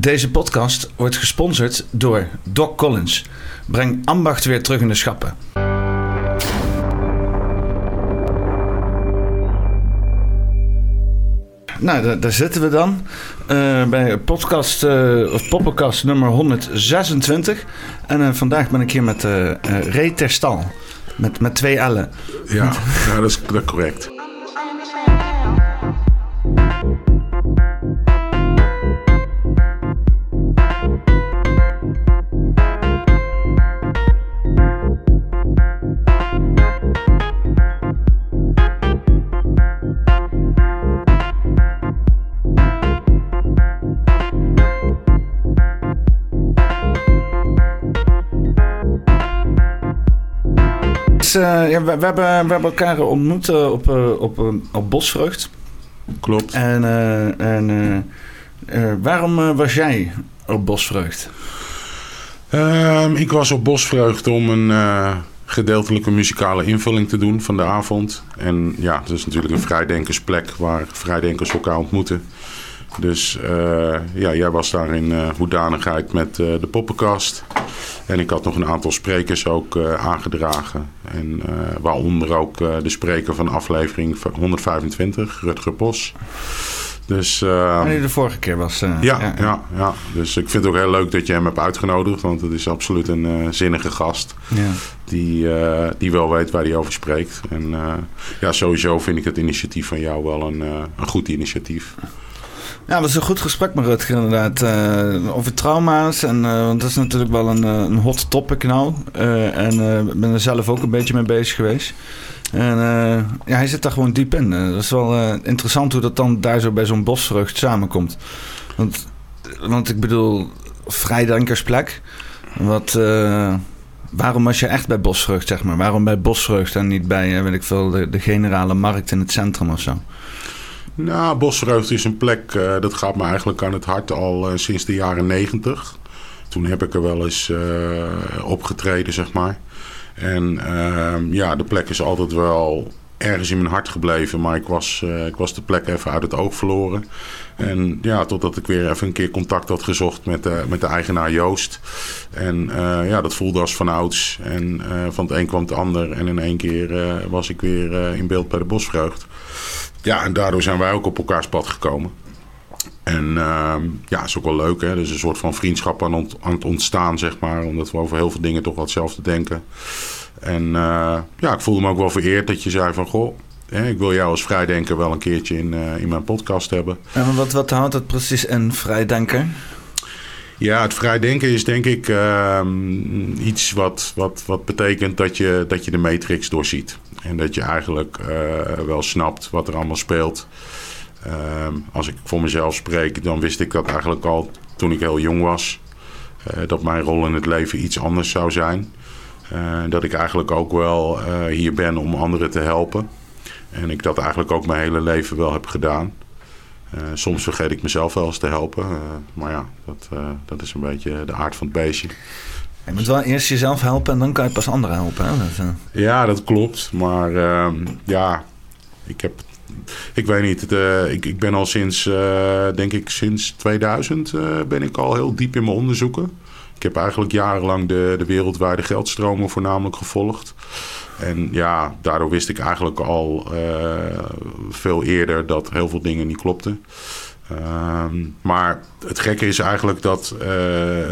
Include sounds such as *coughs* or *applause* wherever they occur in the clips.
Deze podcast wordt gesponsord door Doc Collins. Breng ambacht weer terug in de schappen. Nou, daar, zitten we dan. eh, bij podcast, eh, of poppenkast nummer 126. En eh, vandaag ben ik hier met Ray Terstal. Met, met twee L'en. Ja, ja dat, is, dat correct. Eh, ja, we, we hebben, we hebben elkaar ontmoet eh, op, eh, op, op Bosvrucht. Klopt. En, en waarom was jij op Bosvrucht? Ehm, ik was op Bosvreugd om een gedeeltelijke muzikale invulling te doen van de avond. En ja, het is natuurlijk een vrijdenkersplek waar vrijdenkers elkaar ontmoeten. Dus eh, ja, jij was daar in eh, hoedanigheid met eh, de poppenkast. En ik had nog een aantal sprekers ook aangedragen. En waaronder ook de spreker van aflevering 125, Rutger Bos. Dus ehm, Wanneer je de vorige keer was. ja, ja, ja, dus ik vind het ook heel leuk dat je hem hebt uitgenodigd. Want het is absoluut een zinnige gast. ja. Die, die wel weet waar hij over spreekt. En ja, sowieso vind ik het initiatief van jou wel een, een goed initiatief. Ja, dat was een goed gesprek met Rutger inderdaad. eh, over trauma's. En, eh, want dat is natuurlijk wel een, eh, een hot topic nou. En ik ben er zelf ook een beetje mee bezig geweest. En ja, hij zit daar gewoon diep in. Dat is wel interessant hoe dat dan daar zo bij zo'n bosvrucht samenkomt. Want, want ik bedoel, vrijdenkersplek. Wat, waarom was je echt bij bosvrucht, zeg maar? Waarom bij bosvrucht en niet bij, weet ik veel, de, de generale markt in het centrum of zo? Nou, Bosvreugd is een plek, eh, dat gaat me eigenlijk aan het hart al eh, sinds de jaren negentig. Toen heb ik er wel eens eh, opgetreden, zeg maar. En ehm, ja, de plek is altijd wel ergens in mijn hart gebleven. Maar ik was, ik was de plek even uit het oog verloren. En ja, totdat ik weer even een keer contact had gezocht met de, met de eigenaar Joost. En ja, dat voelde als vanouds. En van het een kwam het ander. En in één keer was ik weer in beeld bij de Bosvreugd. Ja, en daardoor zijn wij ook op elkaars pad gekomen. En ehm, ja, is ook wel leuk. Hè? Er is een soort van vriendschap aan, het ontstaan, zeg maar. Omdat we over heel veel dingen toch wel hetzelfde denken. En eh, ja, ik voelde me ook wel vereerd dat je zei van... Goh, hè, ik wil jou als vrijdenker wel een keertje in, eh, in mijn podcast hebben. En wat, wat houdt dat precies in, vrijdenker? Ja, het vrijdenken is denk ik ehm, iets wat, wat, wat betekent dat je, dat je de matrix doorziet. En dat je eigenlijk eh, wel snapt wat er allemaal speelt. Ehm, als ik voor mezelf spreek, dan wist ik dat eigenlijk al toen ik heel jong was. eh, dat mijn rol in het leven iets anders zou zijn. Eh, dat ik eigenlijk ook wel hier ben om anderen te helpen. En ik dat eigenlijk ook mijn hele leven wel heb gedaan. Eh, soms vergeet ik mezelf wel eens te helpen. eh, maar ja, dat, eh, dat is een beetje de aard van het beestje. Je moet wel eerst jezelf helpen en dan kan je pas anderen helpen. Hè? Dat, Ja, dat klopt. Maar ehm, ja, ik heb. Ik weet niet. Het, ik, ik ben al sinds, denk ik, sinds 2000 eh, ben ik al heel diep in mijn onderzoeken. Ik heb eigenlijk jarenlang de, de wereldwijde geldstromen voornamelijk gevolgd. En ja, daardoor wist ik eigenlijk al eh, veel eerder dat heel veel dingen niet klopten. Ehm, maar het gekke is eigenlijk dat eh,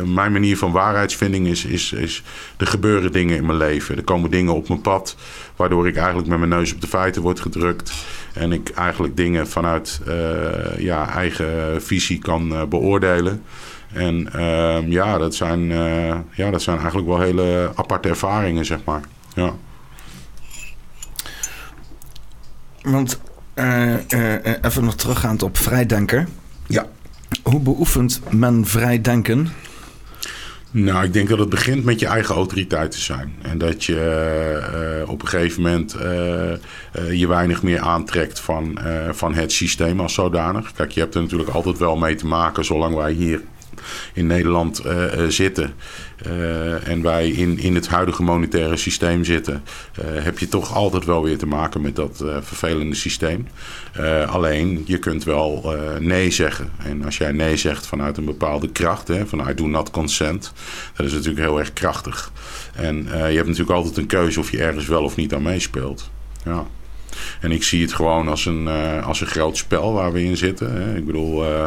mijn manier van waarheidsvinding is, is, is... Er gebeuren dingen in mijn leven. Er komen dingen op mijn pad... waardoor ik eigenlijk met mijn neus op de feiten word gedrukt. En ik eigenlijk dingen vanuit eh, ja, eigen visie kan beoordelen. En ehm, ja, dat zijn, ja, dat zijn eigenlijk wel hele aparte ervaringen, zeg maar. Ja. Want eh, eh, eh, even nog teruggaand op vrijdenker. Ja. Hoe beoefent men vrijdenken? Nou, ik denk dat het begint met je eigen autoriteit te zijn. En dat je op een gegeven moment je weinig meer aantrekt van, van het systeem als zodanig. Kijk, je hebt er natuurlijk altijd wel mee te maken zolang wij hier in Nederland zitten en wij in, in het huidige monetaire systeem zitten, heb je toch altijd wel weer te maken met dat vervelende systeem. alleen je kunt wel nee zeggen. En als jij nee zegt vanuit een bepaalde kracht, hè, van I do not consent, dat is natuurlijk heel erg krachtig. En je hebt natuurlijk altijd een keuze of je ergens wel of niet aan meespeelt. Ja. En ik zie het gewoon als een, uh, als een groot spel waar we in zitten. Hè. Ik bedoel, uh,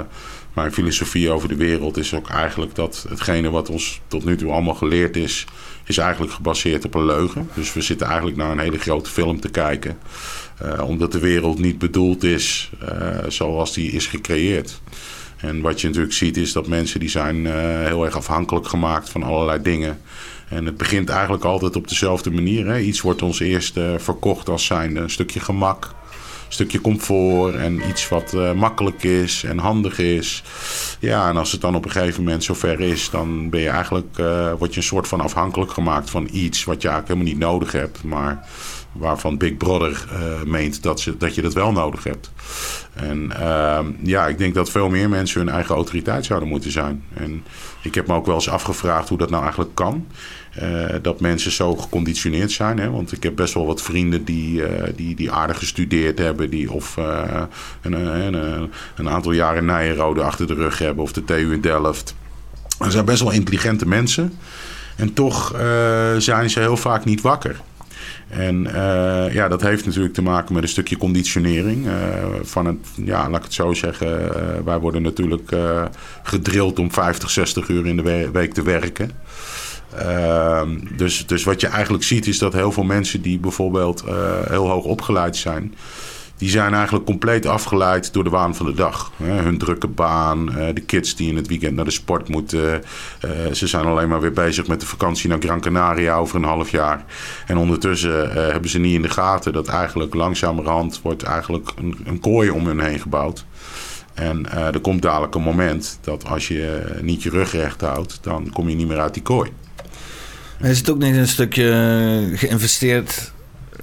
mijn filosofie over de wereld is ook eigenlijk dat hetgene wat ons tot nu toe allemaal geleerd is, is eigenlijk gebaseerd op een leugen. Dus we zitten eigenlijk naar een hele grote film te kijken. Uh, omdat de wereld niet bedoeld is zoals die is gecreëerd. En wat je natuurlijk ziet is dat mensen die zijn heel erg afhankelijk gemaakt van allerlei dingen. En het begint eigenlijk altijd op dezelfde manier. Hè. Iets wordt ons eerst uh, verkocht als zijn een stukje gemak, een stukje comfort en iets wat uh, makkelijk is en handig is. Ja, en als het dan op een gegeven moment zover is, dan ben je eigenlijk, uh, word je een soort van afhankelijk gemaakt van iets wat je eigenlijk helemaal niet nodig hebt. Maar waarvan Big Brother meent dat, ze, dat je dat wel nodig hebt. En uh, ja, ik denk dat veel meer mensen hun eigen autoriteit zouden moeten zijn. En ik heb me ook wel eens afgevraagd hoe dat nou eigenlijk kan. Uh, dat mensen zo geconditioneerd zijn. Hè? Want ik heb best wel wat vrienden die, uh, die, die aardig gestudeerd hebben. Die of uh, een, een, een, aantal jaren Nijenrode achter de rug hebben. Of de TU in Delft. Er zijn best wel intelligente mensen. En toch zijn ze heel vaak niet wakker. En uh, ja, dat heeft natuurlijk te maken met een stukje conditionering. Uh, van het, ja, laat ik het zo zeggen. Uh, wij worden natuurlijk gedrild om 50, 60 uur in de week te werken. Ehm, dus, dus wat je eigenlijk ziet is dat heel veel mensen die bijvoorbeeld heel hoog opgeleid zijn die zijn eigenlijk compleet afgeleid door de waan van de dag. hun drukke baan, eh, de kids die in het weekend naar de sport moeten. Eh, ze zijn alleen maar weer bezig met de vakantie naar Gran Canaria over een half jaar. En ondertussen eh, hebben ze niet in de gaten dat eigenlijk langzamerhand wordt eigenlijk een, een kooi om hun heen gebouwd. En er komt dadelijk een moment dat als je niet je rug recht houdt, dan kom je niet meer uit die kooi. Is het ook niet een stukje geïnvesteerd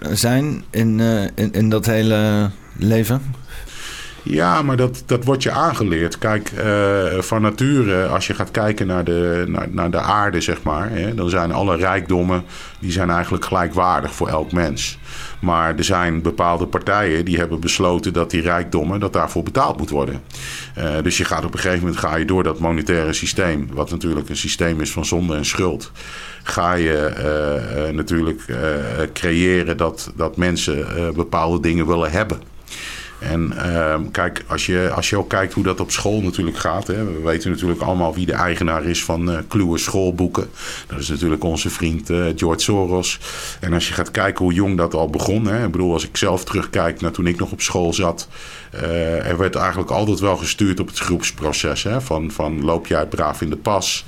zijn in, uh, in, in dat hele leven? Ja, maar dat, dat wordt je aangeleerd. Kijk, uh, van nature, als je gaat kijken naar de, naar, naar de aarde, zeg maar, hè, dan zijn alle rijkdommen die zijn eigenlijk gelijkwaardig voor elk mens. Maar er zijn bepaalde partijen die hebben besloten dat die rijkdommen, dat daarvoor betaald moet worden. Uh, dus je gaat op een gegeven moment ga je door dat monetaire systeem, wat natuurlijk een systeem is van zonde en schuld, ga je uh, natuurlijk creëren dat, dat mensen bepaalde dingen willen hebben. En uh, kijk, als je, als je ook kijkt hoe dat op school natuurlijk gaat. Hè, we weten natuurlijk allemaal wie de eigenaar is van uh, Kluwe schoolboeken. Dat is natuurlijk onze vriend George Soros. En als je gaat kijken hoe jong dat al begon. Hè, ik bedoel, als ik zelf terugkijk naar toen ik nog op school zat. Er werd eigenlijk altijd wel gestuurd op het groepsproces. Hè, van, van loop jij braaf in de pas.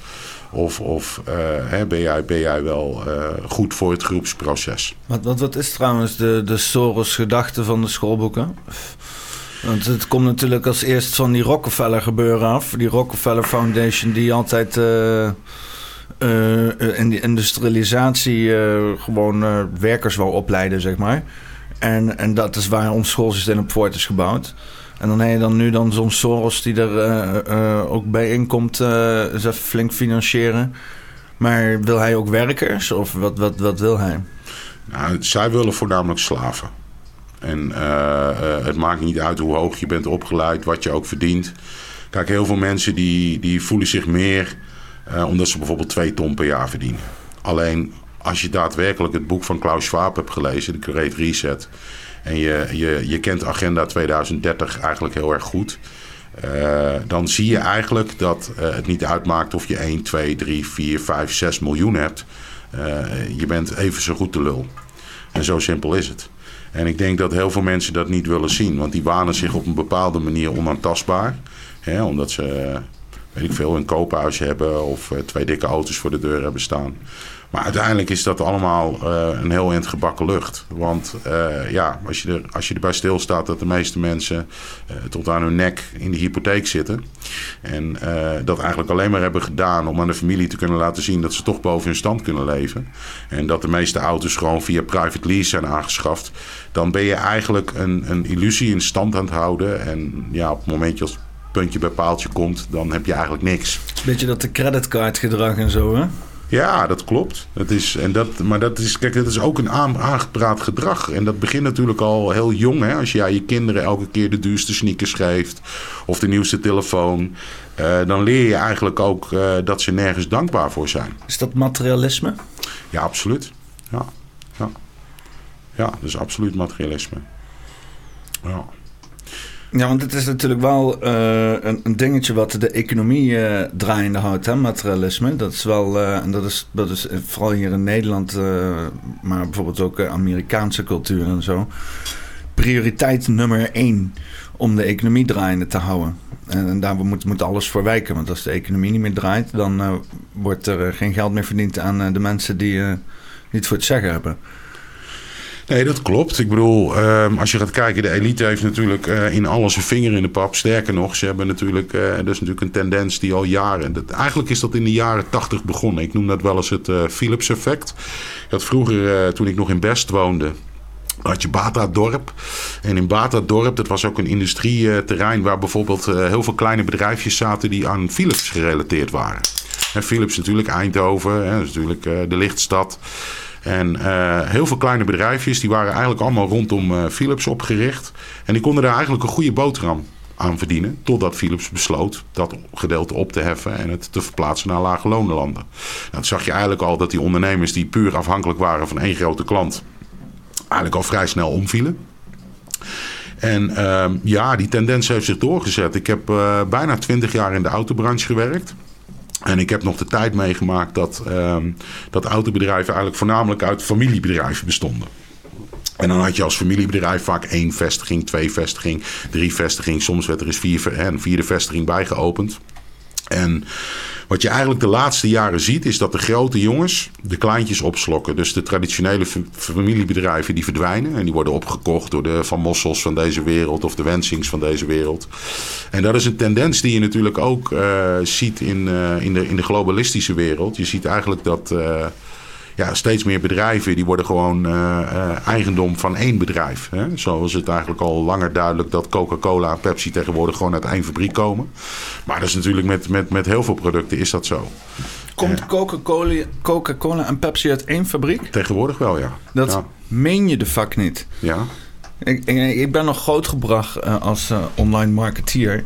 Of, of hè, ben, jij, ben jij wel uh, goed voor het groepsproces? Wat, wat, wat is trouwens de, de Soros-gedachte van de schoolboeken? Want het komt natuurlijk als eerst van die Rockefeller gebeuren af. Die Rockefeller Foundation die altijd uh, in die industrialisatie gewoon werkers wou opleiden, zeg maar. En, en dat is waar ons schoolsysteem op voort is gebouwd. En dan heb je dan nu dan zo'n Soros die er uh, uh, ook bij inkomt, uh, flink financieren. Maar wil hij ook werkers of wat, wat, wat wil hij? Nou, zij willen voornamelijk slaven. En het maakt niet uit hoe hoog je bent opgeleid, wat je ook verdient. Kijk, heel veel mensen die, die voelen zich meer omdat ze bijvoorbeeld twee ton per jaar verdienen. Alleen als je daadwerkelijk het boek van Klaus Schwab hebt gelezen, de Great Reset en je, je, je kent Agenda 2030 eigenlijk heel erg goed. Uh, dan zie je eigenlijk dat uh, het niet uitmaakt of je 1, 2, 3, 4, 5, 6 miljoen hebt. Uh, je bent even zo goed de lul. En zo simpel is het. En ik denk dat heel veel mensen dat niet willen zien. Want die wanen zich op een bepaalde manier onaantastbaar. Hè, omdat ze, weet ik veel, een koophuis hebben of twee dikke auto's voor de deur hebben staan. Maar uiteindelijk is dat allemaal uh, een heel eind gebakken lucht. Want uh, ja, als je, er, als je erbij stilstaat dat de meeste mensen uh, tot aan hun nek in de hypotheek zitten. En dat eigenlijk alleen maar hebben gedaan om aan de familie te kunnen laten zien dat ze toch boven hun stand kunnen leven. En dat de meeste auto's gewoon via private lease zijn aangeschaft. Dan ben je eigenlijk een, een illusie in stand aan het houden. En ja, op het momentje als puntje bij paaltje komt, dan heb je eigenlijk niks. Beetje dat de creditcardgedrag en zo, hè? Ja, dat klopt. Het is, en dat, maar dat is, kijk, dat is ook een aangepraat gedrag. En dat begint natuurlijk al heel jong. Hè? Als je je kinderen elke keer de duurste sneakers geeft of de nieuwste telefoon. Uh, dan leer je eigenlijk ook uh, dat ze nergens dankbaar voor zijn. Is dat materialisme? Ja, absoluut. Ja, ja. ja dat is absoluut materialisme. Ja. Ja, want het is natuurlijk wel uh, een, een, dingetje wat de economie uh, draaiende houdt, hè, materialisme. Dat is wel, uh, en dat is, dat is vooral hier in Nederland, maar bijvoorbeeld ook Amerikaanse cultuur en zo. Prioriteit nummer één om de economie draaiende te houden. En, en daar moet, moet alles voor wijken. Want als de economie niet meer draait, dan wordt er geen geld meer verdiend aan de mensen die niet voor het zeggen hebben. Nee, dat klopt. Ik bedoel, ehm, als je gaat kijken, de elite heeft natuurlijk uh, in alles een vinger in de pap. Sterker nog, ze hebben natuurlijk, uh, dat is natuurlijk een tendens die al jaren. Dat, eigenlijk is dat in de jaren tachtig begonnen. Ik noem dat wel eens het uh, Philips-effect. Dat vroeger, toen ik nog in Best woonde, had je Bata-dorp. En in Bata-dorp, dat was ook een industrieterrein waar bijvoorbeeld heel veel kleine bedrijfjes zaten die aan Philips gerelateerd waren. En Philips natuurlijk, Eindhoven, hè, natuurlijk de lichtstad. En uh, heel veel kleine bedrijfjes, die waren eigenlijk allemaal rondom uh, Philips opgericht. En die konden daar eigenlijk een goede boterham aan verdienen. Totdat Philips besloot dat gedeelte op te heffen en het te verplaatsen naar lage lonenlanden. Nou, dan zag je eigenlijk al dat die ondernemers die puur afhankelijk waren van één grote klant, eigenlijk al vrij snel omvielen. En uh, ja, die tendens heeft zich doorgezet. Ik heb uh, bijna twintig jaar in de autobranche gewerkt. En ik heb nog de tijd meegemaakt dat, um, dat autobedrijven eigenlijk voornamelijk uit familiebedrijven bestonden. En dan had je als familiebedrijf vaak één vestiging, twee vestiging, drie vestiging. Soms werd er eens vier, een vierde vestiging bijgeopend. En wat je eigenlijk de laatste jaren ziet, is dat de grote jongens de kleintjes opslokken. Dus de traditionele familiebedrijven die verdwijnen. En die worden opgekocht door de Van Mossels van deze wereld of de Wensings van deze wereld. En dat is een tendens die je natuurlijk ook uh, ziet in, uh, in, de, in de globalistische wereld. Je ziet eigenlijk dat. Uh, ja, steeds meer bedrijven die worden gewoon uh, uh, eigendom van één bedrijf. Hè? Zo is het eigenlijk al langer duidelijk dat Coca-Cola en Pepsi tegenwoordig gewoon uit één fabriek komen. Maar dat is natuurlijk met, met, met heel veel producten is dat zo. Komt Coca-Cola Coca en Pepsi uit één fabriek? Tegenwoordig wel, ja. Dat ja. meen je de fuck niet. Ja. Ik, ik, ik ben nog grootgebracht uh, als online marketeer.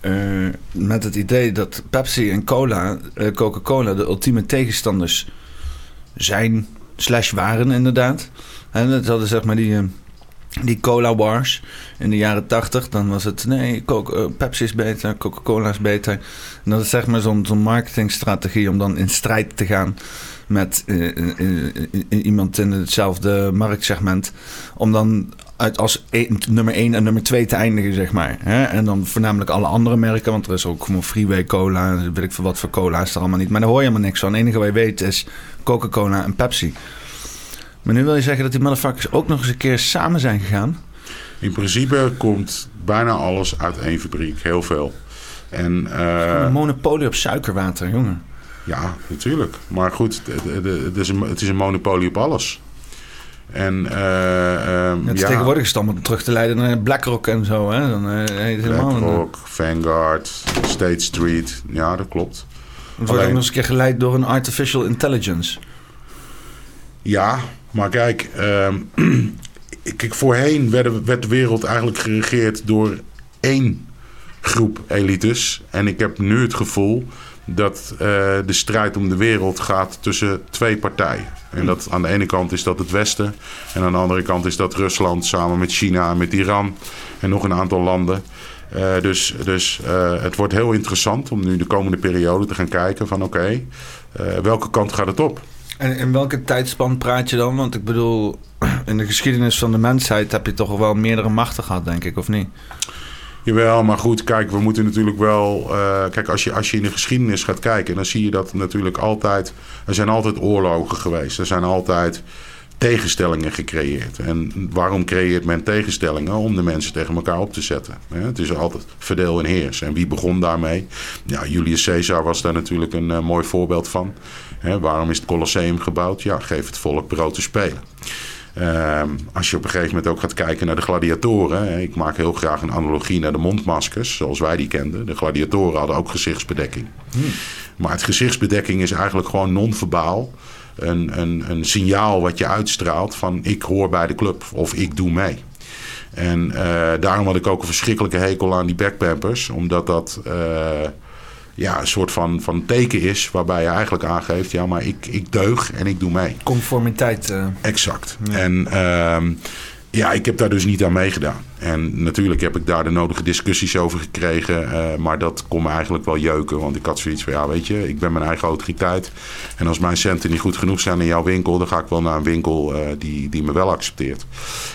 Uh, met het idee dat Pepsi en cola, Coca-Cola de ultieme tegenstanders zijn, slash waren inderdaad. En dat hadden zeg maar die, die cola bars in de jaren tachtig. Dan was het, nee, Coca Pepsi is beter, Coca-Cola is beter. En dat is zeg maar zo'n marketingstrategie om dan in strijd te gaan met uh, iemand in hetzelfde marktsegment. Om dan uit als nummer 1 en nummer 2 te eindigen, zeg maar. Hè? En dan voornamelijk alle andere merken, want er is ook gewoon Freeway Cola, weet ik veel wat voor cola is er allemaal niet. Maar daar hoor je helemaal niks van. Het enige wat je weet is Coca-Cola en Pepsi. Maar nu wil je zeggen dat die motherfuckers ook nog eens een keer samen zijn gegaan? In principe komt bijna alles uit één fabriek, heel veel. En, uh, een monopolie op suikerwater, jongen. Ja, natuurlijk. Maar goed, het is een, het is een monopolie op alles. En, uh, uh, het is ja, tegenwoordig is allemaal terug te leiden naar BlackRock en zo. Hè? Dan, uh, BlackRock, Vanguard, State Street. Ja, dat klopt. Het wordt ook nog eens een keer geleid door een artificial intelligence. Ja, maar kijk, *clears throat* kijk voorheen werd, werd de wereld eigenlijk geregeerd door één groep elites. En ik heb nu het gevoel dat uh, de strijd om de wereld gaat tussen twee partijen. En dat aan de ene kant is dat het Westen. En aan de andere kant is dat Rusland samen met China en met Iran. En nog een aantal landen. Uh, dus dus uh, het wordt heel interessant om nu de komende periode te gaan kijken van oké, okay, welke kant gaat het op? En in welke tijdspan praat je dan? Want ik bedoel, *clears throat* in de geschiedenis van de mensheid heb je toch wel meerdere machten gehad, denk ik, of niet? Jawel, maar goed, kijk, we moeten natuurlijk wel. Uh, kijk, als je, als je in de geschiedenis gaat kijken, dan zie je dat natuurlijk altijd. Er zijn altijd oorlogen geweest. Er zijn altijd tegenstellingen gecreëerd. En waarom creëert men tegenstellingen? Om de mensen tegen elkaar op te zetten. Het is altijd verdeel en heers. En wie begon daarmee? Ja, Julius Caesar was daar natuurlijk een uh, mooi voorbeeld van. Waarom is het Colosseum gebouwd? Ja, geef het volk brood te spelen. Ehm, als je op een gegeven moment ook gaat kijken naar de gladiatoren. Ik maak heel graag een analogie naar de mondmaskers, zoals wij die kenden. De gladiatoren hadden ook gezichtsbedekking. Hmm. Maar het gezichtsbedekking is eigenlijk gewoon non-verbaal. Een, een, een signaal wat je uitstraalt van ik hoor bij de club of ik doe mee. En uh, daarom had ik ook een verschrikkelijke hekel aan die backpampers. Omdat dat uh, ja, een soort van, van teken is waarbij je eigenlijk aangeeft... ja, maar ik, ik deug en ik doe mee. Conformiteit. Uh... Exact. En uh, ja, ik heb daar dus niet aan meegedaan. En natuurlijk heb ik daar de nodige discussies over gekregen. Uh, maar dat kon me eigenlijk wel jeuken. Want ik had zoiets van, ja weet je, ik ben mijn eigen autoriteit. En als mijn centen niet goed genoeg zijn in jouw winkel... dan ga ik wel naar een winkel uh, die, die me wel accepteert.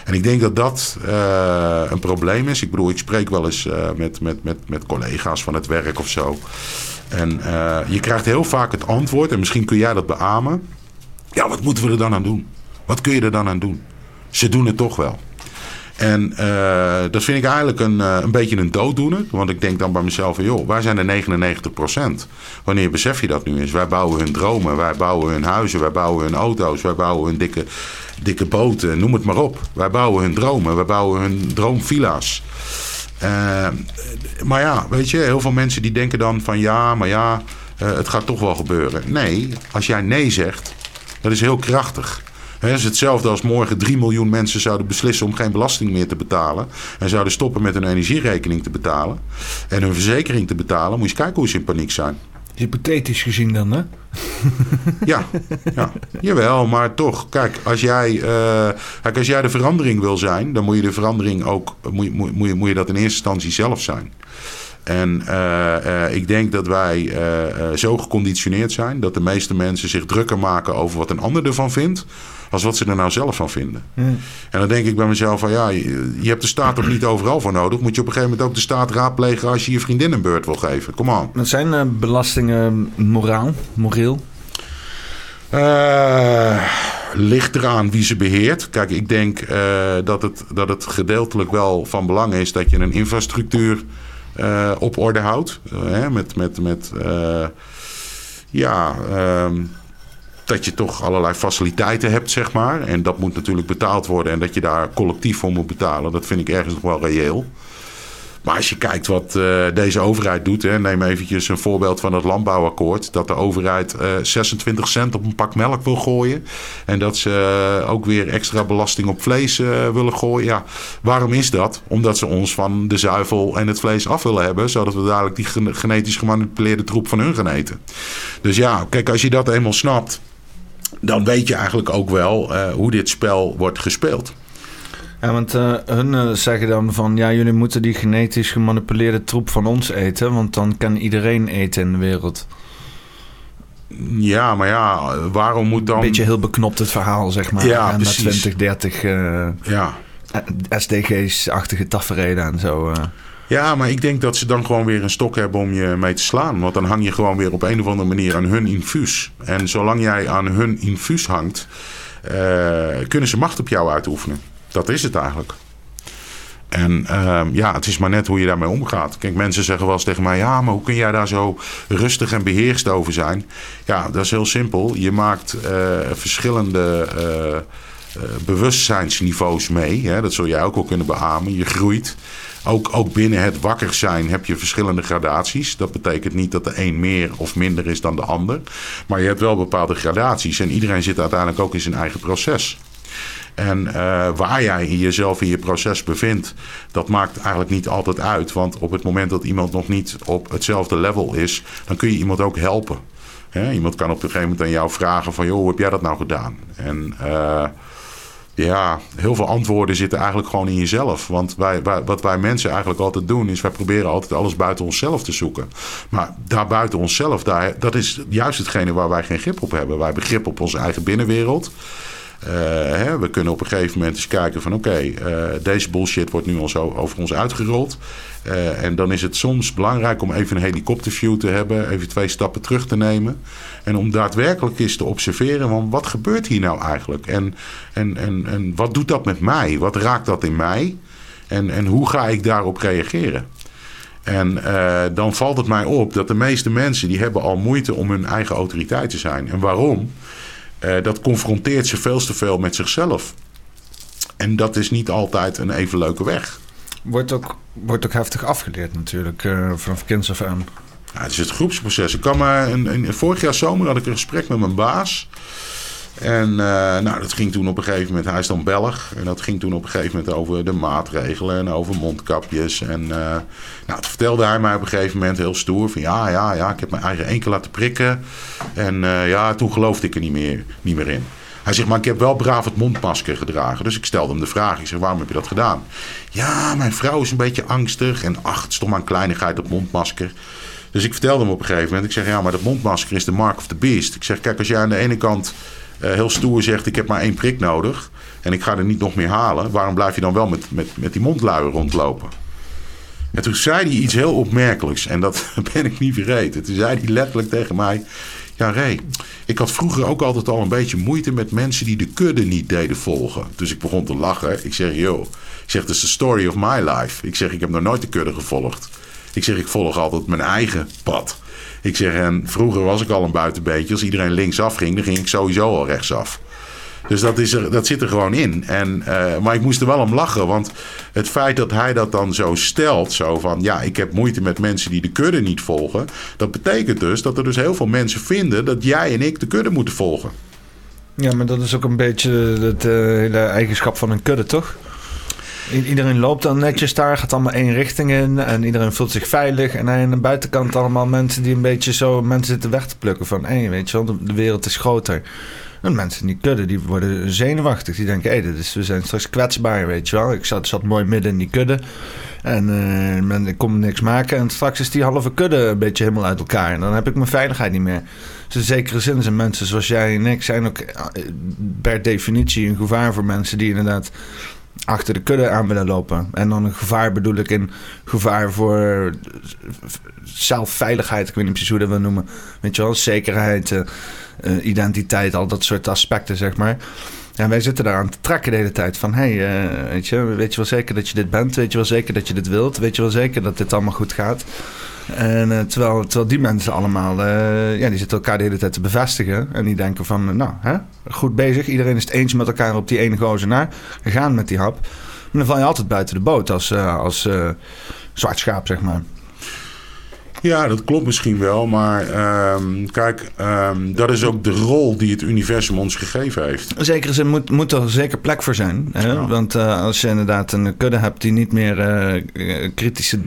En ik denk dat dat uh, een probleem is. Ik bedoel, ik spreek wel eens met, met, met, met collega's van het werk of zo. En je krijgt heel vaak het antwoord... en misschien kun jij dat beamen... ja, wat moeten we er dan aan doen? Wat kun je er dan aan doen? Ze doen het toch wel. En uh, dat vind ik eigenlijk een, uh, een beetje een dooddoener. Want ik denk dan bij mezelf van, joh, waar zijn de 99% Wanneer besef je dat nu eens? Wij bouwen hun dromen, wij bouwen hun huizen, wij bouwen hun auto's, wij bouwen hun dikke, dikke boten, noem het maar op. Wij bouwen hun dromen, wij bouwen hun droomvilla's. Uh, maar ja, weet je, heel veel mensen die denken dan van ja, maar ja, het gaat toch wel gebeuren. Nee, als jij nee zegt, dat is heel krachtig. Het is hetzelfde als morgen 3 miljoen mensen zouden beslissen om geen belasting meer te betalen. En zouden stoppen met hun energierekening te betalen. En hun verzekering te betalen. Moet je eens kijken hoe ze in paniek zijn. Hypothetisch gezien dan, hè? *laughs* ja, ja, jawel, maar toch. Kijk als, jij, uh, kijk, als jij de verandering wil zijn, dan moet je de verandering ook. Moet je, moet, moet je, moet je dat in eerste instantie zelf zijn. En uh, uh, ik denk dat wij uh, zo geconditioneerd zijn dat de meeste mensen zich drukker maken over wat een ander ervan vindt als wat ze er nou zelf van vinden. Hmm. En dan denk ik bij mezelf van ja, je, je hebt de staat toch niet overal voor nodig. Moet je op een gegeven moment ook de staat raadplegen als je je vriendin een beurt wil geven. Kom aan. Zijn uh, belastingen moraal, moreel? Uh, ligt eraan wie ze beheert. Kijk, ik denk uh, dat, het, dat het gedeeltelijk wel van belang is dat je een infrastructuur uh, op orde houdt. met met, met ja, um, dat je toch allerlei faciliteiten hebt, zeg maar. En dat moet natuurlijk betaald worden en dat je daar collectief voor moet betalen. Dat vind ik ergens nog wel reëel. Maar als je kijkt wat uh, deze overheid doet, hè, neem eventjes een voorbeeld van het landbouwakkoord. Dat de overheid uh, eh, 26 cent op een pak melk wil gooien. En dat ze uh, ook weer extra belasting op vlees willen gooien. Ja, waarom is dat? Omdat ze ons van de zuivel en het vlees af willen hebben. Zodat we dadelijk die genetisch gemanipuleerde troep van hun gaan eten. Dus ja, kijk, als je dat eenmaal snapt dan weet je eigenlijk ook wel uh, hoe dit spel wordt gespeeld. Ja, want uh, hun uh, zeggen dan van ja, jullie moeten die genetisch gemanipuleerde troep van ons eten, want dan kan iedereen eten in de wereld. Ja, maar ja, waarom moet dan. Beetje heel beknopt het verhaal, zeg maar. Ja, en precies. 20, 30 uh, ja. SDG's-achtige tafereelen en zo. Ja, maar ik denk dat ze dan gewoon weer een stok hebben om je mee te slaan. Want dan hang je gewoon weer op een of andere manier aan hun infuus. En zolang jij aan hun infuus hangt, uh, kunnen ze macht op jou uitoefenen. Dat is het eigenlijk. En uh, ja, het is maar net hoe je daarmee omgaat. Kijk, mensen zeggen wel eens tegen mij: ja, maar hoe kun jij daar zo rustig en beheerst over zijn? Ja, dat is heel simpel. Je maakt uh, verschillende uh, bewustzijnsniveaus mee. Hè? Dat zul jij ook wel kunnen beamen. Je groeit. Ook, ook binnen het wakker zijn heb je verschillende gradaties. Dat betekent niet dat de een meer of minder is dan de ander. Maar je hebt wel bepaalde gradaties. En iedereen zit uiteindelijk ook in zijn eigen proces. En uh, waar jij jezelf in je proces bevindt, dat maakt eigenlijk niet altijd uit. Want op het moment dat iemand nog niet op hetzelfde level is, dan kun je iemand ook helpen. He, iemand kan op een gegeven moment aan jou vragen van... joh, hoe heb jij dat nou gedaan? En... Uh, ja, heel veel antwoorden zitten eigenlijk gewoon in jezelf. Want wij, wat wij mensen eigenlijk altijd doen, is wij proberen altijd alles buiten onszelf te zoeken. Maar daar buiten onszelf, daar, dat is juist hetgene waar wij geen grip op hebben. Wij hebben grip op onze eigen binnenwereld. Uh, hè, we kunnen op een gegeven moment eens kijken van oké, uh, deze bullshit wordt nu ons over ons uitgerold. Uh, en dan is het soms belangrijk om even een helikopterview te hebben, even twee stappen terug te nemen. En om daadwerkelijk eens te observeren van wat gebeurt hier nou eigenlijk? En, en, en, en wat doet dat met mij? Wat raakt dat in mij? En, en hoe ga ik daarop reageren? En uh, dan valt het mij op dat de meeste mensen die hebben al moeite om hun eigen autoriteit te zijn. En waarom? Uh, dat confronteert ze veel te veel met zichzelf. En dat is niet altijd een even leuke weg. Wordt ook, wordt ook heftig afgeleerd natuurlijk, uh, vanaf kinds af aan. Ja, het is het groepsproces. Ik kwam, een, een, vorig jaar zomer had ik een gesprek met mijn baas. En uh, nou, dat ging toen op een gegeven moment, hij is dan Belg. En dat ging toen op een gegeven moment over de maatregelen en over mondkapjes. En uh, nou, toen vertelde hij mij op een gegeven moment heel stoer van ja, ja, ja, ik heb mijn eigen keer laten prikken. En ja, toen geloofde ik er niet meer, niet meer in. Hij zegt, maar ik heb wel braaf het mondmasker gedragen. Dus ik stelde hem de vraag. Ik zeg, waarom heb je dat gedaan? Ja, mijn vrouw is een beetje angstig. En ach, het stond maar een kleinigheid op mondmasker. Dus ik vertelde hem op een gegeven moment. Ik zeg, ja, maar dat mondmasker is de mark of the beast. Ik zeg, kijk, als jij aan de ene kant uh, heel stoer zegt: Ik heb maar één prik nodig en ik ga er niet nog meer halen. Waarom blijf je dan wel met, met, met die mondluier rondlopen? En toen zei hij iets heel opmerkelijks en dat *laughs* ben ik niet vergeten. Toen zei hij letterlijk tegen mij: Ja, Ray, ik had vroeger ook altijd al een beetje moeite met mensen die de kudde niet deden volgen. Dus ik begon te lachen. Ik zeg: Yo, ik zeg: This is the story of my life. Ik zeg: Ik heb nog nooit de kudde gevolgd. Ik zeg: Ik volg altijd mijn eigen pad. Ik zeg, en vroeger was ik al een buitenbeetje. Als iedereen linksaf ging, dan ging ik sowieso al rechtsaf. Dus dat, is er, dat zit er gewoon in. En, uh, maar ik moest er wel om lachen. Want het feit dat hij dat dan zo stelt. Zo van ja, ik heb moeite met mensen die de kudde niet volgen. Dat betekent dus dat er dus heel veel mensen vinden dat jij en ik de kudde moeten volgen. Ja, maar dat is ook een beetje het hele eigenschap van een kudde, toch? Iedereen loopt dan netjes daar, gaat allemaal één richting in en iedereen voelt zich veilig. En aan de buitenkant allemaal mensen die een beetje zo mensen zitten weg te plukken van hé, weet je wel, de, wereld is groter. En mensen die kudde, die worden zenuwachtig. Die denken, hé, hey, we zijn straks kwetsbaar, weet je wel. Ik zat, zat mooi midden in die kudde. En uh, men, ik kon niks maken. En straks is die halve kudde een beetje helemaal uit elkaar. En dan heb ik mijn veiligheid niet meer. Dus in zekere zin zijn mensen zoals jij en ik... zijn ook eh, per definitie een gevaar voor mensen die inderdaad achter de kudde aan willen lopen. En dan een gevaar bedoel ik in gevaar voor zelfveiligheid. Ik weet niet precies hoe dat we noemen. Weet je wel, zekerheid, uh, identiteit, al dat soort aspecten, zeg maar. En wij zitten daar aan te trekken de hele tijd van... hé, hey, uh, weet, je, weet je wel zeker dat je dit bent? Weet je wel zeker dat je dit wilt? Weet je wel zeker dat dit allemaal goed gaat? En uh, terwijl, terwijl die mensen allemaal, ja, die zitten elkaar de hele tijd te bevestigen. En die denken van, nou, hè, goed bezig. Iedereen is het eens met elkaar op die ene gozer naar. We gaan met die hap. Maar dan val je altijd buiten de boot als, als zwart schaap, zeg maar. Ja, dat klopt misschien wel. Maar um, kijk, um, dat is ook de rol die het universum ons gegeven heeft. Zeker, er moet, moet er zeker plek voor zijn. Hè? Ja. Want uh, als je inderdaad een kudde hebt die niet meer uh, kritische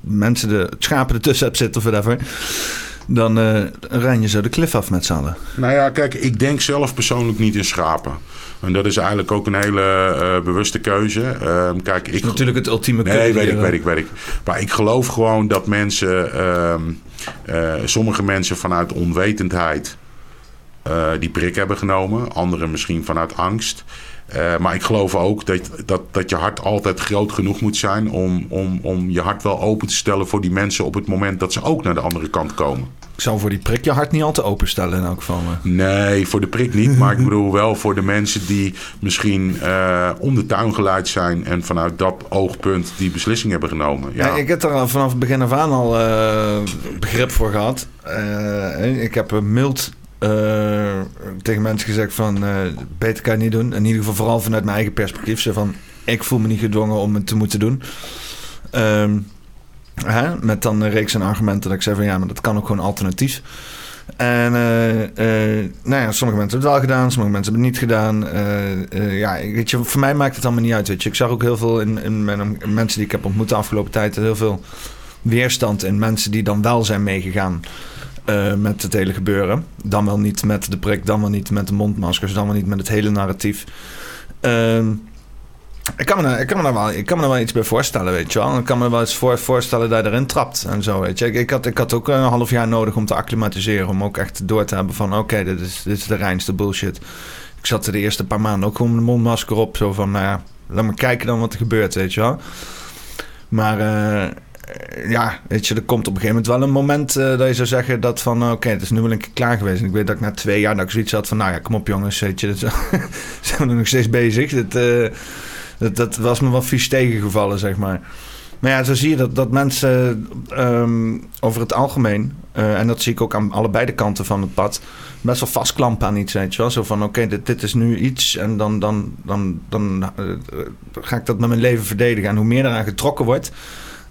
mensen, de schapen ertussen hebt zitten of whatever dan uh, ren je zo de klif af met z'n allen. Nou ja, kijk, ik denk zelf persoonlijk niet in schapen. En dat is eigenlijk ook een hele uh, bewuste keuze. Uh, kijk, ik... natuurlijk het ultieme Nee, weet ik, weet ik, weet ik. Maar ik geloof gewoon dat mensen... Uh, sommige mensen vanuit onwetendheid... die prik hebben genomen. Anderen misschien vanuit angst. Uh, maar ik geloof ook dat, dat, dat je hart altijd groot genoeg moet zijn om, om, om je hart wel open te stellen voor die mensen op het moment dat ze ook naar de andere kant komen. Ik zou voor die prik je hart niet al te openstellen in elk geval. Nee, voor de prik niet. Maar ik *laughs* bedoel wel voor de mensen die misschien uh, om de tuin geleid zijn en vanuit dat oogpunt die beslissing hebben genomen. Ja. ja ik heb er vanaf het begin af aan al uh, begrip voor gehad. Uh, ik heb mild tegen mensen gezegd van beter kan je niet doen. In ieder geval vooral vanuit mijn eigen perspectief. Zo van ik voel me niet gedwongen om het te moeten doen. Um, Met dan een reeks aan argumenten dat ik zeg van ja, maar dat kan ook gewoon alternatief. En uh, nou ja, sommige mensen hebben het wel gedaan, sommige mensen hebben het niet gedaan. ja, weet je, voor mij maakt het allemaal niet uit. Weet je. Ik zag ook heel veel in, in, in mensen die ik heb ontmoet de afgelopen tijd, heel veel weerstand in mensen die dan wel zijn meegegaan. Met het hele gebeuren. Dan wel niet met de prik, dan wel niet met de mondmaskers, dan wel niet met het hele narratief. Uh, ik, kan me daar, ik, kan me wel, ik kan me daar wel iets bij voorstellen, weet je wel. Ik kan me wel eens voor, voorstellen dat je erin trapt en zo, weet je. Ik, ik, had, ik had ook een half jaar nodig om te acclimatiseren. Om ook echt door te hebben van, oké, dit, is, dit is de reinste bullshit. Ik zat er de eerste paar maanden ook gewoon een mondmasker op. Zo van, nou ja, laat me kijken dan wat er gebeurt, weet je wel. Maar... Uh, ja, weet je, er komt op een gegeven moment wel een moment uh, dat je zou zeggen dat van oké, het is nu wel een keer klaar geweest. Ik weet dat ik na twee jaar dat ik zoiets had van nou ja, kom op jongens, weet je, *laughs* zijn we nog steeds bezig. Dat, uh, dat, dat, was me wel vies tegengevallen, zeg maar. Maar ja, zo zie je dat, dat mensen ehm, over het algemeen, eh, en dat zie ik ook aan allebei de kanten van het pad, best wel vastklampen aan iets, weet je wel. Zo van, oké, dit, dit is nu iets en dan, dan, dan, dan eh, ga ik dat met mijn leven verdedigen. En hoe meer eraan getrokken wordt...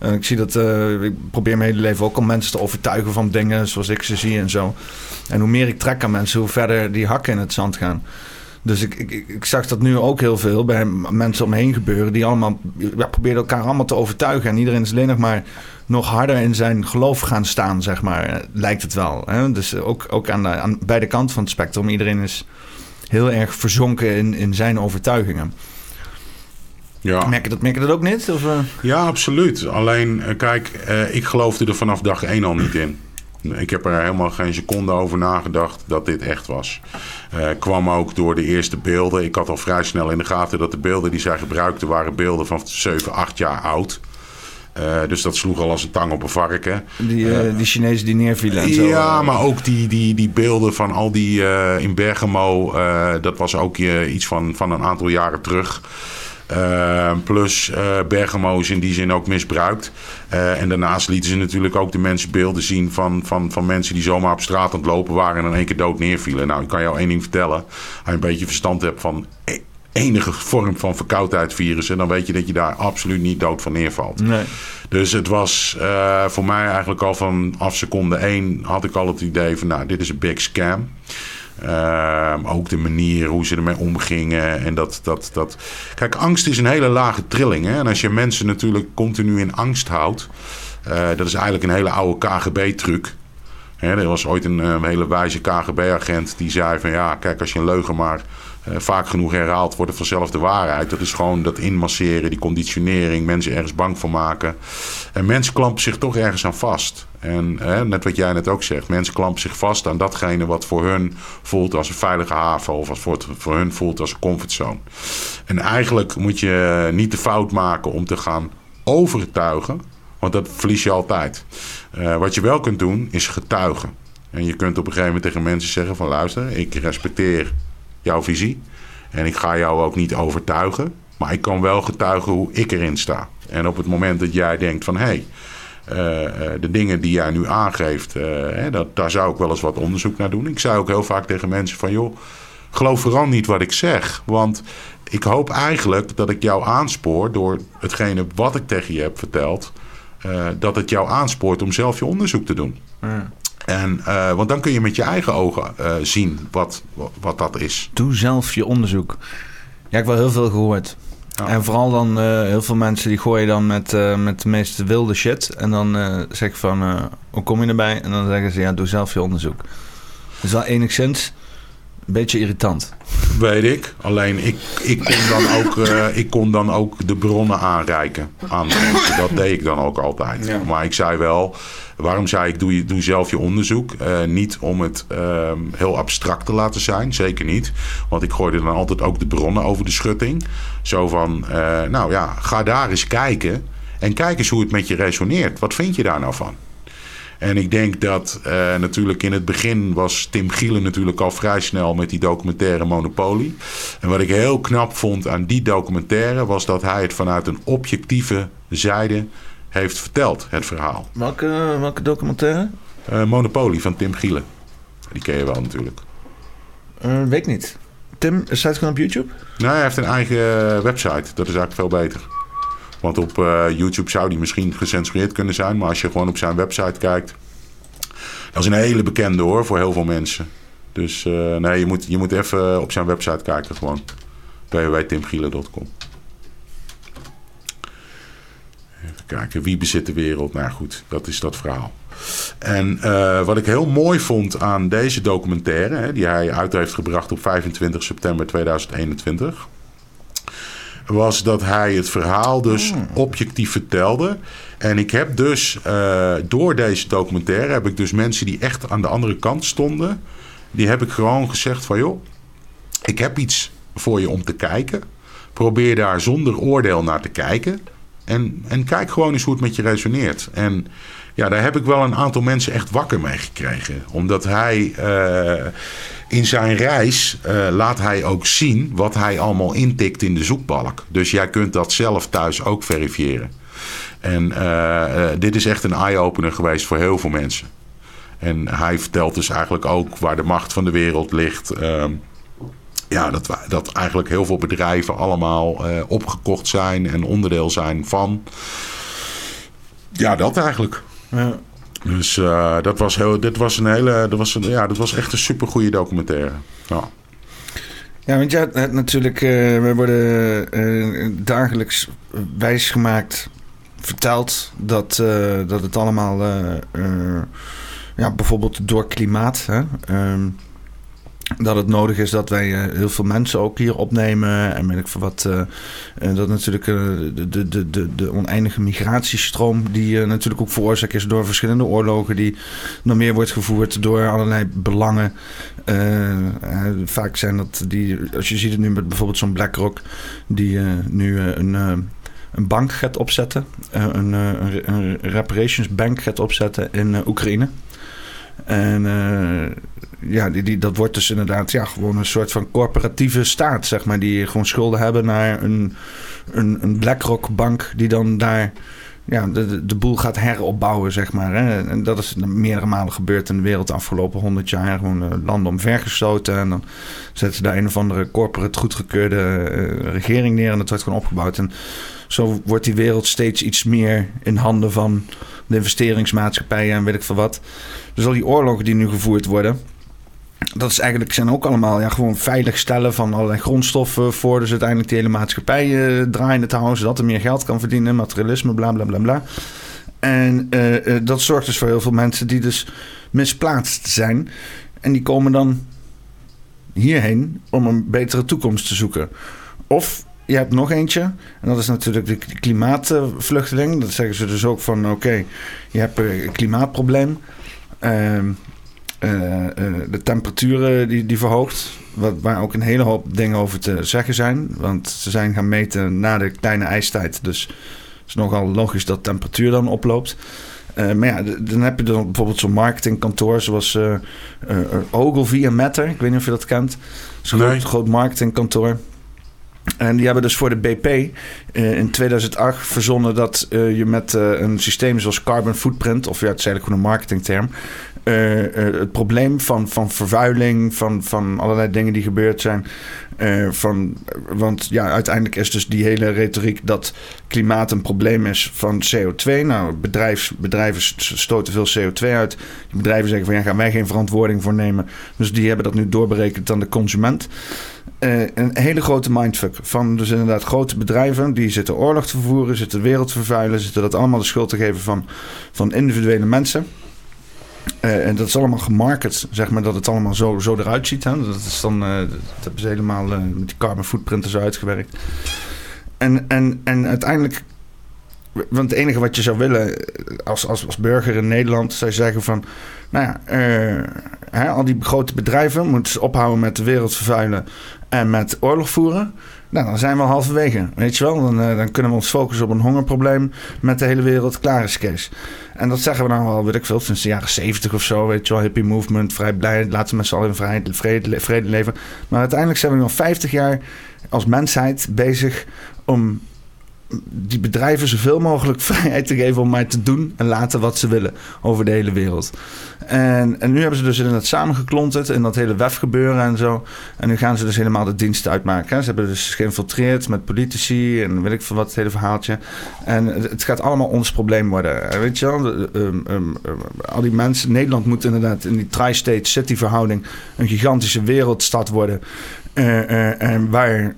Uh, ik zie dat, ik probeer mijn hele leven ook om mensen te overtuigen van dingen zoals ik ze zie en zo. En hoe meer ik trek aan mensen, hoe verder die hakken in het zand gaan. Dus ik, ik, ik zag dat nu ook heel veel bij mensen om me heen gebeuren. Die allemaal ja, proberen elkaar allemaal te overtuigen. En iedereen is alleen nog maar nog harder in zijn geloof gaan staan, zeg maar. Lijkt het wel. Hè? Dus ook, ook aan, de, aan beide kanten van het spectrum. Iedereen is heel erg verzonken in, in zijn overtuigingen. Ja. Merk, je dat, merk je dat ook niet? Of, uh... Ja, absoluut. Alleen, uh, kijk, uh, ik geloofde er vanaf dag één al niet in. Ik heb er helemaal geen seconde over nagedacht dat dit echt was. Uh, kwam ook door de eerste beelden. Ik had al vrij snel in de gaten dat de beelden die zij gebruikten waren beelden van 7, 8 jaar oud. Uh, dus dat sloeg al als een tang op een varken. Die, uh, die Chinezen die neervielen en zo. Ja, maar ook die, die, die beelden van al die in Bergamo. dat was ook iets van, van een aantal jaren terug. Uh, plus uh, Bergamo is in die zin ook misbruikt. Uh, en daarnaast lieten ze natuurlijk ook de mensen beelden zien van, van, van mensen die zomaar op straat aan het lopen waren en in één keer dood neervielen. Nou, ik kan jou één ding vertellen. Als je een beetje verstand hebt van e-, enige vorm van verkoudheidvirussen, dan weet je dat je daar absoluut niet dood van neervalt. Nee. Dus het was voor mij eigenlijk al vanaf seconde één had ik al het idee van, nou, dit is een big scam. Uh, ook de manier hoe ze ermee omgingen. En dat, dat, dat... Kijk, angst is een hele lage trilling. Hè? En als je mensen natuurlijk continu in angst houdt. Uh, dat is eigenlijk een hele oude KGB-truc. Er was ooit een, een hele wijze KGB-agent die zei van ja, kijk, als je een leugen maar uh, vaak genoeg herhaalt, wordt het vanzelf de waarheid. Dat is gewoon dat inmasseren, die conditionering, mensen ergens bang voor maken. En mensen klampen zich toch ergens aan vast. En net wat jij net ook zegt, mensen klampen zich vast aan datgene wat voor hun voelt als een veilige haven of wat voor, voor hun voelt als een comfortzone. En eigenlijk moet je niet de fout maken om te gaan overtuigen, want dat verlies je altijd. Uh, wat je wel kunt doen, is getuigen. En je kunt op een gegeven moment tegen mensen zeggen van luister, ik respecteer jouw visie. En ik ga jou ook niet overtuigen. Maar ik kan wel getuigen hoe ik erin sta. En op het moment dat jij denkt van hé, hey, uh, de dingen die jij nu aangeeft, uh, hè, dat, daar zou ik wel eens wat onderzoek naar doen. Ik zei ook heel vaak tegen mensen van joh, geloof vooral niet wat ik zeg. Want ik hoop eigenlijk dat ik jou aanspoor door hetgene wat ik tegen je heb verteld. dat het jou aanspoort om zelf je onderzoek te doen. Ja. En, uh, want dan kun je met je eigen ogen uh, zien wat, wat, wat, dat is. Doe zelf je onderzoek. Ja, ik heb wel heel veel gehoord. Ja. En vooral dan uh, heel veel mensen die gooien dan met, met de meest wilde shit. En dan zeg ik van, hoe kom je erbij? En dan zeggen ze, ja, doe zelf je onderzoek. Dat is wel enigszins een beetje irritant. Weet ik. Alleen ik, ik, kon, dan ook, uh, ik kon dan ook de bronnen aanreiken aan mensen. Dat deed ik dan ook altijd. Ja. Maar ik zei wel, waarom zei ik doe, je, doe zelf je onderzoek? Uh, niet om het uh, heel abstract te laten zijn. Zeker niet. Want ik gooide dan altijd ook de bronnen over de schutting. Zo van, uh, nou ja, ga daar eens kijken. En kijk eens hoe het met je resoneert. Wat vind je daar nou van? En ik denk dat uh, natuurlijk in het begin was Tim Gielen natuurlijk al vrij snel met die documentaire Monopoly. En wat ik heel knap vond aan die documentaire was dat hij het vanuit een objectieve zijde heeft verteld, het verhaal. Welke, welke documentaire? Uh, Monopoly van Tim Gielen. Die ken je wel natuurlijk. Uh, weet ik niet. Tim, staat gewoon op YouTube? Nee, hij heeft een eigen website. Dat is eigenlijk veel beter. Want op uh, YouTube zou die misschien gecensureerd kunnen zijn. Maar als je gewoon op zijn website kijkt. Dat is een hele bekende hoor, voor heel veel mensen. Dus uh, nee, je moet, je moet even op zijn website kijken gewoon. www.timgielen.com Even kijken, wie bezit de wereld? Nou goed, dat is dat verhaal. En uh, wat ik heel mooi vond aan deze documentaire... Hè, die hij uit heeft gebracht op 25 september 2021 was dat hij het verhaal dus hmm. objectief vertelde. En ik heb dus uh, door deze documentaire heb ik dus mensen die echt aan de andere kant stonden, die heb ik gewoon gezegd van joh, ik heb iets voor je om te kijken. Probeer daar zonder oordeel naar te kijken. En, en kijk gewoon eens hoe het met je resoneert. En ja, daar heb ik wel een aantal mensen echt wakker mee gekregen. Omdat hij uh, in zijn reis uh, laat hij ook zien wat hij allemaal intikt in de zoekbalk. Dus jij kunt dat zelf thuis ook verifiëren. En dit is echt een eye-opener geweest voor heel veel mensen. En hij vertelt dus eigenlijk ook waar de macht van de wereld ligt. Ehm, ja, dat, dat eigenlijk heel veel bedrijven allemaal opgekocht zijn en onderdeel zijn van. Ja, dat eigenlijk. Ja. Dus uh, dat was heel, dit was een hele, dat was een, ja, dat was echt een supergoeie documentaire. Ja. Ja, want ja, natuurlijk, uh, we worden uh, dagelijks wijsgemaakt, verteld dat, dat het allemaal, ja, bijvoorbeeld door klimaat, hè, um, dat het nodig is dat wij uh, heel veel mensen ook hier opnemen. En weet ik voor wat. Uh, dat natuurlijk uh, de, de, de, de oneindige migratiestroom. die natuurlijk ook veroorzaakt is door verschillende oorlogen. die nog meer wordt gevoerd door allerlei belangen. vaak zijn dat die. Als je ziet het nu met bijvoorbeeld zo'n BlackRock. die nu een een bank gaat opzetten. een, een, een reparations bank gaat opzetten in Oekraïne. En ja, die, die, dat wordt dus inderdaad ja, gewoon een soort van corporatieve staat, zeg maar. Die gewoon schulden hebben naar een, een, een BlackRock-bank die dan daar ja, de, de boel gaat heropbouwen, zeg maar. Hè. En dat is meerdere malen gebeurd in de wereld de afgelopen honderd jaar. Gewoon uh, landen omvergestoten en dan zetten ze daar een of andere corporate goedgekeurde uh, regering neer en dat wordt gewoon opgebouwd. En zo wordt die wereld steeds iets meer in handen van de investeringsmaatschappijen en weet ik veel wat. Dus al die oorlogen die nu gevoerd worden dat is eigenlijk, zijn ook allemaal ja, gewoon veilig stellen van allerlei grondstoffen voor dus uiteindelijk die hele maatschappij uh, draaiende te houden, zodat er meer geld kan verdienen, materialisme, bla bla bla bla. En uh, dat zorgt dus voor heel veel mensen die dus misplaatst zijn. En die komen dan hierheen om een betere toekomst te zoeken. Of je hebt nog eentje, en dat is natuurlijk de klimaatvluchteling. Dat zeggen ze dus ook van: oké, je hebt een klimaatprobleem. Uh, uh, de temperaturen die, die verhoogt. Wat, waar ook een hele hoop dingen over te zeggen zijn. Want ze zijn gaan meten na de kleine ijstijd. Dus het is nogal logisch dat de temperatuur dan oploopt. Uh, maar ja, dan heb je dan bijvoorbeeld zo'n marketingkantoor zoals Ogilvy en Matter. Ik weet niet of je dat kent. Zo'n nee. groot, groot marketingkantoor. En die hebben dus voor de BP uh, in 2008 verzonnen dat uh, je met uh, een systeem zoals carbon footprint, of ja, het is eigenlijk gewoon een marketingterm, het probleem van, van vervuiling, van, van allerlei dingen die gebeurd zijn. van, want ja, uiteindelijk is dus die hele retoriek dat klimaat een probleem is van CO2. Nou, bedrijfs, bedrijven stoten veel CO2 uit. Die bedrijven zeggen van ja, gaan wij geen verantwoording voor nemen. Dus die hebben dat nu doorberekend aan de consument. Uh, een hele grote mindfuck. Van dus inderdaad grote bedrijven die zitten oorlog te vervoeren, zitten de wereld te vervuilen, zitten dat allemaal de schuld te geven van, van individuele mensen. Uh, en dat is allemaal gemarket, zeg maar, dat het allemaal zo, zo eruit ziet. Hè? Dat, is dan, uh, dat hebben ze helemaal met die carbon zo uitgewerkt. En, en, en uiteindelijk want het enige wat je zou willen als, als, als burger in Nederland, zou je zeggen van, nou ja, uh, hè, al die grote bedrijven moeten ophouden met de wereld vervuilen en met oorlog voeren. Nou, dan zijn we al halverwege, weet je wel. Dan, uh, dan kunnen we ons focussen op een hongerprobleem met de hele wereld. Klaar is Kees. En dat zeggen we dan al, weet ik veel, sinds de jaren zeventig of zo. Weet je wel, hippie movement, vrij blij. Laten we met z'n allen in vrijheid, vrede, vrede leven. Maar uiteindelijk zijn we nog 50 jaar als mensheid bezig om die bedrijven zoveel mogelijk *laughs* vrijheid te geven om maar te doen en laten wat ze willen over de hele wereld. En, en nu hebben ze dus inderdaad samengeklonterd in dat hele WEF gebeuren en zo. En nu gaan ze dus helemaal de dienst uitmaken. Ze hebben dus geïnfiltreerd met politici en weet ik veel wat, het hele verhaaltje. En het gaat allemaal ons probleem worden. Weet je wel, um, um, al die mensen, Nederland moet inderdaad in die tri-state city verhouding een gigantische wereldstad worden. Uh, waar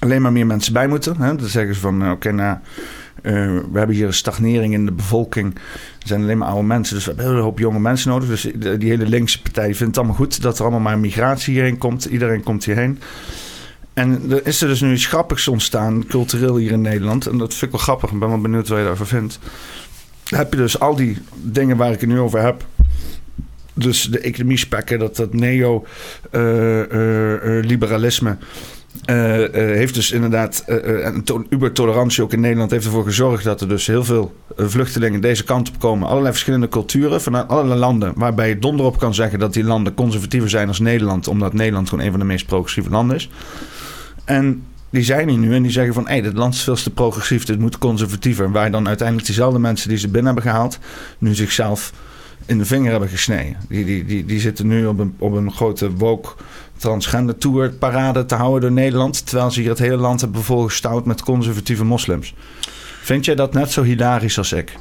alleen maar meer mensen bij moeten. Hè? Dan zeggen ze van, oké, nou, uh, we hebben hier een stagnering in de bevolking. Er zijn alleen maar oude mensen, dus we hebben een hele hoop jonge mensen nodig. Dus die hele linkse partij vindt het allemaal goed dat er allemaal maar migratie hierheen komt. Iedereen komt hierheen. En er is er dus nu iets grappigs ontstaan, cultureel hier in Nederland. En dat vind ik wel grappig. Ik ben wel benieuwd wat je daarover vindt. Heb je dus al die dingen waar ik het nu over heb. Dus de economie spekken, dat, dat neo-liberalisme. Uh, uh, uh, uh, heeft dus inderdaad uh, een ubertolerantie ook in Nederland heeft ervoor gezorgd dat er dus heel veel vluchtelingen deze kant op komen. Allerlei verschillende culturen vanuit allerlei landen. Waarbij je donder op kan zeggen dat die landen conservatiever zijn als Nederland. Omdat Nederland gewoon een van de meest progressieve landen is. En die zijn hier nu en die zeggen van... hé, hey, dit land is veel te progressief, dit moet conservatiever. En waar dan uiteindelijk diezelfde mensen die ze binnen hebben gehaald... nu zichzelf in de vinger hebben gesneden. Die, die, die, die zitten nu op een, op een grote woke transgender tour parade te houden door Nederland... terwijl ze hier het hele land hebben volgestouwd met conservatieve moslims. Vind jij dat net zo hilarisch als ik?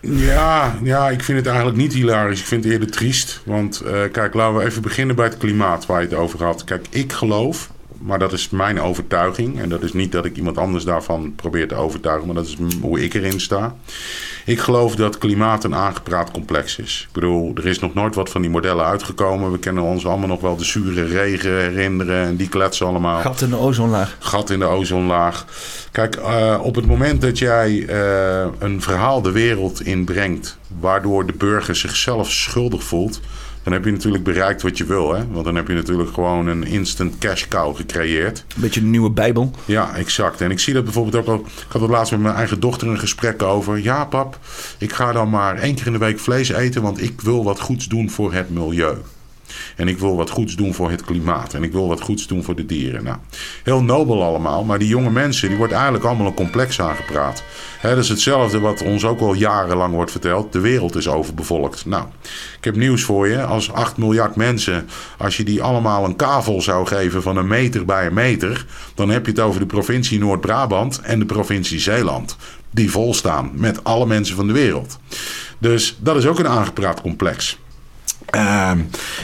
Ja, ja, ik vind het eigenlijk niet hilarisch. Ik vind het eerder triest. Want uh, kijk, laten we even beginnen bij het klimaat waar je het over had. Kijk, ik geloof maar dat is mijn overtuiging. En dat is niet dat ik iemand anders daarvan probeer te overtuigen, maar dat is hoe ik erin sta. Ik geloof dat klimaat een aangepraat complex is. Ik bedoel, er is nog nooit wat van die modellen uitgekomen. We kennen ons allemaal nog wel de zure regen herinneren en die kletsen allemaal. Gat in de ozonlaag. Gat in de ozonlaag. Kijk, uh, op het moment dat jij uh, een verhaal de wereld inbrengt, waardoor de burger zichzelf schuldig voelt dan heb je natuurlijk bereikt wat je wil. Hè? Want dan heb je natuurlijk gewoon een instant cash cow gecreëerd. Een beetje een nieuwe Bijbel. Ja, exact. En ik zie dat bijvoorbeeld ook al. Ik had het laatst met mijn eigen dochter een gesprek over. Ja, pap, ik ga dan maar één keer in de week vlees eten, want ik wil wat goeds doen voor het milieu. En ik wil wat goeds doen voor het klimaat. En ik wil wat goeds doen voor de dieren. Nou, heel nobel allemaal. Maar die jonge mensen, die wordt eigenlijk allemaal een complex aangepraat. He, dat is hetzelfde wat ons ook al jarenlang wordt verteld. De wereld is overbevolkt. Nou, ik heb nieuws voor je. Als 8 miljard mensen, als je die allemaal een kavel zou geven van een meter bij een meter. Dan heb je het over de provincie Noord-Brabant en de provincie Zeeland. Die volstaan met alle mensen van de wereld. Dus dat is ook een aangepraat complex. Uh,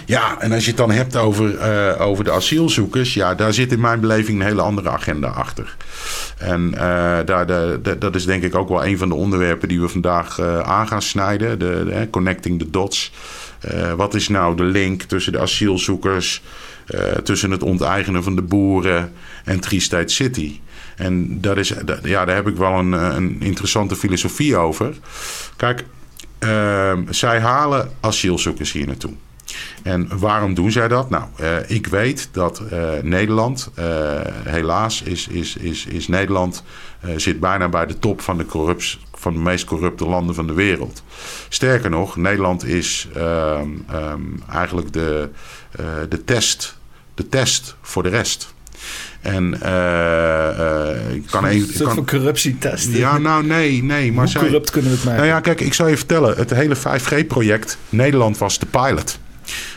ja, en als je het dan hebt over, uh, over de asielzoekers, ja, daar zit in mijn beleving een hele andere agenda achter. En uh, daar, de, dat is denk ik ook wel een van de onderwerpen die we vandaag uh, aan gaan snijden: de, connecting the dots. wat is nou de link tussen de asielzoekers, tussen het onteigenen van de boeren en Triestijd City? En dat is, ja, daar heb ik wel een, een interessante filosofie over. Kijk, zij halen asielzoekers hier naartoe. En waarom doen zij dat? Nou, uh, ik weet dat uh, Nederland, uh, helaas is, is, is, is Nederland, zit bijna bij de top van de, corrupt, van de meest corrupte landen van de wereld. Sterker nog, Nederland is um, eigenlijk de, de, test, de test voor de rest. En uh, ik kan even. Een van corruptietest. Ja, nou nee, nee. Maar Hoe corrupt kunnen we het maken? Nou ja, kijk, ik zal je vertellen. Het hele 5G-project, Nederland was de pilot.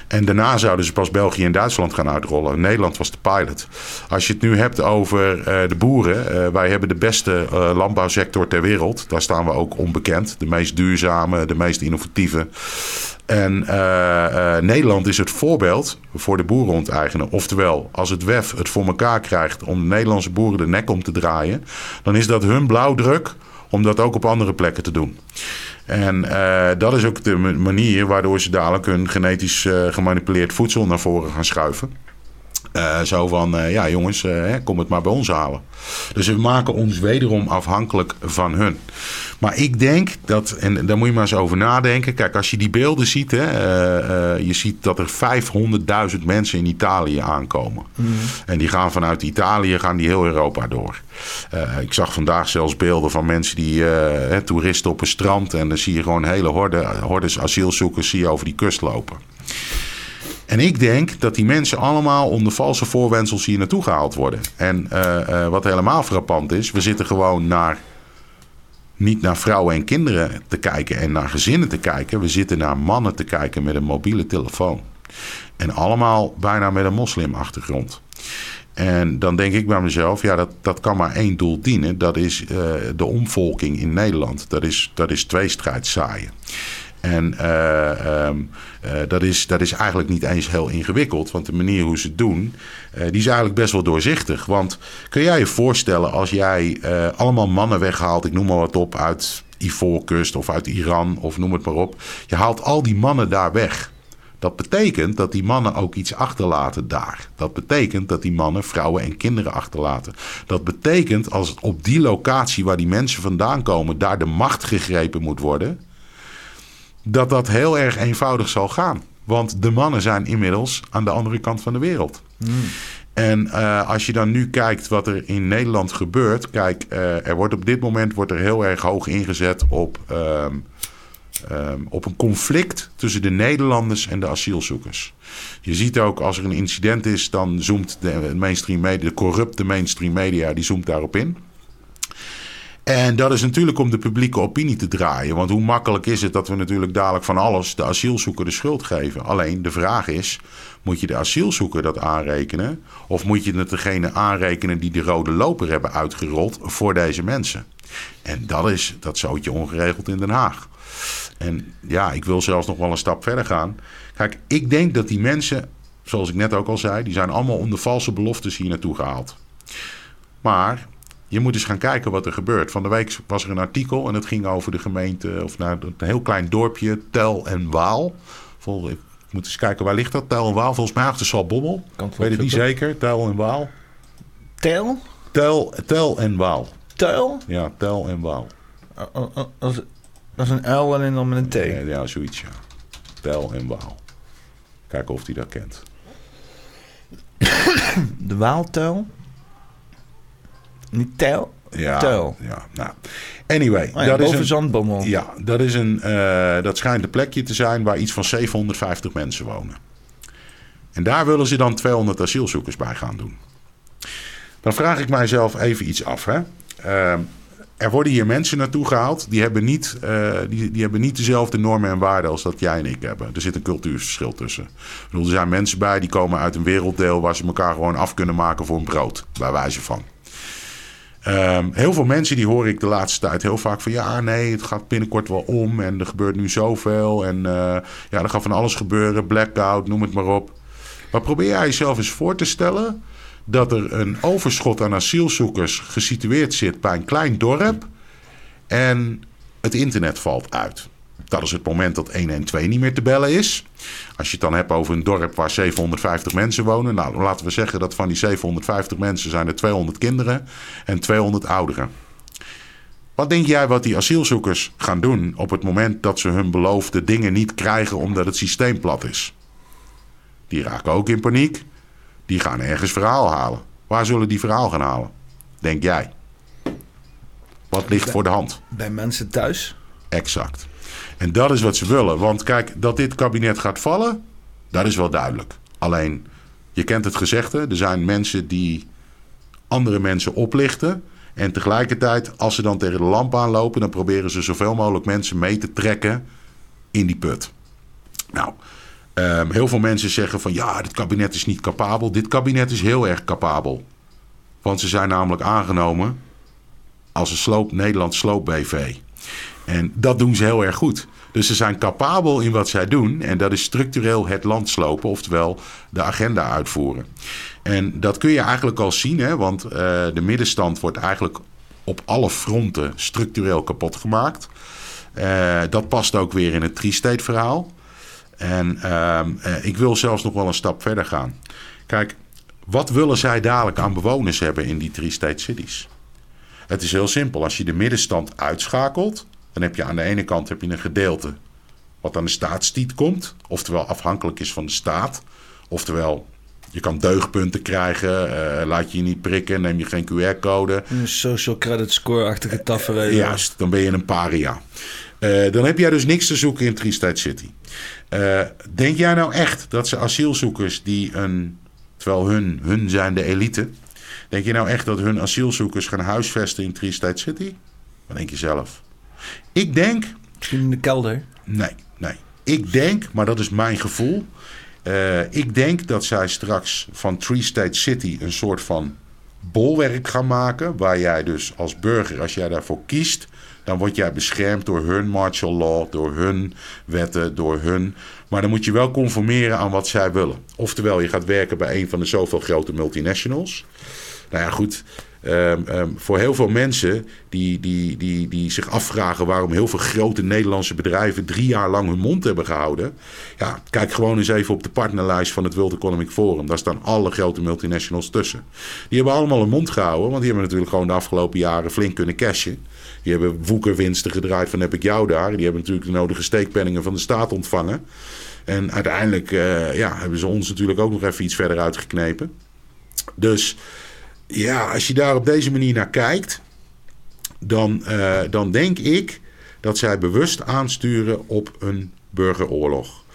En daarna zouden ze pas België en Duitsland gaan uitrollen. Nederland was de pilot. Als je het nu hebt over uh, de boeren. Uh, wij hebben de beste uh, landbouwsector ter wereld. Daar staan we ook onbekend. De meest duurzame, de meest innovatieve. En Nederland is het voorbeeld voor de boerenonteigener. Oftewel, als het WEF het voor elkaar krijgt om de Nederlandse boeren de nek om te draaien. dan is dat hun blauwdruk om dat ook op andere plekken te doen. En uh, dat is ook de manier waardoor ze dadelijk hun genetisch uh, gemanipuleerd voedsel naar voren gaan schuiven. Uh, zo van, ja jongens, kom het maar bij ons halen. Dus we maken ons wederom afhankelijk van hun. Maar ik denk dat, en daar moet je maar eens over nadenken. Kijk, als je die beelden ziet, hè, je ziet dat er 500.000 mensen in Italië aankomen. Mm. En die gaan vanuit Italië, gaan die heel Europa door. Ik zag vandaag zelfs beelden van mensen die, toeristen op een strand. En dan zie je gewoon hele horde, hordes asielzoekers zie je over die kust lopen. En ik denk dat die mensen allemaal onder valse voorwendsels hier naartoe gehaald worden. En uh, uh, wat helemaal frappant is, we zitten gewoon naar niet naar vrouwen en kinderen te kijken en naar gezinnen te kijken. We zitten naar mannen te kijken met een mobiele telefoon. En allemaal bijna met een moslimachtergrond. En dan denk ik bij mezelf, ja, dat, dat kan maar één doel dienen. Dat is uh, de omvolking in Nederland. Dat is, dat is tweestrijd zaaien. En uh, um, uh, dat, is, dat is eigenlijk niet eens heel ingewikkeld. Want de manier hoe ze het doen, uh, die is eigenlijk best wel doorzichtig. Want kun jij je voorstellen als jij allemaal mannen weghaalt, ik noem maar wat op, uit Ivoorkust of uit Iran of noem het maar op. Je haalt al die mannen daar weg. Dat betekent dat die mannen ook iets achterlaten daar. Dat betekent dat die mannen vrouwen en kinderen achterlaten. Dat betekent als op die locatie waar die mensen vandaan komen, daar de macht gegrepen moet worden dat dat heel erg eenvoudig zal gaan. Want de mannen zijn inmiddels aan de andere kant van de wereld. Mm. En uh, als je dan nu kijkt wat er in Nederland gebeurt. Kijk, uh, er wordt op dit moment wordt er heel erg hoog ingezet op, uh, ehm, op een conflict tussen de Nederlanders en de asielzoekers. Je ziet ook als er een incident is, dan zoomt de mainstream media, de corrupte mainstream media, die zoomt daarop in. En dat is natuurlijk om de publieke opinie te draaien. Want hoe makkelijk is het dat we natuurlijk dadelijk van alles de asielzoeker de schuld geven? Alleen de vraag is: moet je de asielzoeker dat aanrekenen? Of moet je het degene aanrekenen die de rode loper hebben uitgerold voor deze mensen? En dat is dat zootje ongeregeld in Den Haag. En ja, ik wil zelfs nog wel een stap verder gaan. Kijk, ik denk dat die mensen, zoals ik net ook al zei, die zijn allemaal onder valse beloftes hier naartoe gehaald. Maar je moet eens gaan kijken wat er gebeurt. Van de week was er een artikel en het ging over de gemeente, of naar een heel klein dorpje, Tel en Waal. Vol, ik moet eens kijken, waar ligt dat? Tel en Waal? Volgens mij achter Salbommel. Kan Weet het niet zeker? Tel en Waal. Tel? Tel, tel en Waal. Tel? Ja, Tel en Waal. Oh, oh, oh, Dat is- dat is een L en dan met een T. Ja, ja, zoiets ja. Tel en Waal. Kijken of hij dat kent. *coughs* De Waaltel? Niet Tel? Ja, Tel. ja nou. Anyway, Oh ja, dat is boven een, Zandbommel. Ja, dat, is een, eh, dat schijnt een plekje te zijn waar iets van 750 mensen wonen. En daar willen ze dan 200 asielzoekers bij gaan doen. Dan vraag ik mijzelf even iets af. Hè? Ehm, er worden hier mensen naartoe gehaald die hebben, niet, eh, die, die hebben niet dezelfde normen en waarden als dat jij en ik hebben. Er zit een cultuurverschil tussen. Ik bedoel, er zijn mensen bij die komen uit een werelddeel waar ze elkaar gewoon af kunnen maken voor een brood, bij wijze van. Ehm, heel veel mensen die hoor ik de laatste tijd heel vaak van ja, nee, het gaat binnenkort wel om en er gebeurt nu zoveel en eh, ja, er gaat van alles gebeuren, blackout, noem het maar op. Maar probeer jij jezelf eens voor te stellen dat er een overschot aan asielzoekers gesitueerd zit bij een klein dorp en het internet valt uit. Dat is het moment dat 112 niet meer te bellen is. Als je het dan hebt over een dorp waar 750 mensen wonen. Nou, laten we zeggen dat van die 750 mensen zijn er 200 kinderen en 200 ouderen. Wat denk jij wat die asielzoekers gaan doen op het moment dat ze hun beloofde dingen niet krijgen omdat het systeem plat is? Die raken ook in paniek. Die gaan ergens verhaal halen. Waar zullen die verhaal gaan halen? Denk jij? Wat ligt voor de hand? Bij mensen thuis? Exact. En dat is wat ze willen. Want kijk, dat dit kabinet gaat vallen, dat is wel duidelijk. Alleen, je kent het gezegde, er zijn mensen die andere mensen oplichten. En tegelijkertijd, als ze dan tegen de lamp aanlopen, dan proberen ze zoveel mogelijk mensen mee te trekken in die put. Nou, ehm, heel veel mensen zeggen van ja, dit kabinet is niet capabel. Dit kabinet is heel erg capabel. Want ze zijn namelijk aangenomen als een sloop, Nederland Sloop BV. En dat doen ze heel erg goed. Dus ze zijn capabel in wat zij doen. En dat is structureel het land slopen, oftewel de agenda uitvoeren. En dat kun je eigenlijk al zien, hè, want eh, de middenstand wordt eigenlijk op alle fronten structureel kapot gemaakt. Eh, dat past ook weer in het tri-state verhaal. En ehm, eh, ik wil zelfs nog wel een stap verder gaan. Kijk, wat willen zij dadelijk aan bewoners hebben in die tri-state cities? Het is heel simpel. Als je de middenstand uitschakelt, dan heb je aan de ene kant heb je een gedeelte wat aan de staatstiet komt, oftewel afhankelijk is van de staat. Oftewel, je kan deugdpunten krijgen, eh, laat je je niet prikken, neem je geen QR-code. Een social credit score-achtige tafereel. Juist, dan ben je een paria. Eh, dan heb jij dus niks te zoeken in Tri-State City. Eh, denk jij nou echt dat ze asielzoekers die een... Terwijl hun, hun zijn de elite. Denk je nou echt dat hun asielzoekers gaan huisvesten in Tri-State City? Wat denk je zelf? Ik denk... Misschien in de kelder. Nee, nee. Ik denk, maar dat is mijn gevoel. eh, ik denk dat zij straks van Tree State City een soort van bolwerk gaan maken. Waar jij dus als burger, als jij daarvoor kiest, dan word jij beschermd door hun martial law, door hun wetten, door hun. Maar dan moet je wel conformeren aan wat zij willen. Oftewel, je gaat werken bij een van de zoveel grote multinationals. Nou ja, goed. Ehm, ehm, voor heel veel mensen die, die, die, die zich afvragen waarom heel veel grote Nederlandse bedrijven drie jaar lang hun mond hebben gehouden. Ja, kijk gewoon eens even op de partnerlijst van het World Economic Forum. Daar staan alle grote multinationals tussen. Die hebben allemaal hun mond gehouden, want die hebben natuurlijk gewoon de afgelopen jaren flink kunnen cashen. Die hebben woekerwinsten gedraaid van heb ik jou daar. Die hebben natuurlijk de nodige steekpenningen van de staat ontvangen. En uiteindelijk eh, ja, hebben ze ons natuurlijk ook nog even iets verder uitgeknepen. Dus ja, als je daar op deze manier naar kijkt, dan, eh, dan denk ik dat zij bewust aansturen op een burgeroorlog.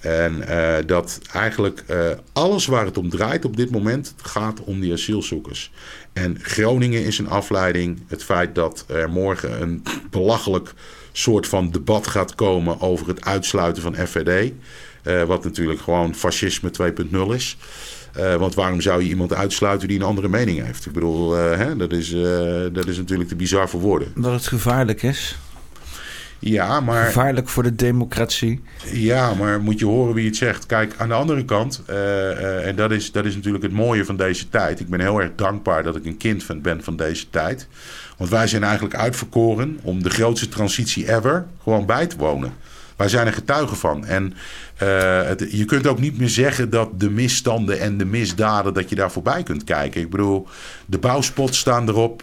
En uh, dat eigenlijk uh, alles waar het om draait op dit moment gaat om die asielzoekers. En Groningen is een afleiding. Het feit dat er morgen een belachelijk soort van debat gaat komen over het uitsluiten van FVD. Wat natuurlijk gewoon fascisme 2.0 is. Uh, want waarom zou je iemand uitsluiten die een andere mening heeft? Ik bedoel, uh, hè, dat, is, dat is natuurlijk te bizar voor woorden. Dat het gevaarlijk is. Ja, maar... Gevaarlijk voor de democratie. Ja, maar moet je horen wie het zegt. Kijk, aan de andere kant, uh, uh, en dat is, dat is natuurlijk het mooie van deze tijd. Ik ben heel erg dankbaar dat ik een kind van, ben van deze tijd. Want wij zijn eigenlijk uitverkoren om de grootste transitie ever gewoon bij te wonen. Wij zijn er getuigen van. En uh, het, je kunt ook niet meer zeggen dat de misstanden en de misdaden, dat je daar voorbij kunt kijken. Ik bedoel, de bouwspots staan erop.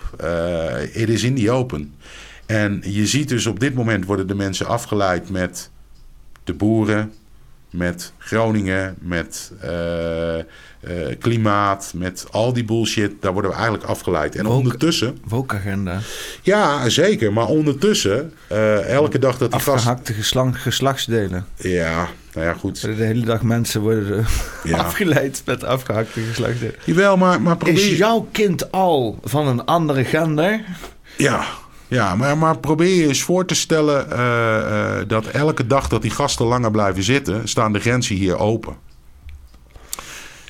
Het is in die open. En je ziet dus op dit moment worden de mensen afgeleid met de boeren, met Groningen, met uh, uh, klimaat, met al die bullshit. Daar worden we eigenlijk afgeleid. En Woke, ondertussen. Woke-agenda. Ja, zeker. Maar ondertussen, uh, elke dag dat die Afgehakte gast... geslachtsdelen. Ja, nou ja, goed. De hele dag mensen worden *laughs* ja. afgeleid met afgehakte geslachtsdelen. Jawel, maar, maar probeer... Is jouw kind al van een andere gender? Ja. Ja, maar, maar probeer je eens voor te stellen uh, uh, dat elke dag dat die gasten langer blijven zitten, staan de grenzen hier open.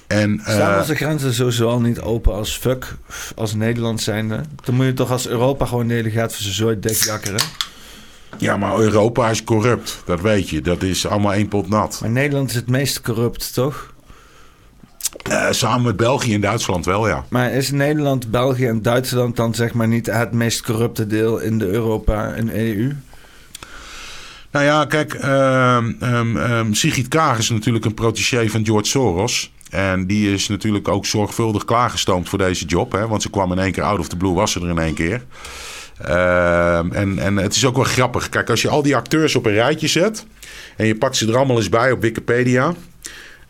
En, uh, Staan onze grenzen sowieso al niet open als fuck, als Nederland zijnde? Dan moet je toch als Europa gewoon de hele gaat voor zijn zooi dekjakkeren? Ja, maar Europa is corrupt, dat weet je. Dat is allemaal één pot nat. Maar Nederland is het meest corrupt, toch? Uh, samen met België en Duitsland wel, ja. Maar is Nederland, België en Duitsland dan zeg maar niet het meest corrupte deel in de Europa en EU? Nou ja, kijk, uh, um, um, Sigrid Kaag is natuurlijk een protégé van George Soros. En die is natuurlijk ook zorgvuldig klaargestoomd voor deze job. Hè? Want ze kwam in één keer out of the blue, was ze er in één keer. Uh, en, en het is ook wel grappig. Kijk, als je al die acteurs op een rijtje zet... en je pakt ze er allemaal eens bij op Wikipedia...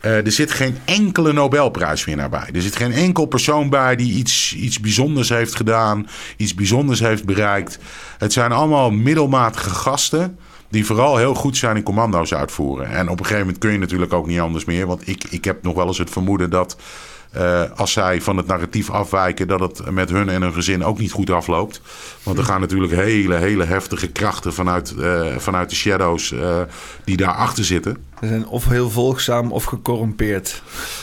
Uh, er zit geen enkele Nobelprijswinnaar bij. Er zit geen enkel persoon bij die iets, iets bijzonders heeft gedaan, iets bijzonders heeft bereikt. Het zijn allemaal middelmatige gasten die vooral heel goed zijn in commando's uitvoeren. En op een gegeven moment kun je natuurlijk ook niet anders meer. Want ik, ik heb nog wel eens het vermoeden dat uh, als zij van het narratief afwijken, dat het met hun en hun gezin ook niet goed afloopt. Want er gaan natuurlijk hele, hele heftige krachten vanuit, uh, vanuit de shadows uh, die daarachter zitten. Ze zijn of heel volgzaam of gecorrumpeerd.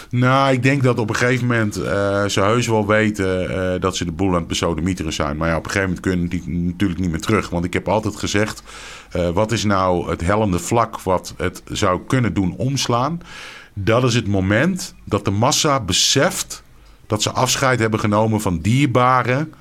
Nou, ik denk dat op een gegeven moment ze heus wel weten dat ze de boel aan het besodemieteren zijn. Maar ja, op een gegeven moment kunnen die natuurlijk niet meer terug. Want ik heb altijd gezegd, wat is nou het hellende vlak wat het zou kunnen doen omslaan? Dat is het moment dat de massa beseft dat ze afscheid hebben genomen van dierbaren.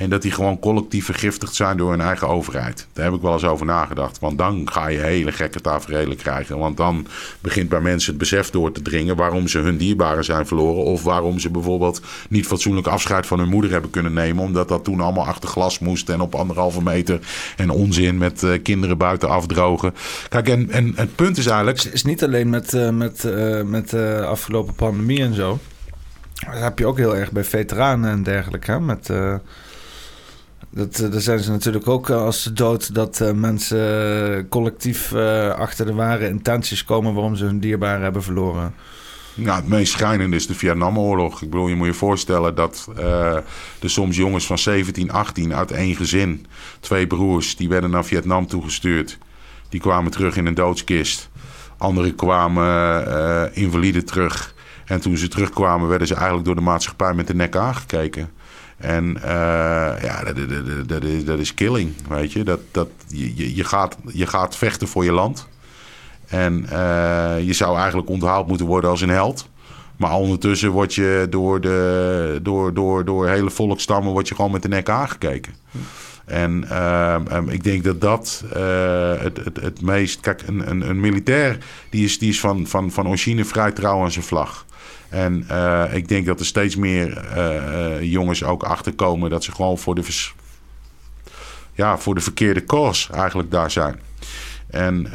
En dat die gewoon collectief vergiftigd zijn door hun eigen overheid. Daar heb ik wel eens over nagedacht. Want dan ga je hele gekke tafereelen krijgen. Want dan begint bij mensen het besef door te dringen waarom ze hun dierbaren zijn verloren. Of waarom ze bijvoorbeeld niet fatsoenlijk afscheid van hun moeder hebben kunnen nemen. Omdat dat toen allemaal achter glas moest en op anderhalve meter. En onzin met uh, kinderen buiten afdrogen. Kijk, en, en het punt is eigenlijk. Het is niet alleen met, uh, met, uh, met de afgelopen pandemie en zo. Dat heb je ook heel erg bij veteranen en dergelijke. Hè? Met. Dat, daar zijn ze natuurlijk ook als ze dood dat uh, mensen collectief achter de ware intenties komen waarom ze hun dierbaren hebben verloren. Nou, het meest schijnende is de Vietnamoorlog. Ik bedoel, je moet je voorstellen dat uh, er soms jongens van 17, 18 uit één gezin, twee broers, die werden naar Vietnam toegestuurd. Die kwamen terug in een doodskist. Anderen kwamen invalide terug. En toen ze terugkwamen, werden ze eigenlijk door de maatschappij met de nek aangekeken. En uh, ja, dat, dat, dat, is, dat is killing, weet je. Dat, dat, je, je, gaat, je gaat vechten voor je land. En uh, je zou eigenlijk onthaald moeten worden als een held. Maar ondertussen word je door, de, door, door, door hele volkstammen word je gewoon met de nek aangekeken. En um, ik denk dat dat het, het, het meest... Kijk, een, een, een militair die is, die is van, van, van origine vrij trouw aan zijn vlag. En uh, ik denk dat er steeds meer uh, jongens ook achterkomen dat ze gewoon voor de, ja, voor de verkeerde koers eigenlijk daar zijn. En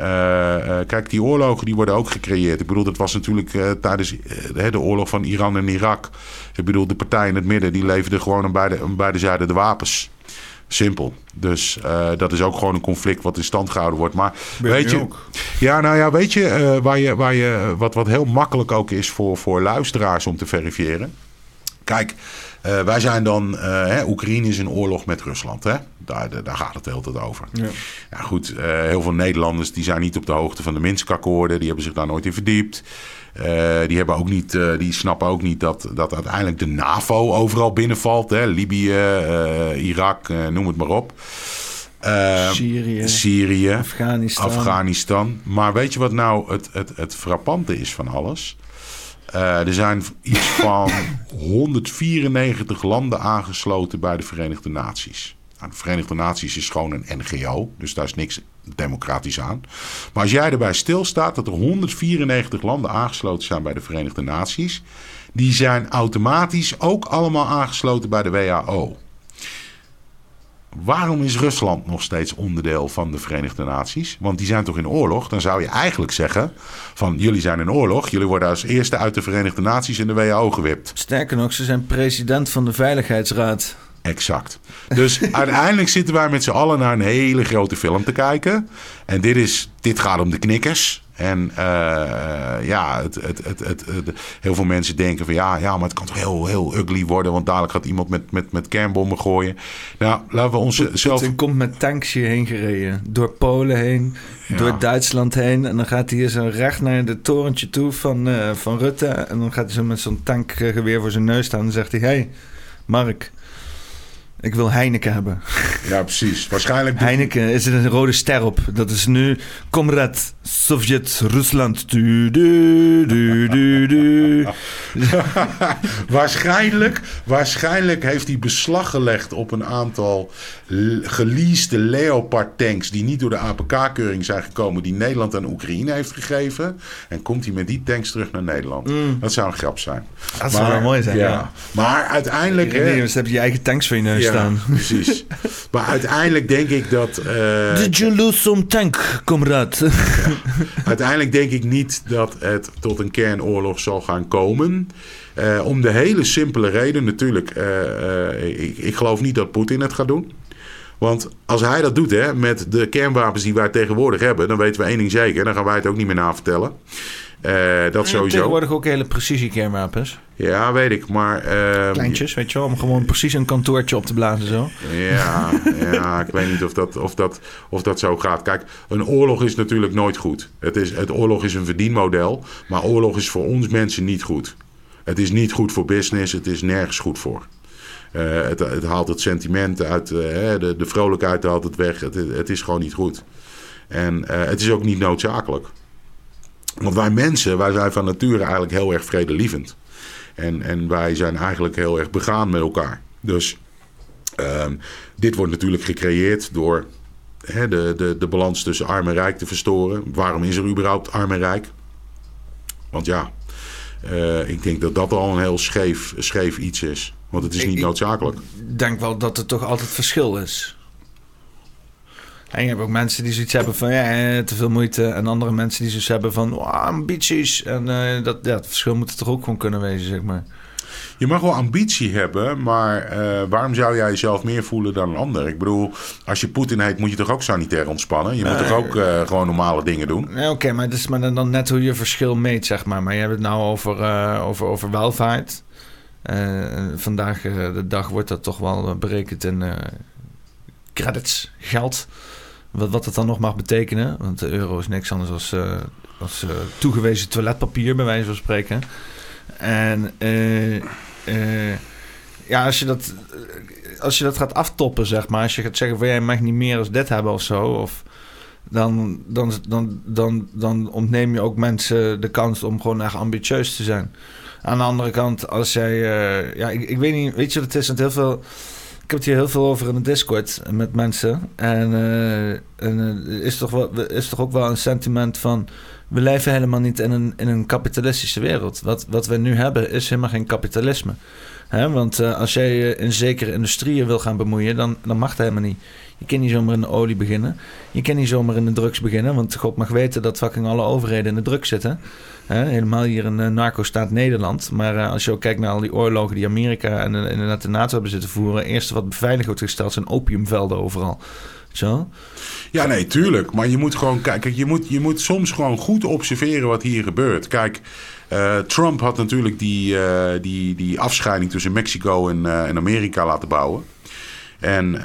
kijk, die oorlogen die worden ook gecreëerd. Ik bedoel, dat was natuurlijk tijdens de oorlog van Iran en Irak. Ik bedoel, de partijen in het midden die leverden gewoon aan beide, aan beide zijden de wapens. Simpel. Dus uh, dat is ook gewoon een conflict wat in stand gehouden wordt. Maar Ben weet je ook? ja, nou ja, weet je, eh, waar je, waar je wat, wat heel makkelijk ook is voor, voor luisteraars om te verifiëren. Kijk, eh, wij zijn dan, eh, hè, Oekraïne is in oorlog met Rusland, hè? Daar, daar- gaat het de hele tijd over. Ja. Ja, goed, eh, heel veel Nederlanders die zijn niet op de hoogte van de Minsk-akkoorden. Die hebben zich daar nooit in verdiept. Eh, die, hebben ook niet, eh, die snappen ook niet dat, dat uiteindelijk de NAVO overal binnenvalt. Hè? Libië, eh, Irak, noem het maar op. Syrië, Syrië, Afghanistan. Afghanistan. Maar weet je wat nou het, het, het frappante is van alles? Er zijn iets van *laughs* 194 landen aangesloten bij de Verenigde Naties. De Verenigde Naties is gewoon een NGO, dus daar is niks democratisch aan. Maar als jij erbij stilstaat dat er 194 landen aangesloten zijn bij de Verenigde Naties, die zijn automatisch ook allemaal aangesloten bij de WHO. Waarom is Rusland nog steeds onderdeel van de Verenigde Naties? Want die zijn toch in oorlog? Dan zou je eigenlijk zeggen van jullie zijn in oorlog. Jullie worden als eerste uit de Verenigde Naties in de WHO gewipt. Sterker nog, ze zijn president van de Veiligheidsraad. Exact. Dus *laughs* uiteindelijk zitten wij met z'n allen naar een hele grote film te kijken. En dit, is, dit gaat om de knikkers. En eh, ja, het, het, het, heel veel mensen denken van ja, ja, maar het kan toch heel, heel ugly worden. Want dadelijk gaat iemand met, met, met kernbommen gooien. Nou, laten we ons zelf... Komt met tanks hierheen gereden. Door Polen heen, Ja. door Duitsland heen. En dan gaat hij zo recht naar het torentje toe van, eh, van Rutte. En dan gaat hij zo met zo'n tankgeweer voor zijn neus staan. En dan zegt hij, hey, Mark, ik wil Heineken hebben. Ja, precies. Waarschijnlijk Heineken is er een rode ster op. Dat is nu Comrade Sovjet-Rusland. Du, du, du, du, du. *laughs* waarschijnlijk, waarschijnlijk heeft hij beslag gelegd op een aantal geleasede Leopard tanks die niet door de APK-keuring zijn gekomen, die Nederland aan Oekraïne heeft gegeven. En komt hij met die tanks terug naar Nederland. Dat zou een grap zijn. Mm. Dat zou wel mooi zijn, ja. Maar uiteindelijk. hè, Nee, dus heb je eigen tanks voor je neus ja, staan. precies. *laughs* maar uiteindelijk denk ik dat. eh, Did you lose some tank, comrade? *laughs* Uiteindelijk denk ik niet dat het tot een kernoorlog zal gaan komen. Eh, om de hele simpele reden, natuurlijk, eh, eh, ik, ik geloof niet dat Poetin het gaat doen. Want als hij dat doet, hè, met de kernwapens die wij tegenwoordig hebben, dan weten we één ding zeker. Dan gaan wij het ook niet meer navertellen. Eh dat sowieso. Tegenwoordig ook hele precisie kernwapens. Ja, weet ik. Maar. eh, Kleintjes, weet je wel, om gewoon precies een kantoortje op te blazen zo. Ja, ja, ik weet niet of dat, of, dat, of dat zo gaat. Kijk, een oorlog is natuurlijk nooit goed. Het, is, het oorlog is een verdienmodel, maar oorlog is voor ons mensen niet goed. Het is niet goed voor business, het is nergens goed voor. Eh, het, het haalt het sentiment uit, eh, de, de vrolijkheid haalt het weg. Het, het is gewoon niet goed. En eh, het is ook niet noodzakelijk. Want wij mensen, wij zijn van nature eigenlijk heel erg vredelievend. En, en wij zijn eigenlijk heel erg begaan met elkaar. Dus Ehm, dit wordt natuurlijk gecreëerd door hè, de, de, de balans tussen arm en rijk te verstoren. Waarom is er überhaupt arm en rijk? Want ja, eh, ik denk dat dat al een heel scheef, scheef iets is. Want het is niet ik- noodzakelijk. Ik denk wel dat er toch altijd verschil is. En je hebt ook mensen die zoiets hebben van ja, eh, te veel moeite. En andere mensen die zoiets hebben van oh, ambities. En eh, dat, ja, het verschil moet er toch ook gewoon kunnen wezen, zeg maar. Je mag wel ambitie hebben, maar eh, waarom zou jij jezelf meer voelen dan een ander? Ik bedoel, als je Poetin heet, moet je toch ook sanitair ontspannen? Je moet toch ook gewoon normale dingen doen? Oké, maar het is maar dan, dan net hoe je verschil meet, zeg maar. Maar je hebt het nou over, over, over welvaart. Vandaag de dag wordt dat toch wel berekend in credits, geld. Wat, wat het dan nog mag betekenen. Want de euro is niks anders als, eh, als eh, toegewezen toiletpapier, bij wijze van spreken. En eh, ja, als je, dat, als je dat gaat aftoppen, zeg maar. Als je gaat zeggen van jij mag niet meer als dit hebben of zo. Of dan, dan, dan, dan, dan ontneem je ook mensen de kans om gewoon echt ambitieus te zijn. Aan de andere kant, als jij... ja, ik, ik weet niet, weet je wat het is? Want heel veel... Ik heb het hier heel veel over in de Discord met mensen. En, eh, en eh, is, toch is toch ook wel een sentiment van... we leven helemaal niet in een, in een kapitalistische wereld. Wat, wat we nu hebben is helemaal geen kapitalisme. Want uh, als jij je in zekere industrieën wil gaan bemoeien, dan, dan mag dat helemaal niet. Je kan niet zomaar in de olie beginnen. Je kan niet zomaar in de drugs beginnen. Want God mag weten dat fucking alle overheden in de drugs zitten. Helemaal hier in uh, narco-staat Nederland. Maar uh, als je ook kijkt naar al die oorlogen die Amerika en inderdaad de NATO hebben zitten voeren. Het eerste wat beveiligd wordt gesteld zijn opiumvelden overal. Zo? Ja, nee, tuurlijk. Maar je moet gewoon kijken. Je moet, je moet soms gewoon goed observeren wat hier gebeurt. Kijk, Trump had natuurlijk die, die, die afscheiding tussen Mexico en, en Amerika laten bouwen. En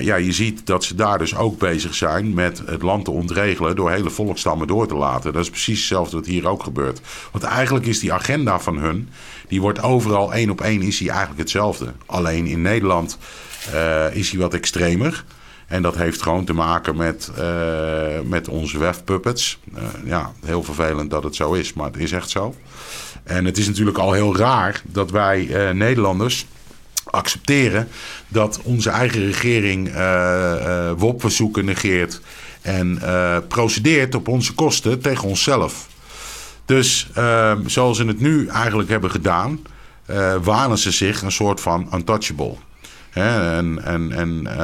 ja, je ziet dat ze daar dus ook bezig zijn met het land te ontregelen door hele volkstammen door te laten. Dat is precies hetzelfde wat hier ook gebeurt. Want eigenlijk is die agenda van hun, die wordt overal één op één is die eigenlijk hetzelfde. Alleen in Nederland is hij wat extremer. En dat heeft gewoon te maken met, uh, met onze webpuppets. Uh, ja, heel vervelend dat het zo is, maar het is echt zo. En het is natuurlijk al heel raar dat wij Nederlanders accepteren dat onze eigen regering WOP-verzoeken negeert en procedeert op onze kosten tegen onszelf. Dus zoals ze het nu eigenlijk hebben gedaan, wanen ze zich een soort van untouchable. En, en, en, uh,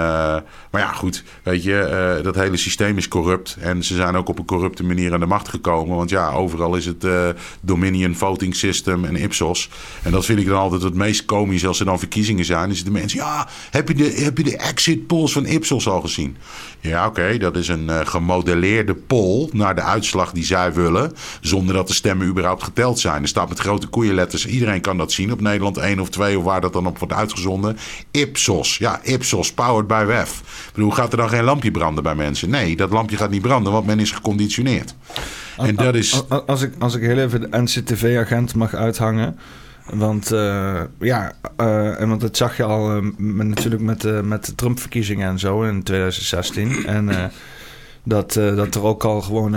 maar ja, goed, weet je, uh, dat hele systeem is corrupt. En ze zijn ook op een corrupte manier aan de macht gekomen. Want ja, overal is het uh, Dominion Voting System en Ipsos. En dat vind ik dan altijd het meest komisch als er dan verkiezingen zijn. Dan zitten mensen, ja, heb je de, heb je de exit polls van Ipsos al gezien? Ja, oké, dat is een gemodelleerde poll naar de uitslag die zij willen. Zonder dat de stemmen überhaupt geteld zijn. Er staat met grote koeienletters, iedereen kan dat zien op Nederland 1 of 2 of waar dat dan op wordt uitgezonden. Ipsos Ipsos. Ja, Ipsos, powered by WEF. Ik bedoel, gaat er dan geen lampje branden bij mensen? Nee, dat lampje gaat niet branden, want men is geconditioneerd. En dat is... Als ik, als ik heel even de NCTV-agent mag uithangen... Want uh, ja, uh, en want dat zag je al uh, met, natuurlijk met, met de Trump-verkiezingen en zo in 2016. En dat, dat er ook al gewoon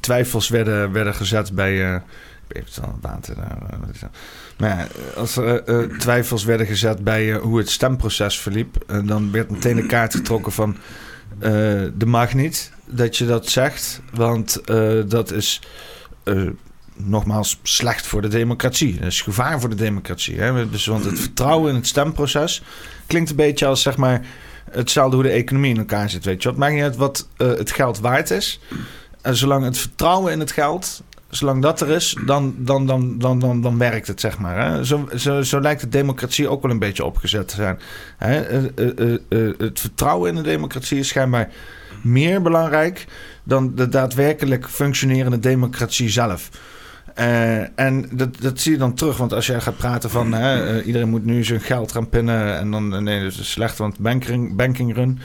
twijfels werden, werden gezet bij al water daar. Maar als er uh, twijfels werden gezet bij hoe het stemproces verliep, dan werd meteen de kaart getrokken van de mag niet dat je dat zegt, want dat is nogmaals slecht voor de democratie. Dat is gevaar voor de democratie. Hè? Dus, want het vertrouwen in het stemproces klinkt een beetje als zeg maar hetzelfde hoe de economie in elkaar zit. Weet je, wat maakt niet uit wat het geld waard is. En zolang het vertrouwen in het geld zolang dat er is, dan, dan, dan, dan, dan, dan werkt het, zeg maar. Hè? Zo, zo, zo lijkt de democratie ook wel een beetje opgezet te zijn. Hè? Uh, uh, uh, het vertrouwen in de democratie is schijnbaar meer belangrijk dan de daadwerkelijk functionerende democratie zelf. En dat, dat zie je dan terug, want als jij gaat praten van uh, iedereen moet nu zijn geld gaan pinnen en dan nee, dat is slecht, want banking, banking run.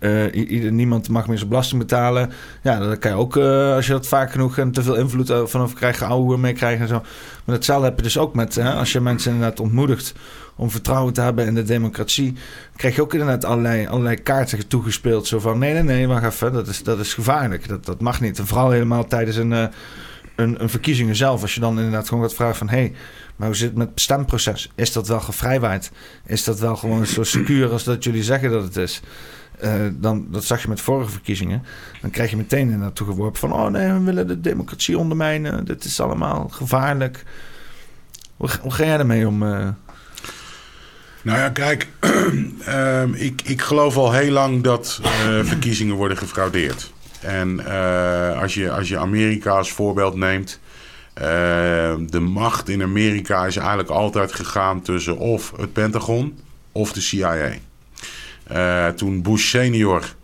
Uh, niemand mag meer zijn belasting betalen. Ja, dat kan je ook, uh, als je dat vaak genoeg en te veel invloed vanaf krijgt, ouwe mee krijgen en zo. Maar hetzelfde heb je dus ook met, hè, als je mensen inderdaad ontmoedigt om vertrouwen te hebben in de democratie, krijg je ook inderdaad allerlei, allerlei kaarten toegespeeld. Zo van, nee, nee, nee, wacht even, dat is, dat is gevaarlijk. Dat, dat mag niet. En vooral helemaal tijdens een, een, een verkiezingen zelf. Als je dan inderdaad gewoon gaat vragen van, hé, hey, maar hoe zit het met het stemproces? Is dat wel gevrijwaard? Is dat wel gewoon zo secuur als dat jullie zeggen dat het is? Uh, dan, dat zag je met vorige verkiezingen. Dan krijg je meteen naartoe geworpen van... oh nee, we willen de democratie ondermijnen. Dit is allemaal gevaarlijk. Hoe, ga jij ermee om? Uh... Nou ja, kijk. uh, *clears throat* ik, ik geloof al heel lang dat uh, verkiezingen worden gefraudeerd. En als, je, als je Amerika als voorbeeld neemt... de macht in Amerika is eigenlijk altijd gegaan tussen of het Pentagon of de CIA. Uh, toen Bush senior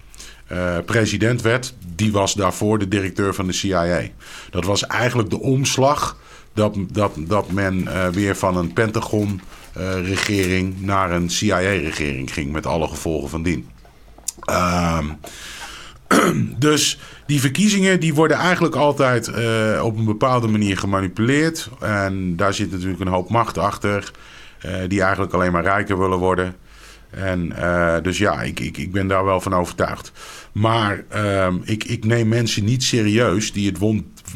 uh, president werd, die was daarvoor de directeur van de CIA. Dat was eigenlijk de omslag dat, dat, dat men uh, weer van een Pentagon-regering naar een CIA-regering ging, met alle gevolgen van dien. Ehm, *clears throat* dus die verkiezingen die worden eigenlijk altijd op een bepaalde manier gemanipuleerd. En daar zit natuurlijk een hoop macht achter, die eigenlijk alleen maar rijker willen worden. En uh, dus ja, ik, ik, ik ben daar wel van overtuigd. Maar uh, ik, ik neem mensen niet serieus die het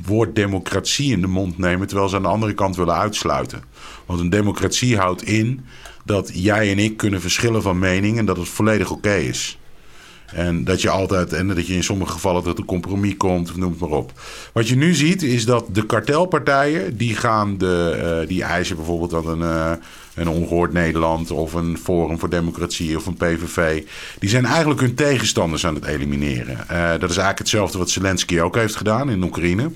woord democratie in de mond nemen, terwijl ze aan de andere kant willen uitsluiten. Want een democratie houdt in dat jij en ik kunnen verschillen van mening en dat het volledig oké is. En dat je altijd, en dat je in sommige gevallen tot een compromis komt, of noem het maar op. Wat je nu ziet, is dat de kartelpartijen, die gaan de, uh, die eisen bijvoorbeeld dat een, uh, een ongehoord Nederland of een Forum voor Democratie of een PVV, die zijn eigenlijk hun tegenstanders aan het elimineren. Uh, dat is eigenlijk hetzelfde wat Zelensky ook heeft gedaan in Oekraïne.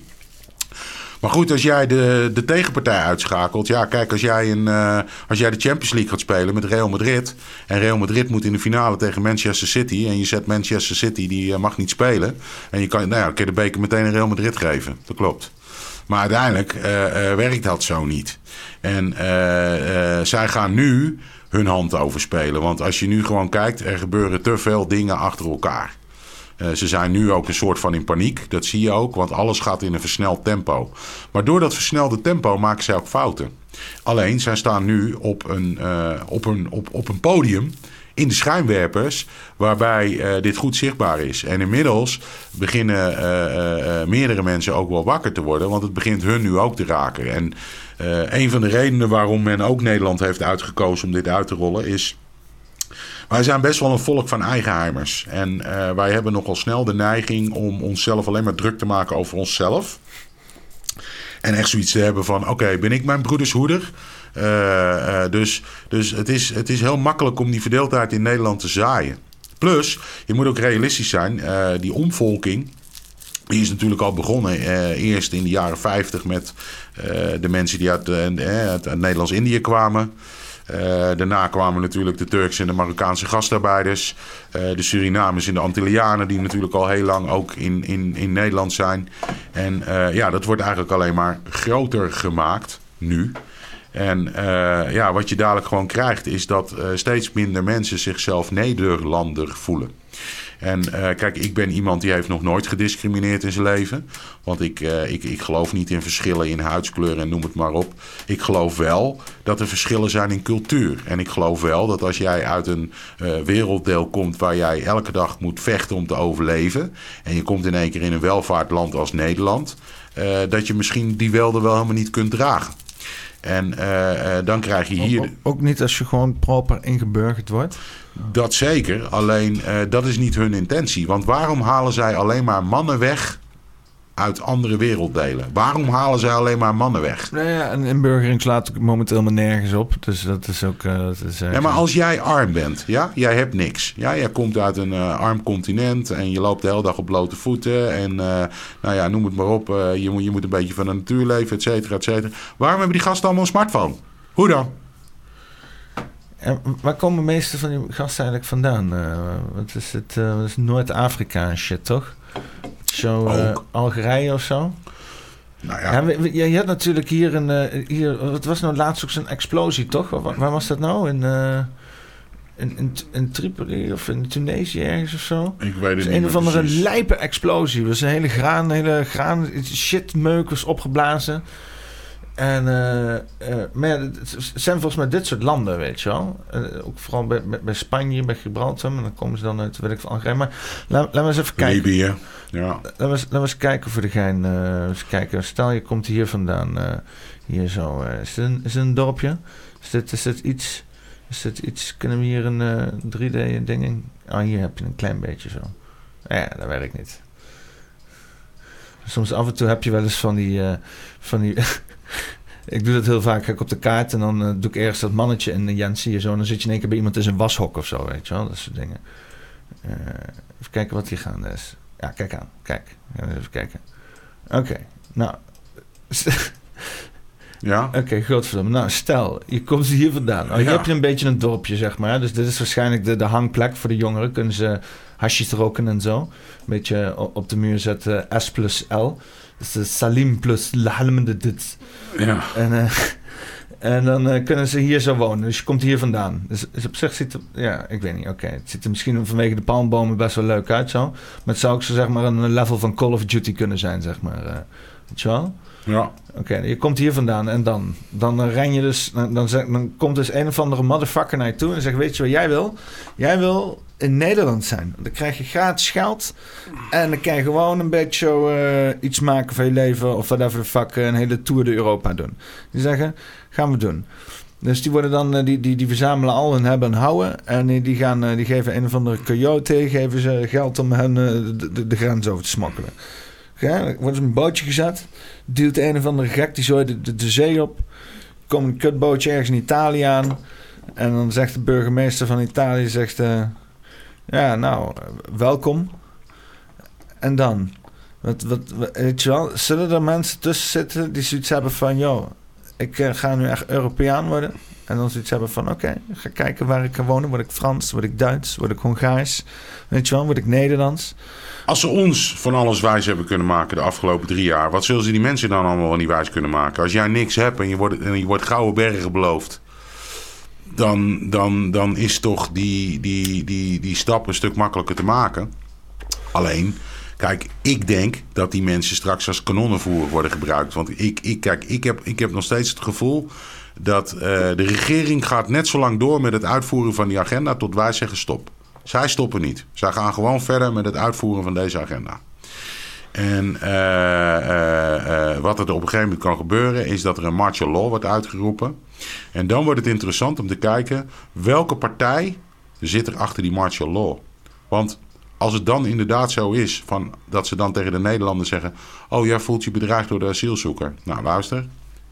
Maar goed, als jij de, de tegenpartij uitschakelt. Ja, kijk, als jij, een, uh, als jij de Champions League gaat spelen met Real Madrid. En Real Madrid moet in de finale tegen Manchester City. En je zet Manchester City, die uh, mag niet spelen. En je kan, nou ja, je de beker meteen aan Real Madrid geven. Dat klopt. Maar uiteindelijk werkt dat zo niet. En zij gaan nu hun hand overspelen. Want als je nu gewoon kijkt, er gebeuren te veel dingen achter elkaar. Uh, ze zijn nu ook een soort van in paniek. Dat zie je ook, want alles gaat in een versneld tempo. Maar door dat versnelde tempo maken zij ook fouten. Alleen, zij staan nu op een, op een, op, op een podium in de schijnwerpers, waarbij dit goed zichtbaar is. En inmiddels beginnen meerdere mensen ook wel wakker te worden, want het begint hun nu ook te raken. En een van de redenen waarom men ook Nederland heeft uitgekozen om dit uit te rollen, is wij zijn best wel een volk van eigenheimers. En uh, wij hebben nogal snel de neiging om onszelf alleen maar druk te maken over onszelf. En echt zoiets te hebben van: oké, ben ik mijn broeders hoeder? Uh, dus dus het, is, het is heel makkelijk om die verdeeldheid in Nederland te zaaien. Plus, je moet ook realistisch zijn: die omvolking. Die is natuurlijk al begonnen eerst in de jaren 50 met de mensen die uit, uit Nederlands-Indië kwamen. Uh, daarna kwamen natuurlijk de Turkse en de Marokkaanse gastarbeiders. De Surinamers en de Antillianen, die natuurlijk al heel lang ook in, in, in Nederland zijn. En ja, dat wordt eigenlijk alleen maar groter gemaakt nu. En ja, wat je dadelijk gewoon krijgt, is dat steeds minder mensen zichzelf Nederlander voelen. En uh, kijk, ik ben iemand die heeft nog nooit gediscrimineerd in zijn leven. Want ik, uh, ik, ik geloof niet in verschillen in huidskleur en noem het maar op. Ik geloof wel dat er verschillen zijn in cultuur. En ik geloof wel dat als jij uit een uh, werelddeel komt waar jij elke dag moet vechten om te overleven. En je komt in één keer in een welvaartland als Nederland. dat je misschien die welden wel helemaal niet kunt dragen. En uh, uh, dan krijg je hier. Ook, ook, niet als je gewoon proper ingeburgerd wordt? Dat zeker. Alleen uh, dat is niet hun intentie. Want waarom halen zij alleen maar mannen weg uit andere werelddelen? Waarom halen zij alleen maar mannen weg? Nou ja, een inburgering slaat momenteel helemaal nergens op. Dus dat is ook. Uh, dat is ja, maar als jij arm bent, ja, jij hebt niks. Ja, jij komt uit een uh, arm continent en je loopt de hele dag op blote voeten. En uh, nou ja, noem het maar op. je, moet, je moet een beetje van de natuur leven, et cetera, et cetera. Waarom hebben die gasten allemaal een smartphone? Hoe dan? En waar komen de meeste van die gasten eigenlijk vandaan? wat is het? Uh, is Noord-Afrika en shit, toch? Zo uh, Algerije of zo? Nou ja. ja we, je, je had natuurlijk hier een... Uh, hier, wat was nou laatst ook zo'n explosie, toch? Waar, waar, was dat nou? In, in, in, in, Tripoli of in Tunesië ergens of zo? Ik weet het dus niet Een of andere lijpe explosie. Was een hele graan, hele graan... Was opgeblazen. En, uh, uh, maar ja, het zijn volgens mij dit soort landen, weet je wel. Uh, ook vooral bij, bij, bij, Spanje, bij Gibraltar. Maar dan komen ze dan uit, weet ik van Algerije. Maar laten laat we eens even kijken. Libië, ja. Laten we, laten we eens kijken voor de gein. eens kijken. Stel, je komt hier vandaan. hier zo. is, het een, is een dorpje? Is dit, is dit iets... Is dit iets... Kunnen we hier een 3D-ding in... Oh, hier heb je een klein beetje zo. Ja, dat werkt niet. Soms af en toe heb je wel eens van die... van die *laughs* ik doe dat heel vaak. Kijk op de kaart en dan uh, doe ik ergens dat mannetje en Jens zie je zo. En dan zit je in één keer bij iemand in zijn washok of zo, weet je wel. Dat soort dingen. Uh, even kijken wat hier gaande is. Ja, kijk aan. Kijk. Even kijken. Oké. Okay. Nou. *laughs* ja. Oké, okay, godverdomme. Nou, stel, je komt hier vandaan. Oh, ja. Je hebt een beetje een dorpje, zeg maar. Dus dit is waarschijnlijk de, de hangplek voor de jongeren. Kunnen ze hasjes roken en zo. Een beetje op de muur zetten S plus L. Dus Salim plus Lahalmende dit. Ja. En, uh, *laughs* en dan uh, kunnen ze hier zo wonen. Dus je komt hier vandaan. Dus, dus op zich ziet het... Ja, ik weet niet. Oké. Okay. Het ziet er misschien vanwege de palmbomen best wel leuk uit zo. Maar het zou ook zo zeg maar een level van Call of Duty kunnen zijn, zeg maar. Uh, weet je wel? Ja. Oké, okay, je komt hier vandaan en dan? Dan ren je dus... Dan, dan, dan komt dus een of andere motherfucker naar je toe en zegt... Weet je wat jij wil? Jij wil in Nederland zijn. Dan krijg je gratis geld. En dan kan je gewoon een beetje uh, iets maken van je leven. Of whatever de fuck. Een hele tour de Europa doen. Die zeggen, gaan we doen. Dus die worden dan, eh, die, die, die verzamelen al hun hebben en houden. En die, gaan, eh, die geven een of andere coyote geven ze geld om hen eh, de, de, grens over te smokkelen. Ja, wordt een bootje gezet. Duwt een of andere gek die zo de, de, zee op. Komt een kutbootje ergens in Italië aan. En dan zegt de burgemeester van Italië, zegt... eh, ja, nou, welkom. En dan? Wat, wat, weet je wel, zullen er mensen tussen zitten die zoiets hebben van... Yo, ik eh, ga nu echt Europeaan worden. En dan zoiets hebben van... Oké, ga kijken waar ik kan wonen. Word ik Frans? Word ik Duits? Word ik Hongaars? Weet je wel, word ik Nederlands? Als ze ons van alles wijs hebben kunnen maken de afgelopen drie jaar, wat zullen ze die mensen dan allemaal niet wijs kunnen maken? Als jij niks hebt en je wordt, en je wordt gouden bergen beloofd, dan, dan, dan is toch die, die, die, die stap een stuk makkelijker te maken. Alleen, kijk, ik denk dat die mensen straks als kanonnenvoer worden gebruikt. Want ik, ik, kijk, ik, heb, ik heb nog steeds het gevoel dat eh, de regering gaat net zo lang door met het uitvoeren van die agenda tot wij zeggen stop. Zij stoppen niet. Zij gaan gewoon verder met het uitvoeren van deze agenda. En eh, eh, wat er op een gegeven moment kan gebeuren, is dat er een martial law wordt uitgeroepen. En dan wordt het interessant om te kijken welke partij zit er achter die martial law. Want als het dan inderdaad zo is van, dat ze dan tegen de Nederlanders zeggen: Oh, jij voelt je bedreigd door de asielzoeker. Nou, luister,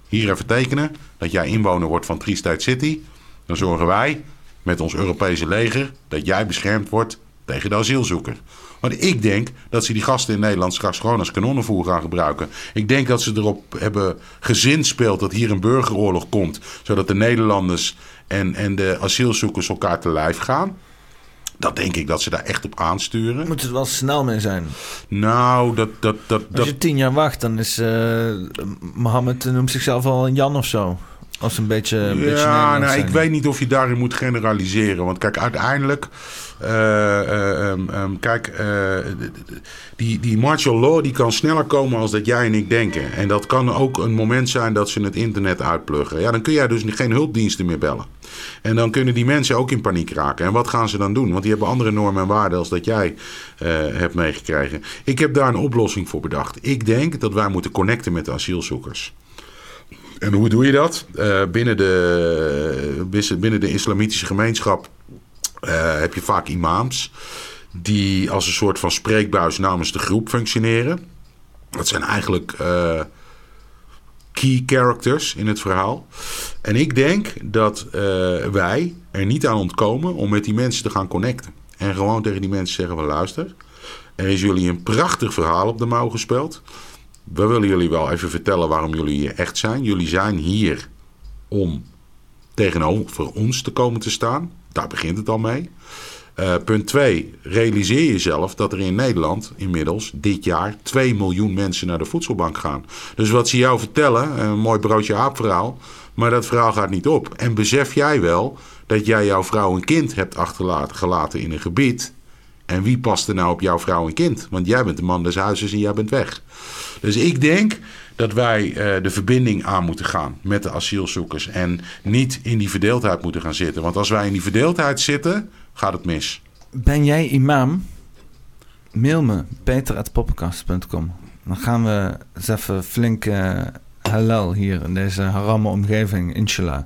hier even tekenen dat jij inwoner wordt van Tri-State City. Dan zorgen wij met ons Europese leger dat jij beschermd wordt tegen de asielzoeker. Want ik denk dat ze die gasten in Nederland straks gewoon als kanonnenvoer gaan gebruiken. Ik denk dat ze erop hebben gezinspeeld dat hier een burgeroorlog komt. Zodat de Nederlanders en, en de asielzoekers elkaar te lijf gaan. Dat denk ik dat ze daar echt op aansturen. Moet er wel snel mee zijn. Nou, dat... dat, dat, Als je tien jaar wacht, dan is eh Mohammed noemt zichzelf al een Jan of zo. Als een beetje, een beetje ja, nou, ik weet niet of je daarin moet generaliseren. Want kijk, uiteindelijk. eh, eh, ehm, ehm, kijk, eh, die, die martial law die kan sneller komen als dat jij en ik denken. En dat kan ook een moment zijn dat ze het internet uitpluggen. Ja, dan kun jij dus geen hulpdiensten meer bellen. En dan kunnen die mensen ook in paniek raken. En wat gaan ze dan doen? Want die hebben andere normen en waarden als dat jij eh, hebt meegekregen. Ik heb daar een oplossing voor bedacht. Ik denk dat wij moeten connecten met de asielzoekers. En hoe doe je dat? Eh, binnen, de, binnen de islamitische gemeenschap eh, heb je vaak imams die als een soort van spreekbuis namens de groep functioneren. Dat zijn eigenlijk eh, key characters in het verhaal. En ik denk dat wij er niet aan ontkomen om met die mensen te gaan connecten. En gewoon tegen die mensen zeggen van luister, er is jullie een prachtig verhaal op de mouw gespeeld. We willen jullie wel even vertellen waarom jullie hier echt zijn. Jullie zijn hier om tegenover ons te komen te staan. Daar begint het al mee. Eh, punt 2. Realiseer jezelf dat er in Nederland inmiddels dit jaar 2 miljoen mensen naar de voedselbank gaan. Dus wat ze jou vertellen, een mooi broodje aap verhaal. Maar dat verhaal gaat niet op. En besef jij wel dat jij jouw vrouw en kind hebt achtergelaten gelaten in een gebied. En wie past er nou op jouw vrouw en kind? Want jij bent de man des huizes en jij bent weg. Dus ik denk dat wij eh, de verbinding aan moeten gaan met de asielzoekers. En niet in die verdeeldheid moeten gaan zitten. Want als wij in die verdeeldheid zitten, gaat het mis. Ben jij imam? Mail me, peter.poppenkast.com. Dan gaan we eens even flink eh, halal hier in deze haramme omgeving, inshallah.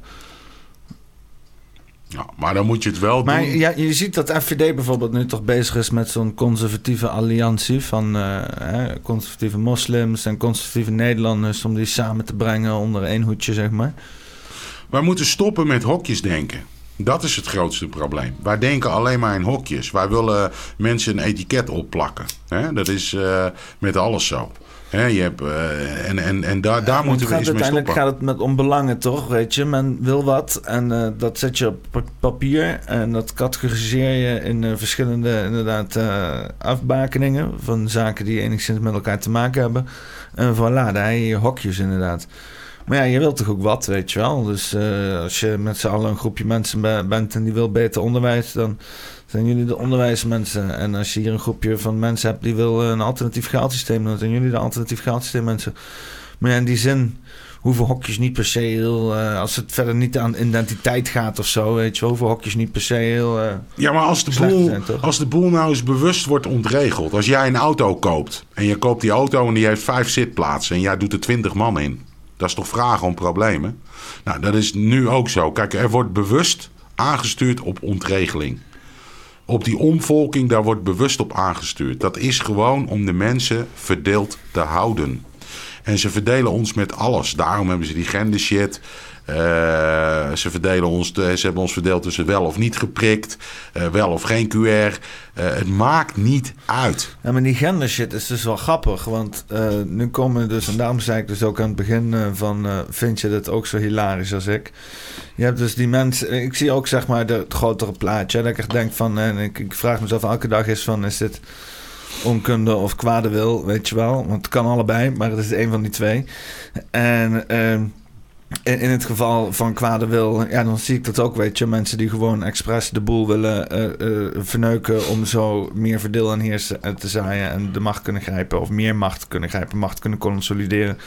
Ja, maar dan moet je het wel Maar doen. ja, je ziet dat FVD bijvoorbeeld nu toch bezig is met zo'n conservatieve alliantie van eh, hè, conservatieve moslims en conservatieve Nederlanders om die samen te brengen onder één hoedje, zeg maar. Wij moeten stoppen met hokjes denken. Dat is het grootste probleem. Wij denken alleen maar in hokjes. Wij willen mensen een etiket opplakken. Hè? Dat is eh, met alles zo. Hè, je hebt, eh, en en, en daar, daar moeten we eens mee uiteindelijk stoppen. gaat het met om belangen, toch? Weet je, men wil wat en eh, dat zet je op pa- papier en dat categoriseer je in eh, verschillende inderdaad afbakeningen van zaken die enigszins met elkaar te maken hebben. En voilà, daar heb je je hokjes inderdaad. Maar ja, je wilt toch ook wat, weet je wel. Dus als je met z'n allen een groepje mensen be- bent en die wil beter onderwijs, dan zijn jullie de onderwijsmensen. En als je hier een groepje van mensen hebt die wil een alternatief geldsysteem, dan zijn jullie de alternatief geldsysteem mensen. Maar ja, in die zin hoeven hokjes niet per se heel... eh, als het verder niet aan identiteit gaat of zo, weet je hoeven hokjes niet per se heel... eh, Ja, maar als de, boel, zijn, als de boel nou eens bewust wordt ontregeld. Als jij een auto koopt en je koopt die auto en die heeft vijf zitplaatsen en jij doet er twintig man in. Dat is toch vragen om problemen? Nou, dat is nu ook zo. Kijk, er wordt bewust aangestuurd op ontregeling. Op die omvolking, daar wordt bewust op aangestuurd. Dat is gewoon om de mensen verdeeld te houden. En ze verdelen ons met alles. Daarom hebben ze die gendershit. Uh, ze, verdelen ons, ze hebben ons verdeeld tussen wel of niet geprikt, uh, wel of geen QR. Het maakt niet uit. Ja, maar die gendershit is dus wel grappig. Want nu komen dus, en daarom zei ik dus ook aan het begin van... vind je dat ook zo hilarisch als ik? Je hebt dus die mensen... Ik zie ook zeg maar de, het grotere plaatje. Dat ik echt denk van... En ik, vraag mezelf elke dag is van... Is dit onkunde of kwade wil, weet je wel? Want het kan allebei, maar het is een van die twee. En... Uh, in, in het geval van kwade wil, ja, dan zie ik dat ook, weet je. Mensen die gewoon expres de boel willen uh, uh, verneuken om zo meer verdeel en heers te zaaien en de macht kunnen grijpen of meer macht kunnen grijpen, macht kunnen consolideren.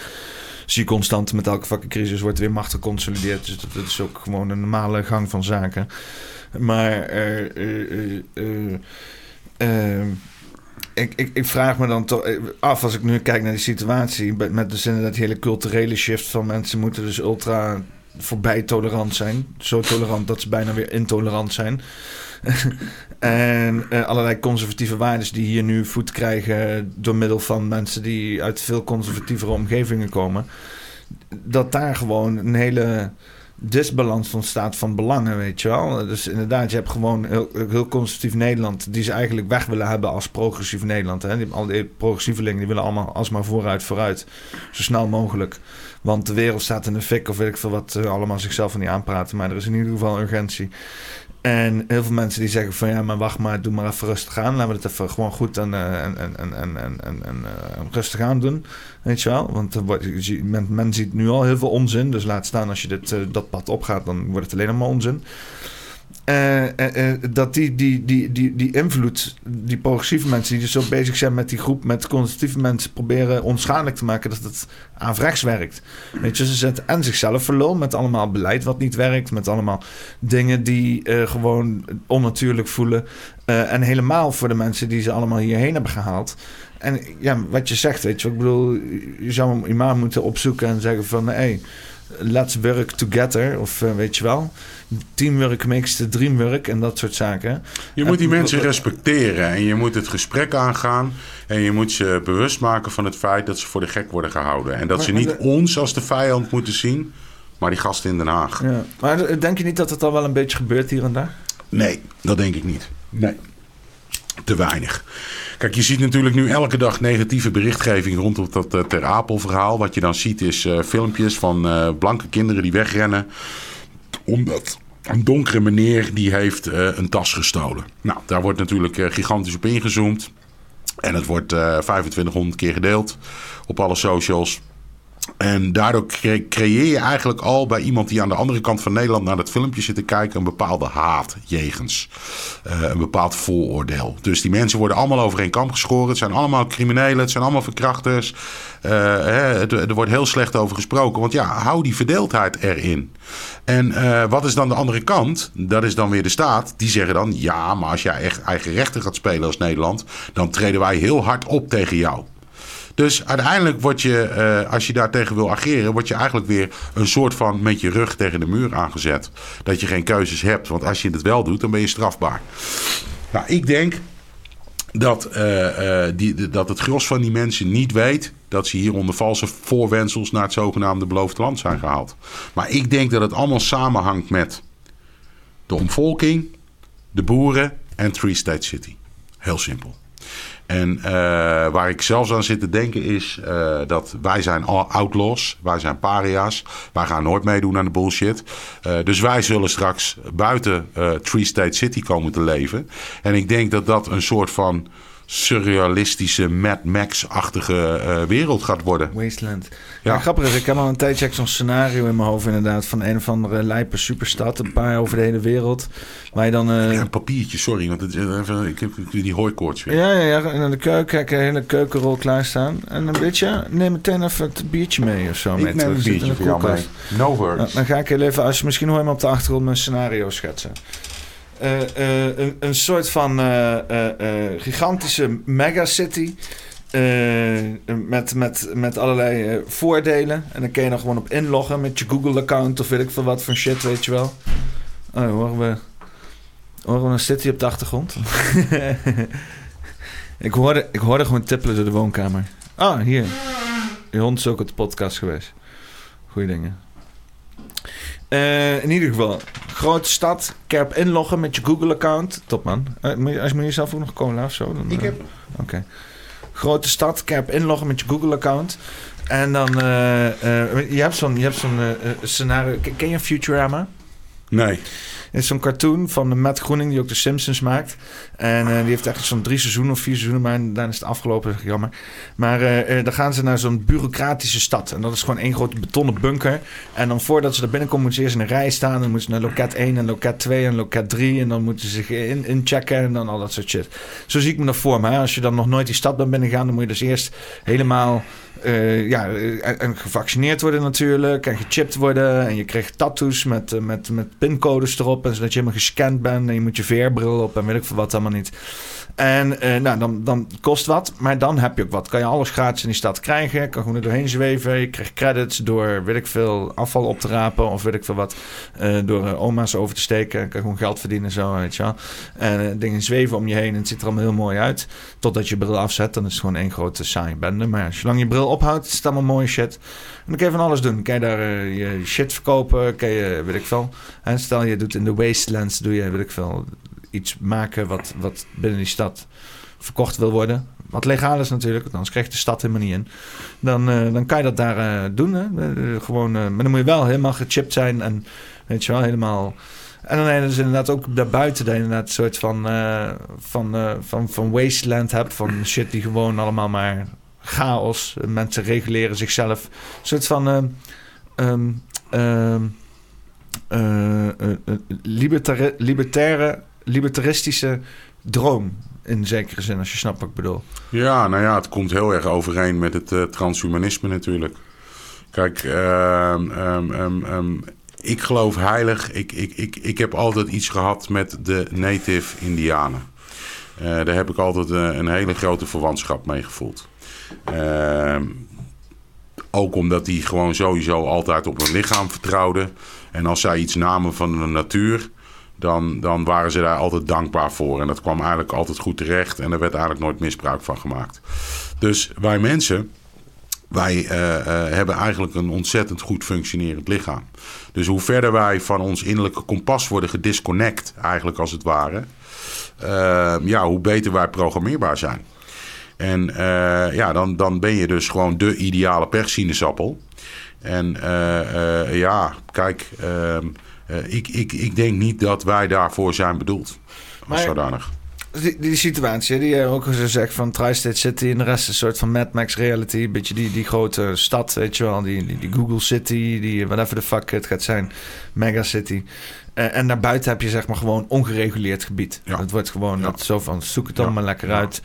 Zie je constant met elke fucking crisis wordt weer macht geconsolideerd. Dus dat, is ook gewoon een normale gang van zaken. Maar uh, ik, ik, ik, vraag me dan toch af, als ik nu kijk naar die situatie, met, met dus inderdaad die hele culturele shift van mensen moeten dus ultra voorbij tolerant zijn. Zo tolerant dat ze bijna weer intolerant zijn. *laughs* en uh, allerlei conservatieve waarden die hier nu voet krijgen door middel van mensen die uit veel conservatievere omgevingen komen. Dat daar gewoon een hele disbalans van staat van belangen, weet je wel. Dus inderdaad, je hebt gewoon heel, heel conservatief Nederland... die ze eigenlijk weg willen hebben als progressief Nederland. Hè? Die, al die progressievelingen die willen allemaal alsmaar vooruit, vooruit. Zo snel mogelijk. Want de wereld staat in de fik of weet ik veel wat... Uh, allemaal zichzelf van niet aanpraten. Maar er is in ieder geval urgentie. En heel veel mensen die zeggen van ja, maar wacht maar, doe maar even rustig aan. Laten we het even gewoon goed en, en, en, en, en, en, en rustig aan doen. Weet je wel? Want men, men ziet nu al heel veel onzin. Dus laat staan als je dit, dat pad opgaat, dan wordt het alleen maar onzin. Uh, uh, dat die, die, die, die, die invloed, die progressieve mensen die dus zo bezig zijn met die groep, met conservatieve mensen, proberen onschadelijk te maken dat het averechts werkt. Weet je, ze zetten en zichzelf verloren met allemaal beleid wat niet werkt, met allemaal dingen die gewoon onnatuurlijk voelen. en helemaal voor de mensen die ze allemaal hierheen hebben gehaald. En ja, wat je zegt, weet je, ik bedoel, je zou hem imaam moeten opzoeken en zeggen van, hé. Hey, let's work together. Of weet je wel, teamwork makes the dream work en dat soort zaken. Je moet die mensen respecteren en je moet het gesprek aangaan. En je moet ze bewust maken van het feit dat ze voor de gek worden gehouden. En dat ze niet ons als de vijand moeten zien, maar die gasten in Den Haag. Ja. Maar denk je niet dat het al wel een beetje gebeurt hier en daar? Nee, dat denk ik niet. Nee, te weinig. Kijk, je ziet natuurlijk nu elke dag negatieve berichtgeving rondom dat uh, Ter Apel-verhaal. Wat je dan ziet is uh, filmpjes van uh, blanke kinderen die wegrennen. Een donkere meneer die heeft een tas gestolen. Nou, daar wordt natuurlijk gigantisch op ingezoomd. En het wordt 2500 keer gedeeld op alle socials. En daardoor creëer je eigenlijk al bij iemand die aan de andere kant van Nederland naar dat filmpje zit te kijken een bepaalde haat jegens. Uh, een bepaald vooroordeel. Dus die mensen worden allemaal over één kamp geschoren. Het zijn allemaal criminelen, het zijn allemaal verkrachters. Uh, hè, er wordt heel slecht over gesproken. Want ja, hou die verdeeldheid erin. En uh, wat is dan de andere kant? Dat is dan weer de staat. Die zeggen dan: ja, maar als jij echt eigen rechten gaat spelen als Nederland, dan treden wij heel hard op tegen jou. Dus uiteindelijk word je, uh, als je daartegen wil ageren, word je eigenlijk weer een soort van met je rug tegen de muur aangezet. Dat je geen keuzes hebt. Want als je het wel doet, dan ben je strafbaar. Nou, ik denk dat, uh, uh, die, dat het gros van die mensen niet weet dat ze hier onder valse voorwensels naar het zogenaamde beloofde land zijn gehaald. Maar ik denk dat het allemaal samenhangt met de omvolking, de boeren en Three State City. Heel simpel. En uh, waar ik zelfs aan zit te denken is uh, dat wij zijn outlaws, wij zijn paria's, wij gaan nooit meedoen aan de bullshit. Uh, dus wij zullen straks buiten Tree State City komen te leven. En ik denk dat dat een soort van surrealistische Mad Max-achtige uh, wereld gaat worden. Wasteland. Ja. ja. grappig is, ik heb al een tijdje zo'n scenario in mijn hoofd inderdaad... van een of andere lijpe superstad, een paar over de hele wereld. Waar je dan... Uh... Ja, een papiertje, sorry, want het, even, ik heb die hooikoorts weer. Ja, ja, ja, en in de keuken heb ik een hele keukenrol klaarstaan. En een beetje, neem meteen even het biertje mee of zo. Ik neem een biertje voor jou mee. No words. dan ga ik heel even, als je misschien hoor je me op de achtergrond mijn scenario schetsen. Uh, uh, een, soort van uh, gigantische megacity eh, met, met, met allerlei eh, voordelen. En dan kun je dan gewoon op inloggen met je Google-account of weet ik veel wat voor shit, weet je wel. Oh, horen we, horen een city op de achtergrond? *laughs* ik, hoorde, ik hoorde gewoon tippelen door de woonkamer. Ah, hier. Je hond is ook op de podcast geweest. Goeie dingen. Uh, in ieder geval, grote stad, kerp inloggen met je Google-account. Top man. Uh, als je jezelf ook nog cola of zo. Dan, ik heb. Oké. Okay. Grote stad, kerp inloggen met je Google-account. En dan, uh, je hebt zo'n zo'n scenario. Ken je Futurama? Nee is zo'n cartoon van Matt Groening, die ook de Simpsons maakt. En uh, die heeft echt zo'n drie seizoenen of vier seizoenen, maar dan is het afgelopen, jammer. Maar uh, dan gaan ze naar zo'n bureaucratische stad. En dat is gewoon één grote betonnen bunker. En dan voordat ze er binnenkomen, moeten ze eerst in een rij staan. Dan moeten ze naar loket 1 en loket 2 en loket 3. En dan moeten ze zich in, inchecken en dan al dat soort shit. Zo zie ik me dat voor. Als je dan nog nooit die stad bent binnengegaan, dan moet je dus eerst helemaal ja, en, gevaccineerd worden natuurlijk. En gechipt worden. En je krijgt tattoos met, met, met pincodes erop. En zodat je helemaal gescand bent. En je moet je VR-bril op en weet ik veel wat allemaal niet. En uh, nou, dan, dan kost wat, maar dan heb je ook wat. Kan je alles gratis in die stad krijgen. Kan gewoon er doorheen zweven. Je krijgt credits door, weet ik veel, afval op te rapen. Of weet ik veel wat. Uh, door uh, oma's over te steken. Kan gewoon geld verdienen zo, weet je wel. En dingen zweven om je heen. En het ziet er allemaal heel mooi uit. Totdat je bril afzet. Dan is het gewoon één grote saai bende. Maar zolang je bril ophoudt, is het allemaal mooie shit. Dan kun je van alles doen. Kan je daar je shit verkopen. Kan je, weet ik veel. Stel je doet in de wastelands, doe je, weet ik veel iets maken wat, wat binnen die stad verkocht wil worden. Wat legaal is natuurlijk, want anders krijgt de stad helemaal niet in. Dan, uh, dan kan je dat daar uh, doen. Hè? Gewoon, maar dan moet je wel helemaal gechipt zijn en weet je wel, helemaal. En dan je dus inderdaad ook daarbuiten dat inderdaad een soort van, van, van, van wasteland hebt. Van shit die gewoon allemaal maar chaos. Mensen reguleren zichzelf. Een soort van um, um, libertaire libertaristische droom. In zekere zin, als je snapt wat ik bedoel. Ja, nou ja, het komt heel erg overeen met het transhumanisme natuurlijk. Kijk, ik geloof heilig. Ik, ik, ik, ik heb altijd iets gehad met de native Indianen. Daar heb ik altijd een hele grote verwantschap mee gevoeld. Ehm, ook omdat die gewoon sowieso altijd op hun lichaam vertrouwden. En als zij iets namen van de natuur, dan, dan waren ze daar altijd dankbaar voor. En dat kwam eigenlijk altijd goed terecht en er werd eigenlijk nooit misbruik van gemaakt. Dus wij mensen, wij uh, uh, hebben eigenlijk een ontzettend goed functionerend lichaam. Dus hoe verder wij van ons innerlijke kompas worden gedisconnect, eigenlijk als het ware, uh, ja, hoe beter wij programmeerbaar zijn. En ja, dan, dan ben je dus gewoon de ideale perssinezappel. En ja, kijk. Ehm, ik, ik, ik denk niet dat wij daarvoor zijn bedoeld. Als maar, zodanig. Die, die situatie, die je ook gezegd van Tri-State City en de rest een soort van Mad Max reality. Een beetje die, die grote stad, weet je wel. Die, die, die Google City, die whatever the fuck het gaat zijn. Mega City. Uh, en daarbuiten heb je zeg maar gewoon ongereguleerd gebied. Ja. Het wordt gewoon ja. dat zo van zoek het allemaal ja. lekker uit.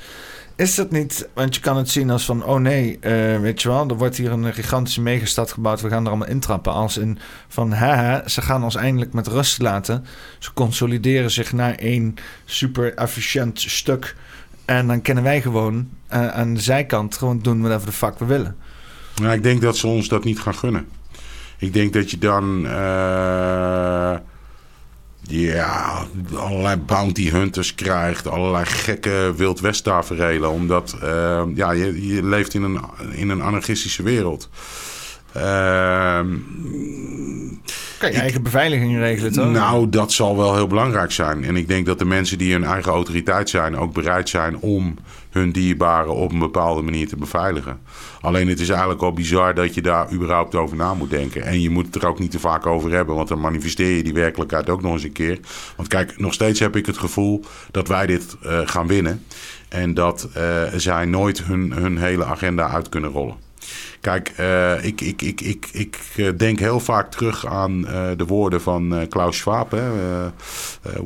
Is dat niet, want je kan het zien als van, oh nee, uh, weet je wel, er wordt hier een gigantische megastad gebouwd, we gaan er allemaal intrappen. Als in van, haha, ze gaan ons eindelijk met rust laten. Ze consolideren zich naar één super efficiënt stuk. En dan kunnen wij gewoon uh, aan de zijkant gewoon doen whatever de fuck we willen. Nou, ik denk dat ze ons dat niet gaan gunnen. Ik denk dat je dan... Uh ja, allerlei bounty hunters krijgt, allerlei gekke Wild. Omdat uh, ja, je, je leeft in een, in een anarchistische wereld. Uh, kan je eigen beveiliging regelen, toch? Nou, dat zal wel heel belangrijk zijn. En ik denk dat de mensen die hun eigen autoriteit zijn... ook bereid zijn om hun dierbaren op een bepaalde manier te beveiligen. Alleen het is eigenlijk al bizar dat je daar überhaupt over na moet denken. En je moet het er ook niet te vaak over hebben, want dan manifesteer je die werkelijkheid ook nog eens een keer. Want kijk, nog steeds heb ik het gevoel dat wij dit uh, gaan winnen. En dat uh, zij nooit hun, hun hele agenda uit kunnen rollen. Kijk, uh, ik, ik, ik, ik, ik denk heel vaak terug aan uh, de woorden van Klaus Schwab. Hè?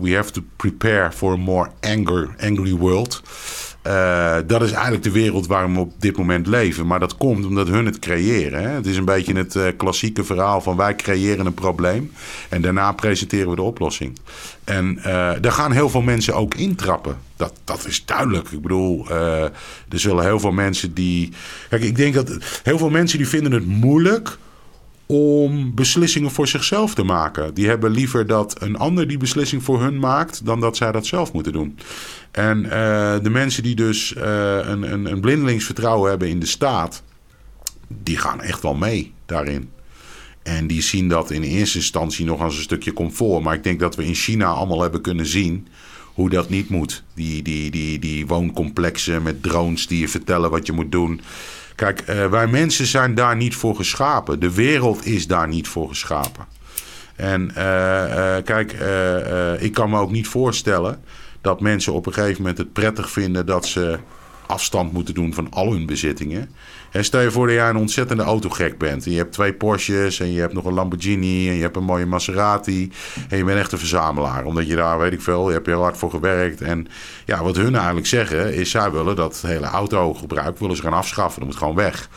we have to prepare for a more anger, angry world. Uh, dat is eigenlijk de wereld waar we op dit moment leven. Maar dat komt omdat hun het creëren. Hè? Het is een beetje het uh, klassieke verhaal van wij creëren een probleem. En daarna presenteren we de oplossing. En daar gaan heel veel mensen ook intrappen. Dat, dat is duidelijk. Ik bedoel, er zullen heel veel mensen die. Kijk, ik denk dat heel veel mensen die vinden het moeilijk om beslissingen voor zichzelf te maken. Die hebben liever dat een ander die beslissing voor hun maakt, dan dat zij dat zelf moeten doen. En uh, de mensen die dus uh, een, een, een blindelingsvertrouwen hebben in de staat, die gaan echt wel mee daarin. En die zien dat in eerste instantie nog als een stukje comfort. Maar ik denk dat we in China allemaal hebben kunnen zien hoe dat niet moet. Die, die, die, die wooncomplexen met drones die je vertellen wat je moet doen. Kijk, uh, wij mensen zijn daar niet voor geschapen. De wereld is daar niet voor geschapen. En uh, uh, kijk, ik kan me ook niet voorstellen dat mensen op een gegeven moment het prettig vinden dat ze afstand moeten doen van al hun bezittingen. En stel je voor dat jij een ontzettende autogek bent. En je hebt twee Porsches en je hebt nog een Lamborghini en je hebt een mooie Maserati. En je bent echt een verzamelaar. Omdat je daar, weet ik veel, je hebt heel hard voor gewerkt. En ja, wat hun eigenlijk zeggen is, zij willen dat hele autogebruik willen ze gaan afschaffen. Dat moet gewoon weg.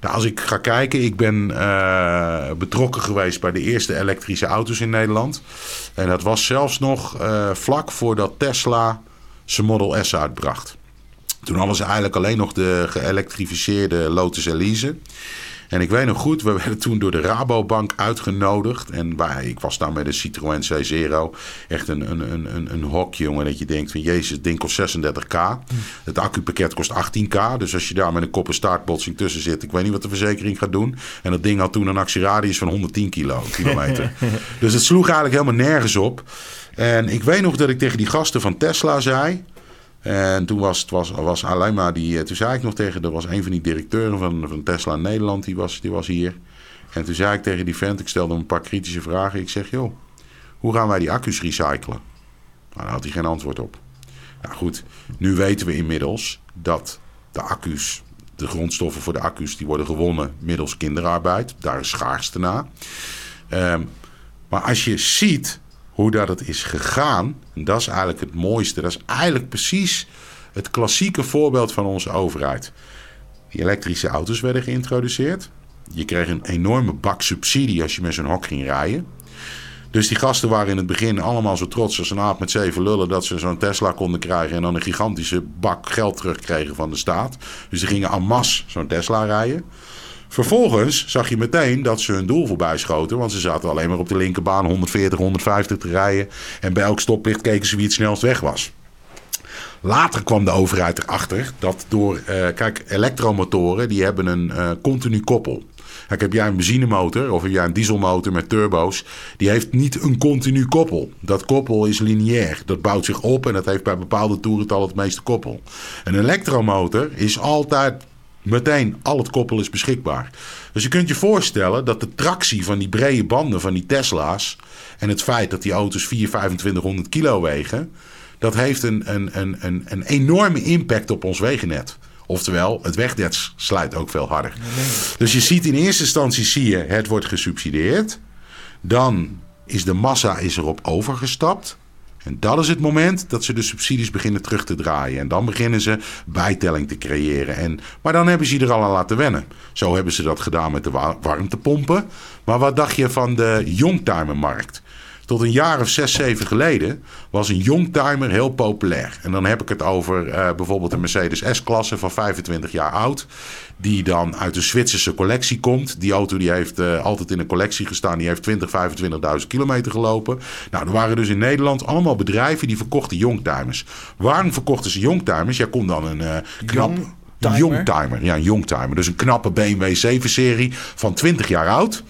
Nou, als ik ga kijken, ik ben uh, betrokken geweest bij de eerste elektrische auto's in Nederland. En dat was zelfs nog uh, vlak voordat Tesla zijn Model S uitbracht. Toen hadden ze eigenlijk alleen nog de geëlektrificeerde Lotus Elise. En ik weet nog goed, we werden toen door de Rabobank uitgenodigd. En wij, ik was daar met een Citroën C0. Echt een, een, een, een hok, jongen. Dat je denkt van, jezus, het ding kost 36k. Het accupakket kost 18k. Dus als je daar met een kop- en staartbotsing tussen zit... ik weet niet wat de verzekering gaat doen. En dat ding had toen een actieradius van 110 kilo, kilometer. *laughs* dus het sloeg eigenlijk helemaal nergens op. En ik weet nog dat ik tegen die gasten van Tesla zei... En toen was, het was, was alleen maar die. Toen zei ik nog tegen. Er was een van die directeuren van, van Tesla Nederland. Die was, die was hier. En toen zei ik tegen die vent. Ik stelde hem een paar kritische vragen. Ik zeg: joh, hoe gaan wij die accu's recyclen? Nou, daar had hij geen antwoord op. Nou goed, nu weten we inmiddels dat de accu's. De grondstoffen voor de accu's die worden gewonnen middels kinderarbeid. Daar is schaarste na. Um, maar als je ziet hoe dat het is gegaan. En dat is eigenlijk het mooiste. Dat is eigenlijk precies het klassieke voorbeeld van onze overheid. Die elektrische auto's werden geïntroduceerd. Je kreeg een enorme bak subsidie als je met zo'n hok ging rijden. Dus die gasten waren in het begin allemaal zo trots als een aap met zeven lullen dat ze zo'n Tesla konden krijgen en dan een gigantische bak geld terugkregen van de staat. Dus die gingen en masse zo'n Tesla rijden. Vervolgens zag je meteen dat ze hun doel voorbij schoten. Want ze zaten alleen maar op de linkerbaan 140, 150 te rijden. En bij elk stoplicht keken ze wie het snelst weg was. Later kwam de overheid erachter dat door... Uh, kijk, elektromotoren die hebben een uh, continu koppel. Kijk, heb jij een benzinemotor of heb jij een dieselmotor met turbo's... die heeft niet een continu koppel. Dat koppel is lineair. Dat bouwt zich op en dat heeft bij bepaalde toerentallen het meeste koppel. Een elektromotor is altijd Meteen, al het koppel is beschikbaar. Dus je kunt je voorstellen dat de tractie van die brede banden van die Tesla's... en het feit dat die auto's 4, 2500 kilo wegen... dat heeft een, een, een, een, een enorme impact op ons wegennet. Oftewel, het wegnet sluit ook veel harder. Dus je ziet in eerste instantie, zie je, het wordt gesubsidieerd. Dan is de massa is erop overgestapt. En dat is het moment dat ze de subsidies beginnen terug te draaien. En dan beginnen ze bijtelling te creëren. En, maar dan hebben ze er al aan laten wennen. Zo hebben ze dat gedaan met de warmtepompen. Maar wat dacht je van de youngtimermarkt? Tot een jaar of zes, zeven geleden was een youngtimer heel populair. En dan heb ik het over uh, bijvoorbeeld een Mercedes S-klasse van 25 jaar oud. Die dan uit de Zwitserse collectie komt. Die auto die heeft uh, altijd in een collectie gestaan. Die heeft 20, 25.000 kilometer gelopen. Nou, er waren dus in Nederland allemaal bedrijven die verkochten youngtimers. Waarom verkochten ze youngtimers? Jij kon dan een uh, knap... Ja, een youngtimer. Dus een knappe BMW 7-serie van 20 jaar oud.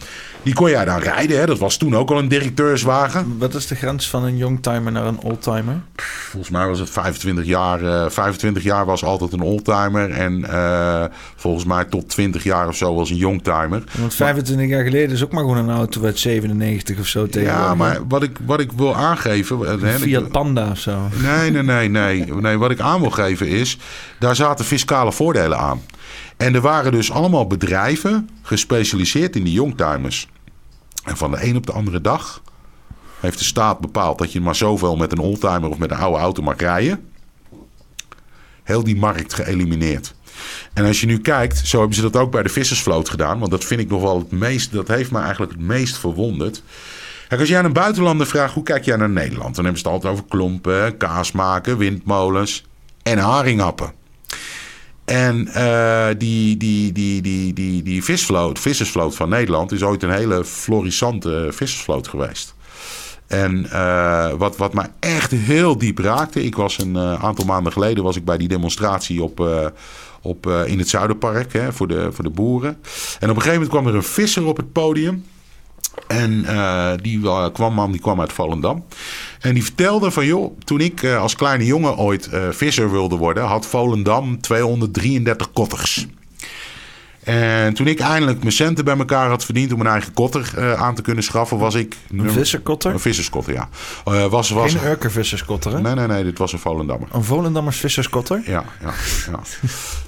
Die kon jij dan rijden. Hè? Dat was toen ook al een directeurswagen. Wat is de grens van een youngtimer naar een oldtimer? Volgens mij was het 25 jaar. Uh, 25 jaar was altijd een oldtimer. En uh, volgens mij tot 20 jaar of zo was een youngtimer. Want 25 jaar geleden is ook maar gewoon een auto uit 97 of zo tegen. Ja, maar wat ik, wat ik wil aangeven... Een Fiat Panda of zo. Nee, nee, nee, nee. nee. Wat ik aan wil geven is... Daar zaten fiscale voordelen aan. En er waren dus allemaal bedrijven gespecialiseerd in die youngtimers. En van de een op de andere dag heeft de staat bepaald dat je maar zoveel met een oldtimer of met een oude auto mag rijden. heel die markt geëlimineerd. En als je nu kijkt, zo hebben ze dat ook bij de vissersvloot gedaan. Want dat vind ik nog wel het meest, dat heeft me eigenlijk het meest verwonderd. Als jij aan een buitenlander vraagt, hoe kijk jij naar Nederland? Dan hebben ze het altijd over klompen, kaas maken, windmolens en haringappen. En uh, die, die, die, die, die, die visvloot, vissersvloot van Nederland is ooit een hele florissante vissersvloot geweest. En uh, wat, wat mij echt heel diep raakte. Ik was een uh, aantal maanden geleden was ik bij die demonstratie op, op, in het Zuiderpark hè, voor, de, voor de boeren. En op een gegeven moment kwam er een visser op het podium. En die kwam, man die kwam uit Volendam. En die vertelde van joh, toen ik als kleine jongen ooit visser wilde worden, had Volendam 233 kotters. En toen ik eindelijk mijn centen bij elkaar had verdiend om een eigen kotter uh, aan te kunnen schaffen, was ik... Een visserkotter? Een visserskotter, ja. Uh, was, was, Geen Urker visserskotter, hè? Nee, nee, nee, dit was een Volendammer. Een Volendammers visserskotter? Ja, ja, ja.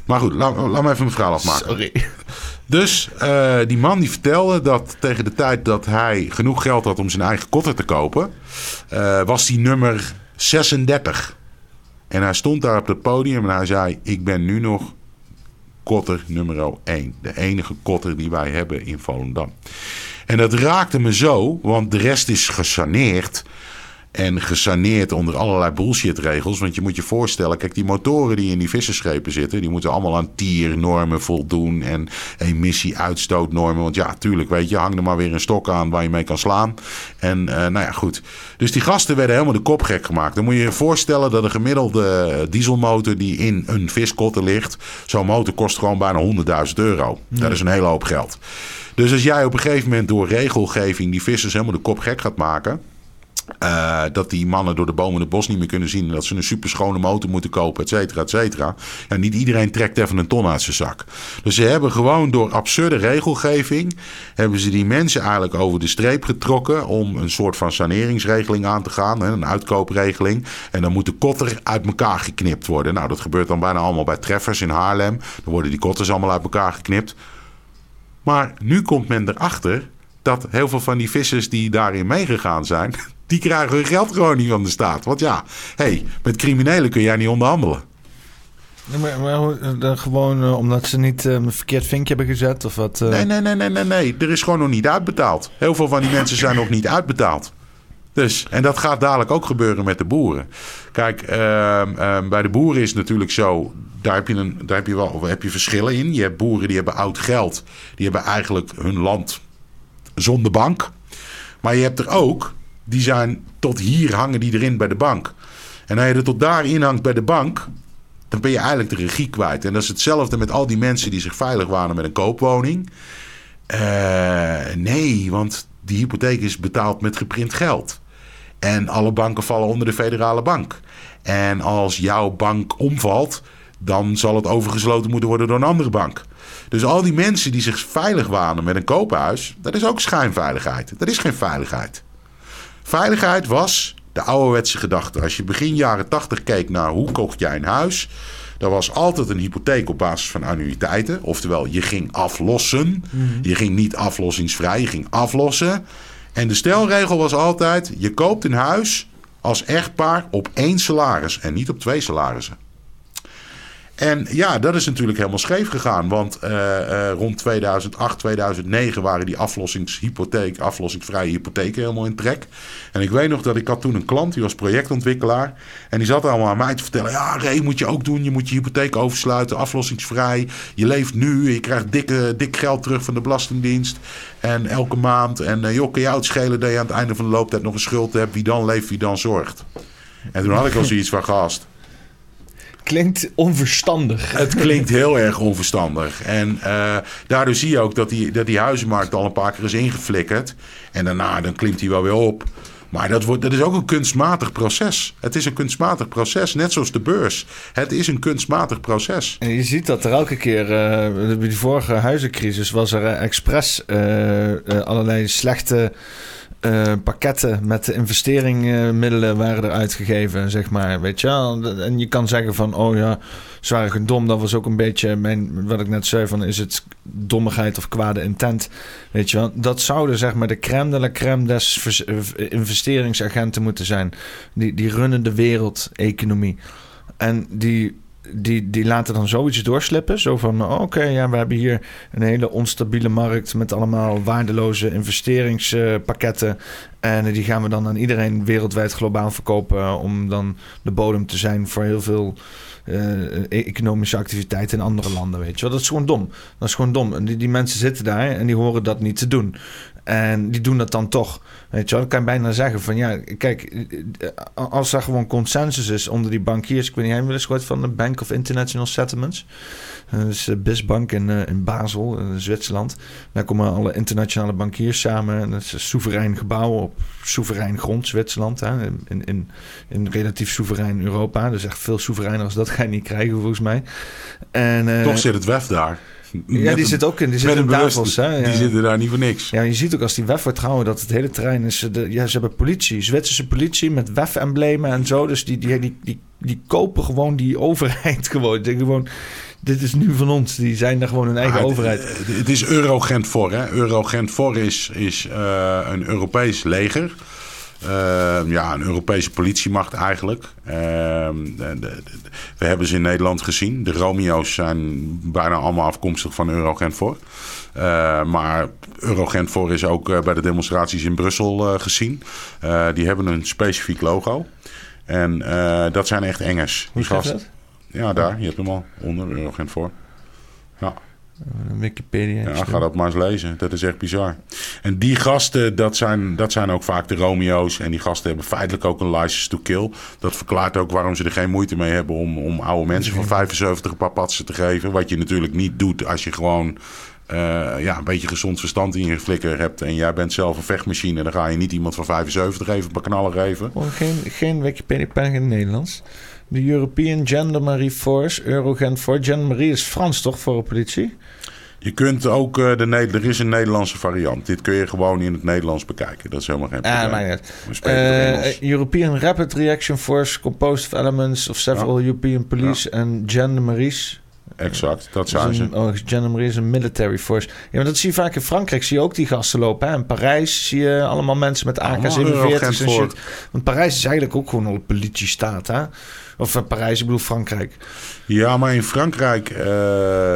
maar goed, laat, laat me even mijn verhaal afmaken. Sorry. Dus uh, die man die vertelde dat tegen de tijd dat hij genoeg geld had om zijn eigen kotter te kopen, was die nummer 36. En hij stond daar op het podium en hij zei, ik ben nu nog kotter nummer 1. De enige kotter die wij hebben in Volendam. En dat raakte me zo, want de rest is gesaneerd. En gesaneerd onder allerlei bullshit-regels. Want je moet je voorstellen, kijk, die motoren die in die visserschepen zitten, die moeten allemaal aan tiernormen voldoen en emissie-uitstootnormen. Want ja, tuurlijk, weet je, hang er maar weer een stok aan waar je mee kan slaan. En uh, nou ja, goed. Dus die gasten werden helemaal de kop gek gemaakt. Dan moet je je voorstellen dat een gemiddelde dieselmotor die in een viskotter ligt, zo'n motor kost gewoon bijna 100.000 euro. Dat is een hele hoop geld. Dus als jij op een gegeven moment door regelgeving die vissers helemaal de kop gek gaat maken uh, dat die mannen door de bomen het bos niet meer kunnen zien. Dat ze een superschone motor moeten kopen, et cetera, et cetera. Ja, niet iedereen trekt even een ton uit zijn zak. Dus ze hebben gewoon door absurde regelgeving... hebben ze die mensen eigenlijk over de streep getrokken... om een soort van saneringsregeling aan te gaan. Een uitkoopregeling. En dan moet de kotter uit elkaar geknipt worden. Nou, dat gebeurt dan bijna allemaal bij treffers in Haarlem. Dan worden die kotters allemaal uit elkaar geknipt. Maar nu komt men erachter dat heel veel van die vissers die daarin meegegaan zijn die krijgen hun geld gewoon niet van de staat. Want ja, hey, met criminelen kun jij niet onderhandelen. maar, maar dan gewoon uh, omdat ze niet uh, een verkeerd vinkje hebben gezet of wat? Uh... Nee, nee, nee, nee, nee, nee. Er is gewoon nog niet uitbetaald. Heel veel van die mensen zijn nog niet uitbetaald. Dus, en dat gaat dadelijk ook gebeuren met de boeren. Kijk, ehm, ehm, bij de boeren is het natuurlijk zo. Daar heb je, een, daar heb je wel heb je verschillen in. Je hebt boeren die hebben oud geld. Die hebben eigenlijk hun land zonder bank. Maar je hebt er ook die zijn tot hier hangen die erin bij de bank. En als je er tot daar in hangt bij de bank, dan ben je eigenlijk de regie kwijt. En dat is hetzelfde met al die mensen die zich veilig waren met een koopwoning. Uh, nee, want die hypotheek is betaald met geprint geld. En alle banken vallen onder de federale bank. En als jouw bank omvalt, dan zal het overgesloten moeten worden door een andere bank. Dus al die mensen die zich veilig wanen met een koophuis, dat is ook schijnveiligheid. Dat is geen veiligheid. Veiligheid was de ouderwetse gedachte. Als je begin jaren 80 keek naar hoe kocht jij een huis. Er was altijd een hypotheek op basis van annuïteiten. Oftewel, je ging aflossen. Mhm. Je ging niet aflossingsvrij, je ging aflossen. En de stelregel was altijd: je koopt een huis als echtpaar op één salaris en niet op twee salarissen. En ja, dat is natuurlijk helemaal scheef gegaan. Want uh, uh, rond 2008, 2009 waren die aflossingshypotheek, aflossingsvrije hypotheken helemaal in trek. En ik weet nog dat ik had toen een klant, die was projectontwikkelaar. En die zat allemaal aan mij te vertellen. Ja, Ray, moet je ook doen. Je moet je hypotheek oversluiten, aflossingsvrij. Je leeft nu, je krijgt dikke, dik geld terug van de Belastingdienst. En elke maand. En uh, joh, kan je schelen dat je aan het einde van de looptijd nog een schuld hebt. Wie dan leeft, wie dan zorgt. En toen had ik al zoiets van gast klinkt onverstandig. Het klinkt heel erg onverstandig. En uh, daardoor zie je ook dat die, dat die huizenmarkt al een paar keer is ingeflikkerd. En daarna dan klimt hij wel weer op. Maar dat, wordt, dat is ook een kunstmatig proces. Het is een kunstmatig proces, net zoals de beurs. Het is een kunstmatig proces. En je ziet dat er elke keer, uh, bij die vorige huizencrisis, was er uh, expres allerlei slechte uh, pakketten met investeringmiddelen waren er uitgegeven, zeg maar. Weet je En je kan zeggen van, oh ja, ze waren dom. Dat was ook een beetje mijn, wat ik net zei, van is het dommigheid of kwade intent. Weet je wel. Dat zouden zeg maar de crème de la crème des investeringsagenten moeten zijn. Die, die runnen de wereldeconomie. En die die, die laten dan zoiets doorslippen. Zo van, oké, ja, we hebben hier een hele onstabiele markt... met allemaal waardeloze investeringspakketten. en die gaan we dan aan iedereen wereldwijd globaal verkopen... om dan de bodem te zijn voor heel veel... Uh, economische activiteit in andere landen, weet je. Dat is gewoon dom. Dat is gewoon dom. En die, die mensen zitten daar en die horen dat niet te doen. En die doen dat dan toch. Weet je wel, dan kan bijna zeggen van ja, kijk, als er gewoon consensus is onder die bankiers. Ik weet niet, jij wel eens gehoord van de Bank of International Settlements? Dat is de BISbank in, uh, in Basel, in Zwitserland. Daar komen alle internationale bankiers samen. Dat is een soeverein gebouw op soeverein grond, Zwitserland. Hè? In, in, in relatief soeverein Europa. Dus echt veel soevereiner als dat *laughs* ga je niet krijgen volgens mij. En, uh, Toch zit het WEF daar. Ja, die zit ook in, die zit in Davos. Hè? Ja. Die zitten daar niet voor niks. Ja, je ziet ook als die WEF wordt gehouden dat het hele terrein is... De, ja, ze hebben politie, Zwitserse politie met WEF-emblemen en zo. Dus die, die, die, die, die kopen gewoon die *laughs* overheid gewoon. Die, gewoon dit is nu van ons. Die zijn daar gewoon hun eigen overheid. Het, het, is Eurogent voor. Hè? Eurogent voor is, is uh, een Europees leger. Uh, ja, een Europese politiemacht eigenlijk. De, de, we hebben ze in Nederland gezien. De Romeo's zijn bijna allemaal afkomstig van Eurogent voor. Uh, maar Eurogent voor is ook bij de demonstraties in Brussel gezien. die hebben een specifiek logo. En dat zijn echt engers. Hoe schrijf dat? Ja, daar. Je hebt hem al. Onder Eurogent voor. Ja. Wikipedia. Ja, ga dat maar eens lezen. Dat is echt bizar. En die gasten, dat zijn, dat zijn ook vaak de Romeo's. En die gasten hebben feitelijk ook een license to kill. Dat verklaart ook waarom ze er geen moeite mee hebben om, om oude mensen van 75 een paar patsen te geven. Wat je natuurlijk niet doet als je gewoon uh, ja, een beetje gezond verstand in je flikker hebt. En jij bent zelf een vechtmachine. Dan ga je niet iemand van 75 even een paar knallen geven. Oh, geen, geen Wikipedia-pagina in het Nederlands. De European Gendarmerie Force, Eurogent voor. Gendarmerie is Frans toch voor de politie? Je kunt ook, uh, de, er is een Nederlandse variant. Dit kun je gewoon in het Nederlands bekijken. Dat is helemaal geen ah, probleem. Ah, uh, European Rapid Reaction Force, composed of elements of several ja. European police en ja. gendarmeries. Exact, dat zijn ze. Oh, gendarmerie is een military force. Ja, maar dat zie je vaak in Frankrijk. Zie je ook die gasten lopen. Hè? In Parijs zie je allemaal mensen met AK-47 en shit. Want Parijs is eigenlijk ook gewoon een politiestaat, hè? Of uh, Parijs, ik bedoel Frankrijk. Ja, maar in Frankrijk uh,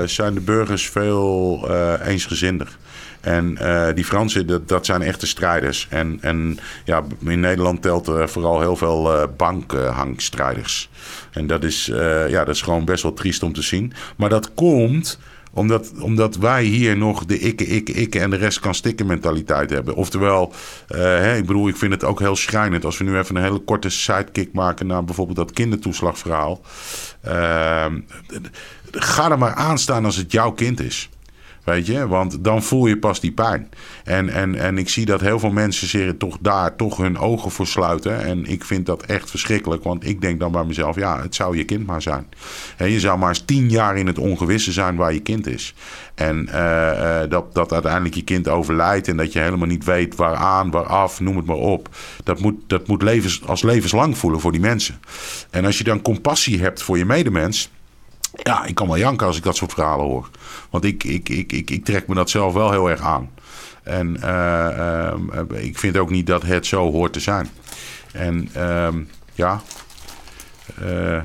zijn de burgers veel uh, eensgezinder. En die Fransen, dat, dat, zijn echte strijders. En, en ja, in Nederland telt er vooral heel veel uh, bankhangstrijders. En dat is, ja, dat is gewoon best wel triest om te zien. Maar dat komt omdat, omdat wij hier nog de ikke, ikke, ikke en de rest kan stikken mentaliteit hebben. Oftewel, uh, hè, ik bedoel, ik vind het ook heel schrijnend als we nu even een hele korte sidekick maken naar bijvoorbeeld dat kindertoeslagverhaal. Uh, ga er maar aan staan als het jouw kind is. Weet je, want dan voel je pas die pijn. En, en, en ik zie dat heel veel mensen zich toch daar toch hun ogen voor sluiten. En ik vind dat echt verschrikkelijk. Want ik denk dan bij mezelf, ja, het zou je kind maar zijn. En je zou maar eens tien jaar in het ongewisse zijn waar je kind is. En uh, uh, dat, dat uiteindelijk je kind overlijdt en dat je helemaal niet weet waaraan, waaraf, noem het maar op. Dat moet, dat moet levens, als levenslang voelen voor die mensen. En als je dan compassie hebt voor je medemens ja, ik kan wel janken als ik dat soort verhalen hoor. Want ik, ik, ik, ik, ik trek me dat zelf wel heel erg aan. En uh, uh, ik vind ook niet dat het zo hoort te zijn. En uh, ja. Uh,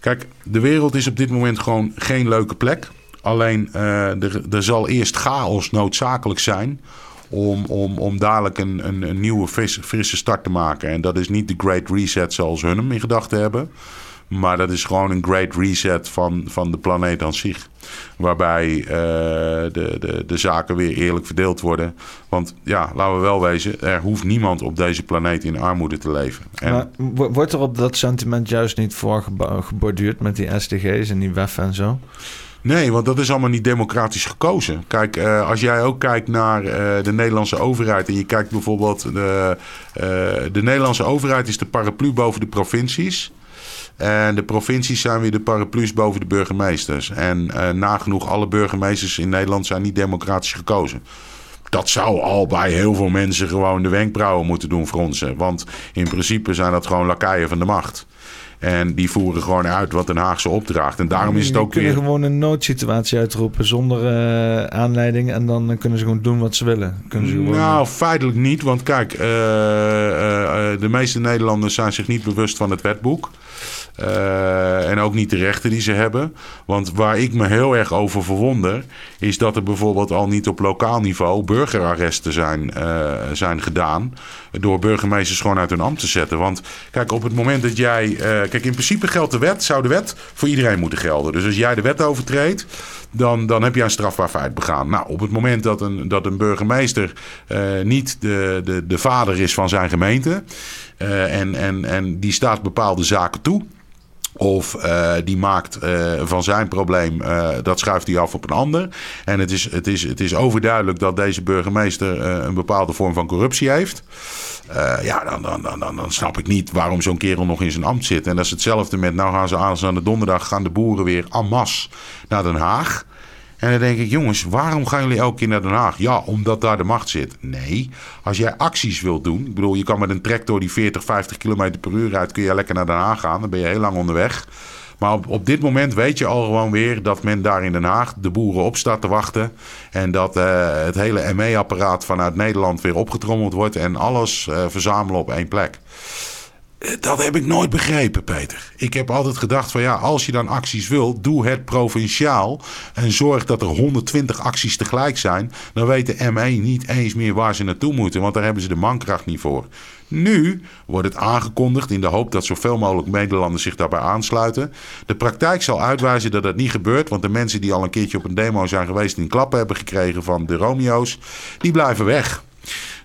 kijk, de wereld is op dit moment gewoon geen leuke plek. Alleen er, er zal eerst chaos noodzakelijk zijn om, om, om dadelijk een, een, een nieuwe frisse start te maken. En dat is niet de Great Reset zoals hun hem in gedachten hebben. Maar dat is gewoon een great reset van, van de planeet aan zich. Waarbij uh, de, de, de zaken weer eerlijk verdeeld worden. Want ja, laten we wel wezen, er hoeft niemand op deze planeet in armoede te leven. En... Maar wordt er op dat sentiment juist niet voor geborduurd met die SDG's en die WEF en zo? Nee, want dat is allemaal niet democratisch gekozen. Kijk, uh, als jij ook kijkt naar uh, de Nederlandse overheid en je kijkt bijvoorbeeld, de, uh, de Nederlandse overheid is de paraplu boven de provincies. En de provincies zijn weer de paraplu's boven de burgemeesters. En uh, nagenoeg alle burgemeesters in Nederland zijn niet democratisch gekozen. Dat zou al bij heel veel mensen gewoon de wenkbrauwen moeten doen fronsen. Want in principe zijn dat gewoon lakaien van de macht. En die voeren gewoon uit wat Den Haagse opdraagt. En daarom is het ook weer... kunnen gewoon een noodsituatie uitroepen zonder uh, aanleiding. En dan kunnen ze gewoon doen wat ze willen. Kunnen ze gewoon... Nou, feitelijk niet. Want kijk, uh, uh, de meeste Nederlanders zijn zich niet bewust van het wetboek. En ook niet de rechten die ze hebben. Want waar ik me heel erg over verwonder, is dat er bijvoorbeeld al niet op lokaal niveau burgerarresten zijn, zijn gedaan. Door burgemeesters gewoon uit hun ambt te zetten. Want kijk, op het moment dat jij. kijk, in principe geldt de wet, zou de wet voor iedereen moeten gelden. Dus als jij de wet overtreedt, dan, dan heb je een strafbaar feit begaan. Nou, op het moment dat een, dat een burgemeester niet de, de, de vader is van zijn gemeente. Uh, en, en, en die staat bepaalde zaken toe. Of uh, die maakt uh, van zijn probleem, dat schuift hij af op een ander. En het is, het is, het is overduidelijk dat deze burgemeester een bepaalde vorm van corruptie heeft. ja, dan, dan, dan, dan snap ik niet waarom zo'n kerel nog in zijn ambt zit. En dat is hetzelfde met, nou gaan ze aan, de donderdag gaan de boeren weer en naar Den Haag. En dan denk ik, jongens, waarom gaan jullie elke keer naar Den Haag? Ja, omdat daar de macht zit. Nee, als jij acties wilt doen. Ik bedoel, je kan met een tractor die 40, 50 km per uur rijdt, kun je lekker naar Den Haag gaan. Dan ben je heel lang onderweg. Maar op, dit moment weet je al gewoon weer dat men daar in Den Haag de boeren op staat te wachten. En dat uh, het hele ME-apparaat vanuit Nederland weer opgetrommeld wordt en alles uh, verzamelen op één plek. Dat heb ik nooit begrepen, Peter. Ik heb altijd gedacht van ja, als je dan acties wil, doe het provinciaal. En zorg dat er 120 acties tegelijk zijn. Dan weet de ME niet eens meer waar ze naartoe moeten, want daar hebben ze de mankracht niet voor. Nu wordt het aangekondigd in de hoop dat zoveel mogelijk Nederlanders zich daarbij aansluiten. De praktijk zal uitwijzen dat dat niet gebeurt, want de mensen die al een keertje op een demo zijn geweest en klappen hebben gekregen van de Romeo's, die blijven weg.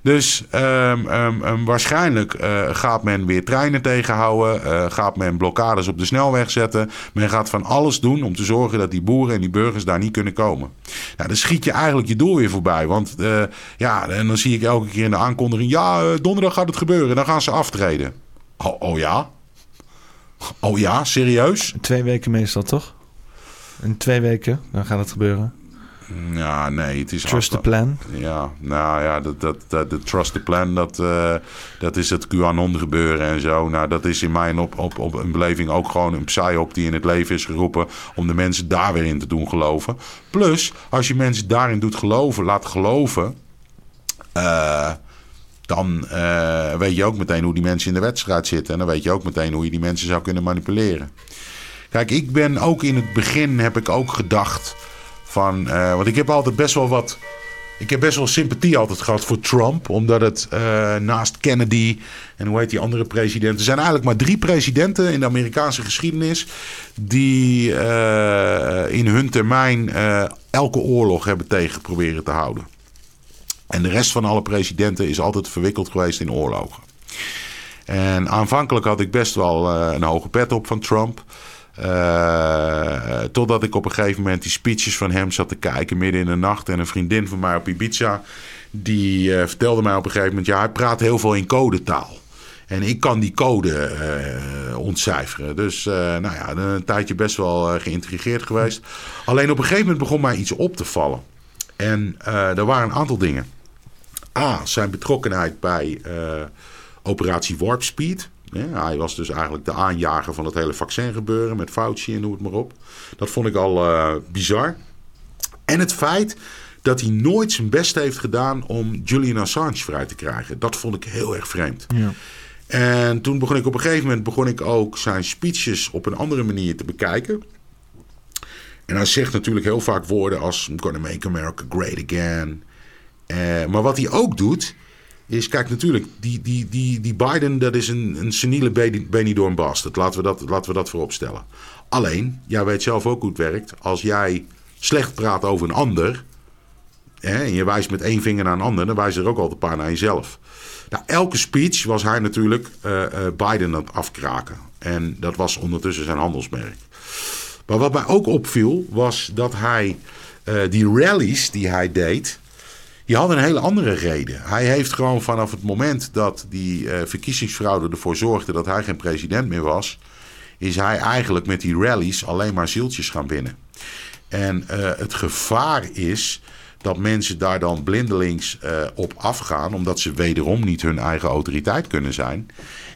Dus um, um, waarschijnlijk uh, gaat men weer treinen tegenhouden. Uh, gaat men blokkades op de snelweg zetten. Men gaat van alles doen om te zorgen dat die boeren en die burgers daar niet kunnen komen. Nou, dan schiet je eigenlijk je doel weer voorbij. Want uh, ja, en dan zie ik elke keer in de aankondiging... ja, donderdag gaat het gebeuren. Dan gaan ze aftreden. Oh, oh ja? Oh ja, serieus? Twee weken meestal, toch? In twee weken, dan gaat het gebeuren. Ja, nee, het is... Trust the plan? Ja, nou ja, dat, dat, dat, de trust the plan, dat, uh, dat is het QAnon gebeuren en zo. Nou, dat is in mijn op, op, op een beleving ook gewoon een psyop die in het leven is geroepen... om de mensen daar weer in te doen geloven. Plus, als je mensen daarin doet geloven, laat geloven... Uh, dan uh, weet je ook meteen hoe die mensen in de wedstrijd zitten. En dan weet je ook meteen hoe je die mensen zou kunnen manipuleren. Kijk, ik ben ook in het begin, heb ik ook gedacht... Van, uh, want ik heb altijd best wel wat. Ik heb best wel sympathie altijd gehad voor Trump. Omdat het uh, naast Kennedy en hoe heet die andere presidenten. Er zijn eigenlijk maar drie presidenten in de Amerikaanse geschiedenis. die uh, in hun termijn elke oorlog hebben tegen proberen te houden. En de rest van alle presidenten is altijd verwikkeld geweest in oorlogen. En aanvankelijk had ik best wel een hoge pet op van Trump. Uh, totdat ik op een gegeven moment die speeches van hem zat te kijken midden in de nacht. En een vriendin van mij op Ibiza, die uh, vertelde mij op een gegeven moment... ja, hij praat heel veel in codetaal. En ik kan die code uh, ontcijferen. Dus nou ja, een tijdje best wel geïntrigeerd geweest. Alleen op een gegeven moment begon mij iets op te vallen. En er waren een aantal dingen. A, zijn betrokkenheid bij operatie Warp Speed... Ja, hij was dus eigenlijk de aanjager van het hele vaccingebeuren met Fauci en noem het maar op. Dat vond ik al uh, bizar. En het feit dat hij nooit zijn best heeft gedaan om Julian Assange vrij te krijgen. Dat vond ik heel erg vreemd. Ja. En toen begon ik op een gegeven moment begon ik ook zijn speeches op een andere manier te bekijken. En hij zegt natuurlijk heel vaak woorden als I'm gonna make America great again. Uh, maar wat hij ook doet, is, kijk, natuurlijk, die, die, die, die Biden, dat is een, een seniele Benidorm bastard. Laten we, dat, laten we dat voorop stellen. Alleen, jij weet zelf ook hoe het werkt. Als jij slecht praat over een ander... Hè, en je wijst met één vinger naar een ander... dan wijst er ook altijd een paar naar jezelf. Nou, elke speech was hij natuurlijk uh, uh, Biden aan het afkraken. En dat was ondertussen zijn handelsmerk. Maar wat mij ook opviel, was dat hij uh, die rallies die hij deed die had een hele andere reden. Hij heeft gewoon vanaf het moment dat die uh, verkiezingsfraude ervoor zorgde dat hij geen president meer was, is hij eigenlijk met die rallies alleen maar zieltjes gaan winnen. En uh, het gevaar is dat mensen daar dan blindelings uh, op afgaan, omdat ze wederom niet hun eigen autoriteit kunnen zijn.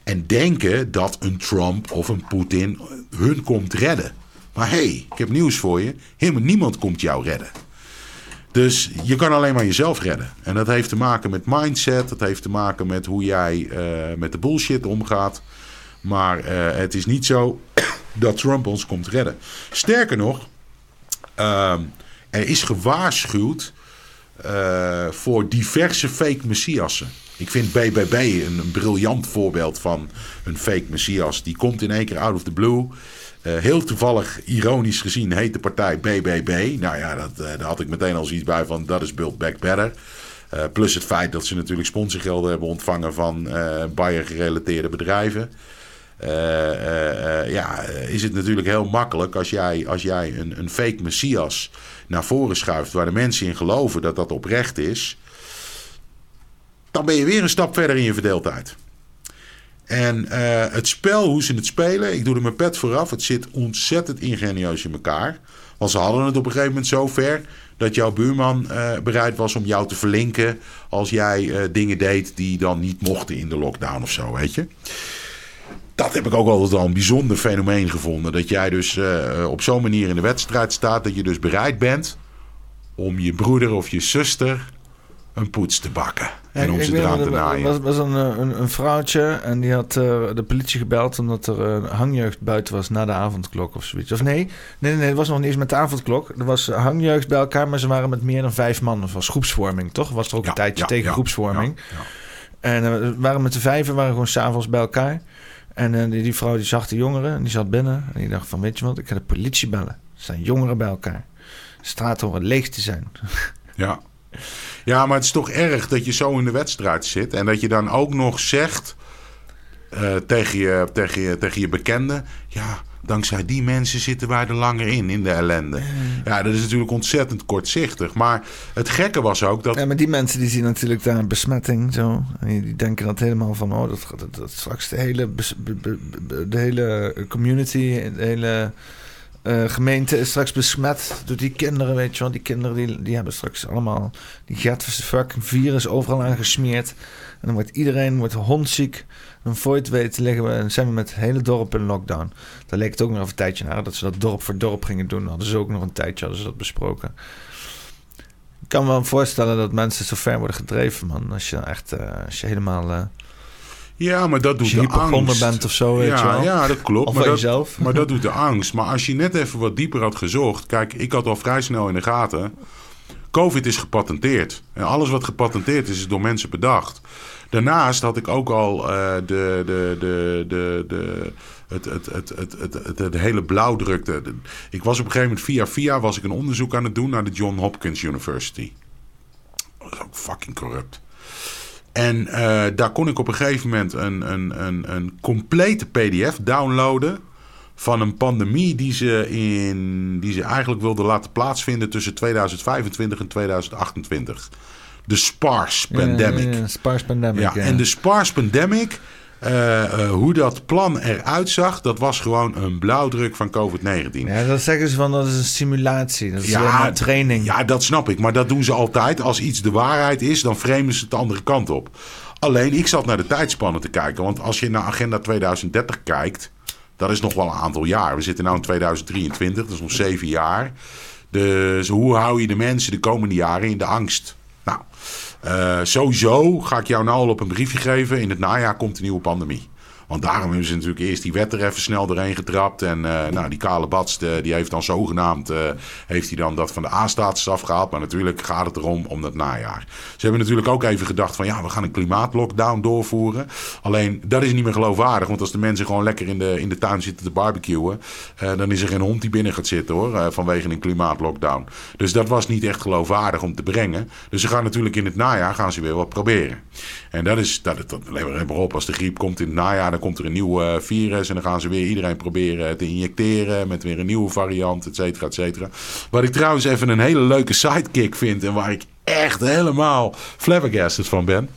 En denken dat een Trump of een Poetin hun komt redden. Maar hé, hey, ik heb nieuws voor je. Helemaal niemand komt jou redden. Dus je kan alleen maar jezelf redden. En dat heeft te maken met mindset. Dat heeft te maken met hoe jij uh, met de bullshit omgaat. Maar eh, het is niet zo *coughs* dat Trump ons komt redden. Sterker nog, ehm, er is gewaarschuwd eh, voor diverse fake messiassen. Ik vind BBB een, een, briljant voorbeeld van een fake messias. Die komt in één keer out of the blue. Uh, heel toevallig, ironisch gezien, heet de partij BBB. Nou ja, dat, uh, daar had ik meteen al zoiets bij van dat is Build Back Better. Uh, plus het feit dat ze natuurlijk sponsorgelden hebben ontvangen van Bayer-gerelateerde bedrijven. ja, is het natuurlijk heel makkelijk als jij, als jij een, een fake messias naar voren schuift... waar de mensen in geloven dat dat oprecht is... dan ben je weer een stap verder in je verdeeldheid. En uh, het spel, hoe ze het spelen, ik doe er mijn pet vooraf. Het zit ontzettend ingenieus in elkaar. Want ze hadden het op een gegeven moment zo ver dat jouw buurman uh, bereid was om jou te verlinken als jij uh, dingen deed die dan niet mochten in de lockdown of zo, weet je. Dat heb ik ook altijd al een bijzonder fenomeen gevonden. Dat jij dus op zo'n manier in de wedstrijd staat dat je dus bereid bent om je broeder of je zuster een poets te bakken. En om ze eraan te naaien. Er was, was een, een, een, vrouwtje en die had uh, de politie gebeld omdat er een hangjeugd buiten was na de avondklok of zoiets. Of nee, nee, nee, nee het was nog niet eens met de avondklok. Er was hangjeugd bij elkaar, maar ze waren met meer dan vijf man. Het was groepsvorming, toch? Was er ook ja, een tijdje ja, tegen ja, groepsvorming. En uh, we waren met de vijven, waren gewoon s'avonds bij elkaar. En uh, die, die, vrouw die zag de jongeren en die zat binnen. En die dacht van, weet je wat, ik ga de politie bellen. Er zijn jongeren bij elkaar. De straat horen leeg te zijn. Ja. *laughs* Ja, maar het is toch erg dat je zo in de wedstrijd zit. En dat je dan ook nog zegt uh, tegen, je, tegen, je, tegen je bekenden... Ja, dankzij die mensen zitten wij er langer in, in de ellende. Ja, dat is natuurlijk ontzettend kortzichtig. Maar het gekke was ook dat... Ja, maar die mensen die zien natuurlijk daar een besmetting zo. En die denken dat helemaal van... Oh, dat, dat, dat straks de hele, de hele community, de hele... Uh, gemeente is straks besmet door die kinderen, weet je wel. Die kinderen die, die hebben straks allemaal die get fucking virus overal aangesmeerd. En dan wordt iedereen wordt hondziek. En voor je het weet we, zijn we met het hele dorp in lockdown. Daar leek het ook nog een tijdje naar dat ze dat dorp voor dorp gingen doen. Hadden ze ook nog een tijdje hadden dat besproken. Ik kan me wel voorstellen dat mensen zo ver worden gedreven, man. Als je echt, uh, als je helemaal... Uh, ja, maar dat doet als je de angst. bent of zo, weet ja, je wel. Ja, dat klopt. Of maar, dat, jezelf. maar dat doet de *laughs* angst. Maar als je net even wat dieper had gezocht... Kijk, ik had al vrij snel in de gaten... COVID is gepatenteerd. En alles wat gepatenteerd is, is door mensen bedacht. Daarnaast had ik ook al uh, de, de, de, de, de, het, het, het, het, het, het, het hele blauwdrukte. Ik was op een gegeven moment via via was ik een onderzoek aan het doen naar de John Hopkins University. Dat is ook fucking corrupt. En uh, daar kon ik op een gegeven moment een, een, een, een complete PDF downloaden van een pandemie die ze, in, die ze eigenlijk wilden laten plaatsvinden tussen 2025 en 2028. De SPARS pandemic. Ja, pandemic. Ja. En de SPARS pandemic, uh, uh, hoe dat plan eruit zag, dat was gewoon een blauwdruk van COVID-19. Ja, dat zeggen ze van dat is een simulatie. Dat is ja, een training. Ja, dat snap ik. Maar dat doen ze altijd. Als iets de waarheid is, dan framen ze het de andere kant op. Alleen, ik zat naar de tijdspannen te kijken. Want als je naar Agenda 2030 kijkt, dat is nog wel een aantal jaar. We zitten nu in 2023, dat is nog zeven jaar. Dus hoe hou je de mensen de komende jaren in de angst? Uh, sowieso ga ik jou nou al op een briefje geven. In het najaar komt een nieuwe pandemie. Want daarom hebben ze natuurlijk eerst die wet er even snel doorheen getrapt. En uh, nou, die kale bats, die heeft dan zogenaamd... Uh, heeft hij dan dat van de A-status afgehaald. Maar natuurlijk gaat het erom om dat najaar. Ze hebben natuurlijk ook even gedacht van... ja, we gaan een klimaatlockdown doorvoeren. Alleen, dat is niet meer geloofwaardig. Want als de mensen gewoon lekker in de, in de tuin zitten te barbecuen... Uh, dan is er geen hond die binnen gaat zitten, hoor. vanwege een klimaatlockdown. Dus dat was niet echt geloofwaardig om te brengen. Dus ze gaan natuurlijk in het najaar gaan ze weer wat proberen. En dat is... Dat, dat, dat, op, als de griep komt in het najaar... Dan komt er een nieuw uh, virus en dan gaan ze weer iedereen proberen te injecteren met weer een nieuwe variant, et cetera, et cetera. Wat ik trouwens even een hele leuke sidekick vind en waar ik echt helemaal flabbergasted van ben.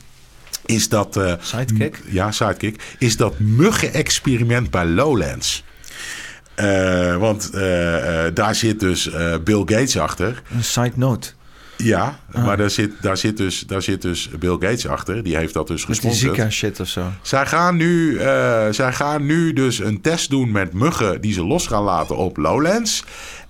Is dat. Uh, sidekick? Ja, sidekick. Is dat muggen-experiment bij Lowlands. Uh, want daar zit dus Bill Gates achter. Een side note. Ja, ah. maar daar zit, daar, zit dus, daar zit dus Bill Gates achter. Die heeft dat dus gesponsord. Met die Zika shit of zo. Zij gaan, nu, uh, zij gaan nu dus een test doen met muggen die ze los gaan laten op Lowlands.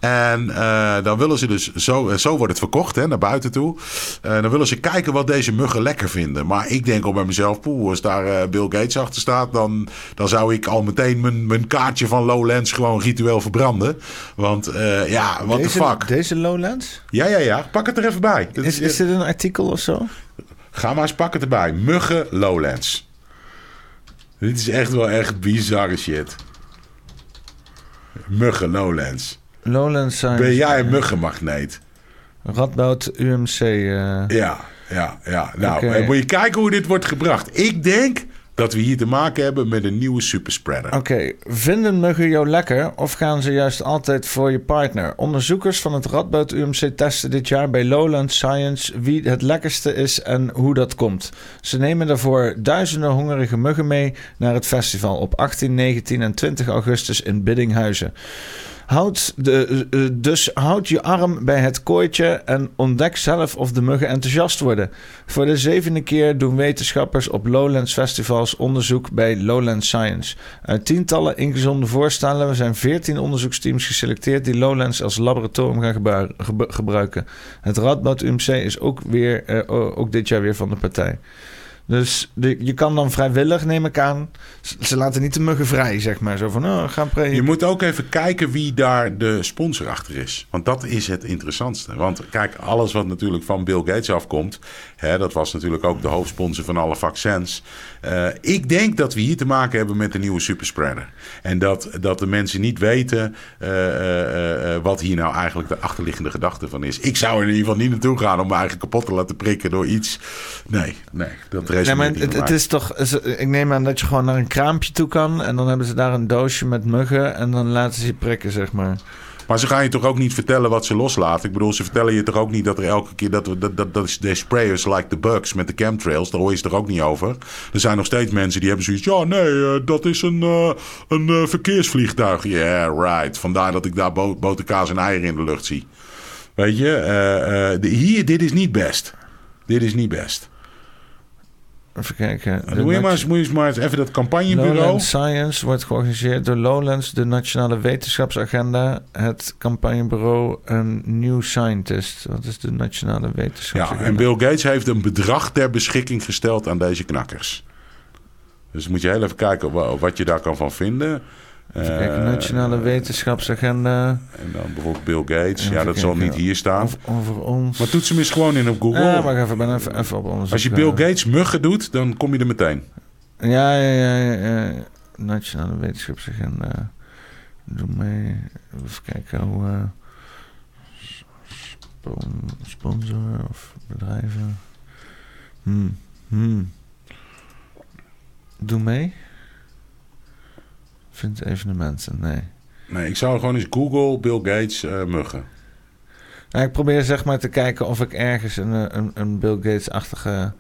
En eh, dan willen ze dus, zo, eh, zo wordt het verkocht hè, naar buiten toe. Uh, dan willen ze kijken wat deze muggen lekker vinden. Maar ik denk al bij mezelf, poeh, als daar Bill Gates achter staat, dan, dan zou ik al meteen mijn, mijn kaartje van Lowlands gewoon ritueel verbranden. Want ja, what deze, the fuck. Deze Lowlands? Ja, ja, ja. Pak het er even bij. Is, is dit een artikel of zo? Ga maar eens pakken erbij. Muggen Lowlands. Dit is echt wel echt bizarre shit. Muggen Lowlands. Lowlands zijn... Ben jij een muggenmagneet? Radboud UMC. Uh... Ja, ja, ja. Nou, okay. moet je kijken hoe dit wordt gebracht. Ik denk dat we hier te maken hebben met een nieuwe superspreader. Oké, vinden muggen jou lekker of gaan ze juist altijd voor je partner? Onderzoekers van het Radboud UMC testen dit jaar bij Lowland Science wie het lekkerste is en hoe dat komt. Ze nemen daarvoor duizenden hongerige muggen mee naar het festival op 18, 19 en 20 augustus in Biddinghuizen. Houd de, eh, dus houd je arm bij het kooitje en ontdek zelf of de muggen enthousiast worden. Voor de zevende keer doen wetenschappers op Lowlands Festivals onderzoek bij Lowlands Science. Uit tientallen ingezonde voorstellen zijn veertien onderzoeksteams geselecteerd die Lowlands als laboratorium gaan gebruiken. Het Radboud UMC is ook, weer, uh, ook dit jaar weer van de partij. Dus je kan dan vrijwillig, neem ik aan. Ze laten niet de muggen vrij, zeg maar. Zo van, oh, gaan pre Je moet ook even kijken wie daar de sponsor achter is. Want dat is het interessantste. Want kijk, alles wat natuurlijk van Bill Gates afkomt... Hè, dat was natuurlijk ook de hoofdsponsor van alle vaccins. Uh, ik denk dat we hier te maken hebben met een nieuwe superspreader. En dat, dat de mensen niet weten uh, uh, wat hier nou eigenlijk de achterliggende gedachte van is. Ik zou er in ieder geval niet naartoe gaan om me eigenlijk kapot te laten prikken door iets. Nee, nee, dat nee, maar het, het, is toch. Ik neem aan dat je gewoon naar een kraampje toe kan. En dan hebben ze daar een doosje met muggen. En dan laten ze je prikken, zeg maar. Maar ze gaan je toch ook niet vertellen wat ze loslaten? Ik bedoel, ze vertellen je toch ook niet dat er elke keer... dat, dat, dat, dat is de sprayers like the bugs met de chemtrails. Daar hoor je ze toch ook niet over? Er zijn nog steeds mensen die hebben zoiets... ja, nee, uh, dat is een, uh, een uh, verkeersvliegtuig. Yeah, right. Vandaar dat ik daar bo boterkaas en eieren in de lucht zie. Weet je, de, hier, dit is niet best. Dit is niet best. Even kijken. Doe je maar, eens, moet je maar eens even dat campagnebureau. Lowlands Science wordt georganiseerd door Lowlands, de Nationale Wetenschapsagenda, het campagnebureau en New Scientist. Wat is de Nationale Wetenschapsagenda? Ja, en Bill Gates heeft een bedrag ter beschikking gesteld aan deze knakkers. Dus moet je heel even kijken wat je daar kan van vinden. Even kijken, Nationale Wetenschapsagenda. En dan bijvoorbeeld Bill Gates. Ja, dat zal niet hier staan. Over, over ons. Maar toets hem eens gewoon in op Google. Ja, maar even, ben even, even op ons. Als je Bill Gates muggen doet, dan kom je er meteen. Ja, ja, ja. ja. Nationale Wetenschapsagenda. Doe mee. Even kijken hoe... Uh, sponsor of bedrijven. Hmm. Hmm. Doe mee. Vind evenementen, nee. Nee, ik zou gewoon eens Google Bill Gates uh, muggen. Nou, ik probeer zeg maar te kijken of ik ergens een, eh, een, een Bill Gates-achtige...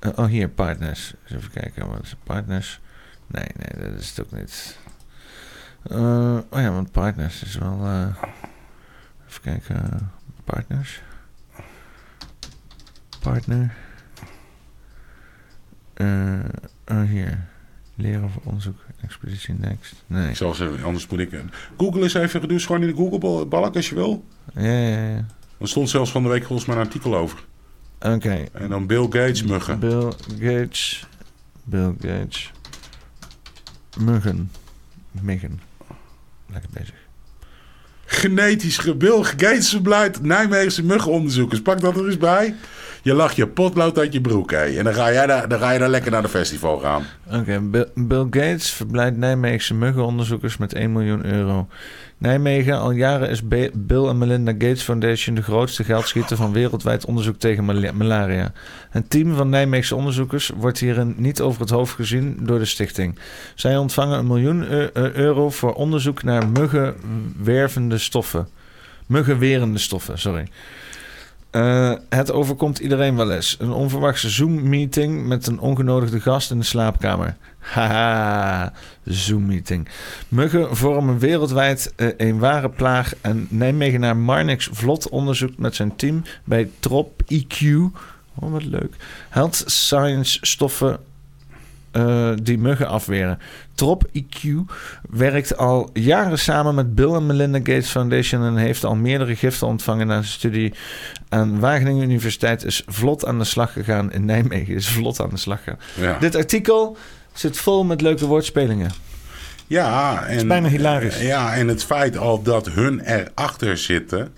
Uh, oh, hier, partners. even kijken, wat is partners? Nee, nee, dat is het ook niet. Uh, oh ja, want partners is wel... even kijken, partners. Partner. oh, hier. Leren voor onderzoek, expeditie next. Nee. Ik zal zeggen, anders moet ik... Google is even, dus gewoon in de Google-balk als je wil. Ja, ja, ja. Er stond zelfs van de week volgens mij een artikel over. Oké. En dan Bill Gates muggen. Bill Gates. Bill Gates. Muggen. Muggen. Lekker bezig. Genetisch Bill Gates verblijft Nijmeegse muggenonderzoekers. Pak dat er eens bij. Je lacht je potlood uit je broek, hé. En dan ga, jij daar, dan ga je daar lekker naar de festival gaan. Oké, Bill Gates verblijdt Nijmeegse muggenonderzoekers met 1 miljoen euro. Nijmegen, al jaren is Bill en Melinda Gates Foundation de grootste geldschieter van wereldwijd onderzoek tegen malaria. Een team van Nijmeegse onderzoekers wordt hierin niet over het hoofd gezien door de stichting. Zij ontvangen een miljoen euro voor onderzoek naar muggenwervende stoffen. Muggenwerende stoffen, sorry. Uh, het overkomt iedereen wel eens. Een onverwachte Zoom-meeting met een ongenodigde gast in de slaapkamer. *laughs* Haha, Zoom-meeting. Muggen vormen wereldwijd uh, een ware plaag. En Nijmegenaar Marnix vlot onderzoekt met zijn team bij Trop IQ. Oh, wat leuk. Health Science stoffen eh, die muggen afweren. Trop IQ werkt al jaren samen met Bill en Melinda Gates Foundation en heeft al meerdere giften ontvangen na zijn studie aan Wageningen Universiteit. Is vlot aan de slag gegaan in Nijmegen. Is vlot aan de slag gegaan. Ja. Dit artikel zit vol met leuke woordspelingen. Ja, en, is bijna hilarisch. Ja, en het feit al dat hun erachter zitten.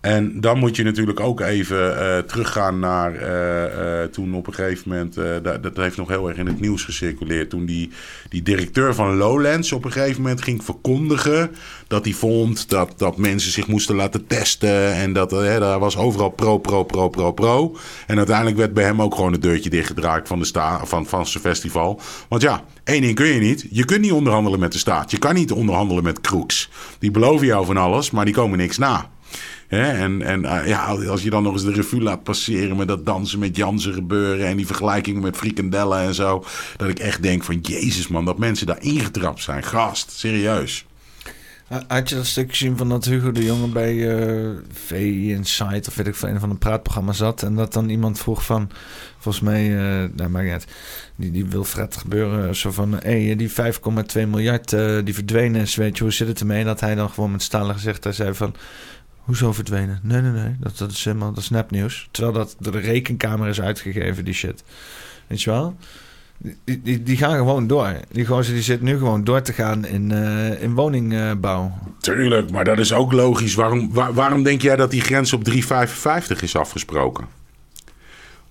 En dan moet je natuurlijk ook even uh, teruggaan naar uh, uh, toen op een gegeven moment, dat, dat, heeft nog heel erg in het nieuws gecirculeerd, toen die, die directeur van Lowlands op een gegeven moment ging verkondigen dat hij vond dat, dat mensen zich moesten laten testen en dat daar was overal pro, pro, pro, pro, pro. En uiteindelijk werd bij hem ook gewoon het deurtje dichtgedraaid van, de van, van zijn festival. Want ja, één ding kun je niet, je kunt niet onderhandelen met de staat, je kan niet onderhandelen met kroeks. Die beloven jou van alles, maar die komen niks na. En, en uh, ja, als je dan nog eens de revue laat passeren met dat dansen met Jansen gebeuren en die vergelijkingen met frikandellen en zo. Dat ik echt denk van jezus man, dat mensen daar ingetrapt zijn. Gast, serieus. Had je dat stukje gezien van dat Hugo de Jonge bij uh, V Insight of weet ik van een van de praatprogramma zat en dat dan iemand vroeg van, volgens mij, uh, nou maakt niet die, wil Fred gebeuren, zo van, hey, die 5,2 miljard die verdwenen is, weet je, hoe zit het ermee? Dat hij dan gewoon met stalen gezicht daar zei van, Hoezo verdwenen? Nee, nee, nee. Dat, dat is helemaal dat is. Terwijl dat door de rekenkamer is uitgegeven, die shit. Weet je wel? Die, die, die gaan gewoon door. Die gozer die zit nu gewoon door te gaan in, uh, in woningbouw. Tuurlijk, maar dat is ook logisch. Waarom, waar, waarom denk jij dat die grens op 3,55 is afgesproken?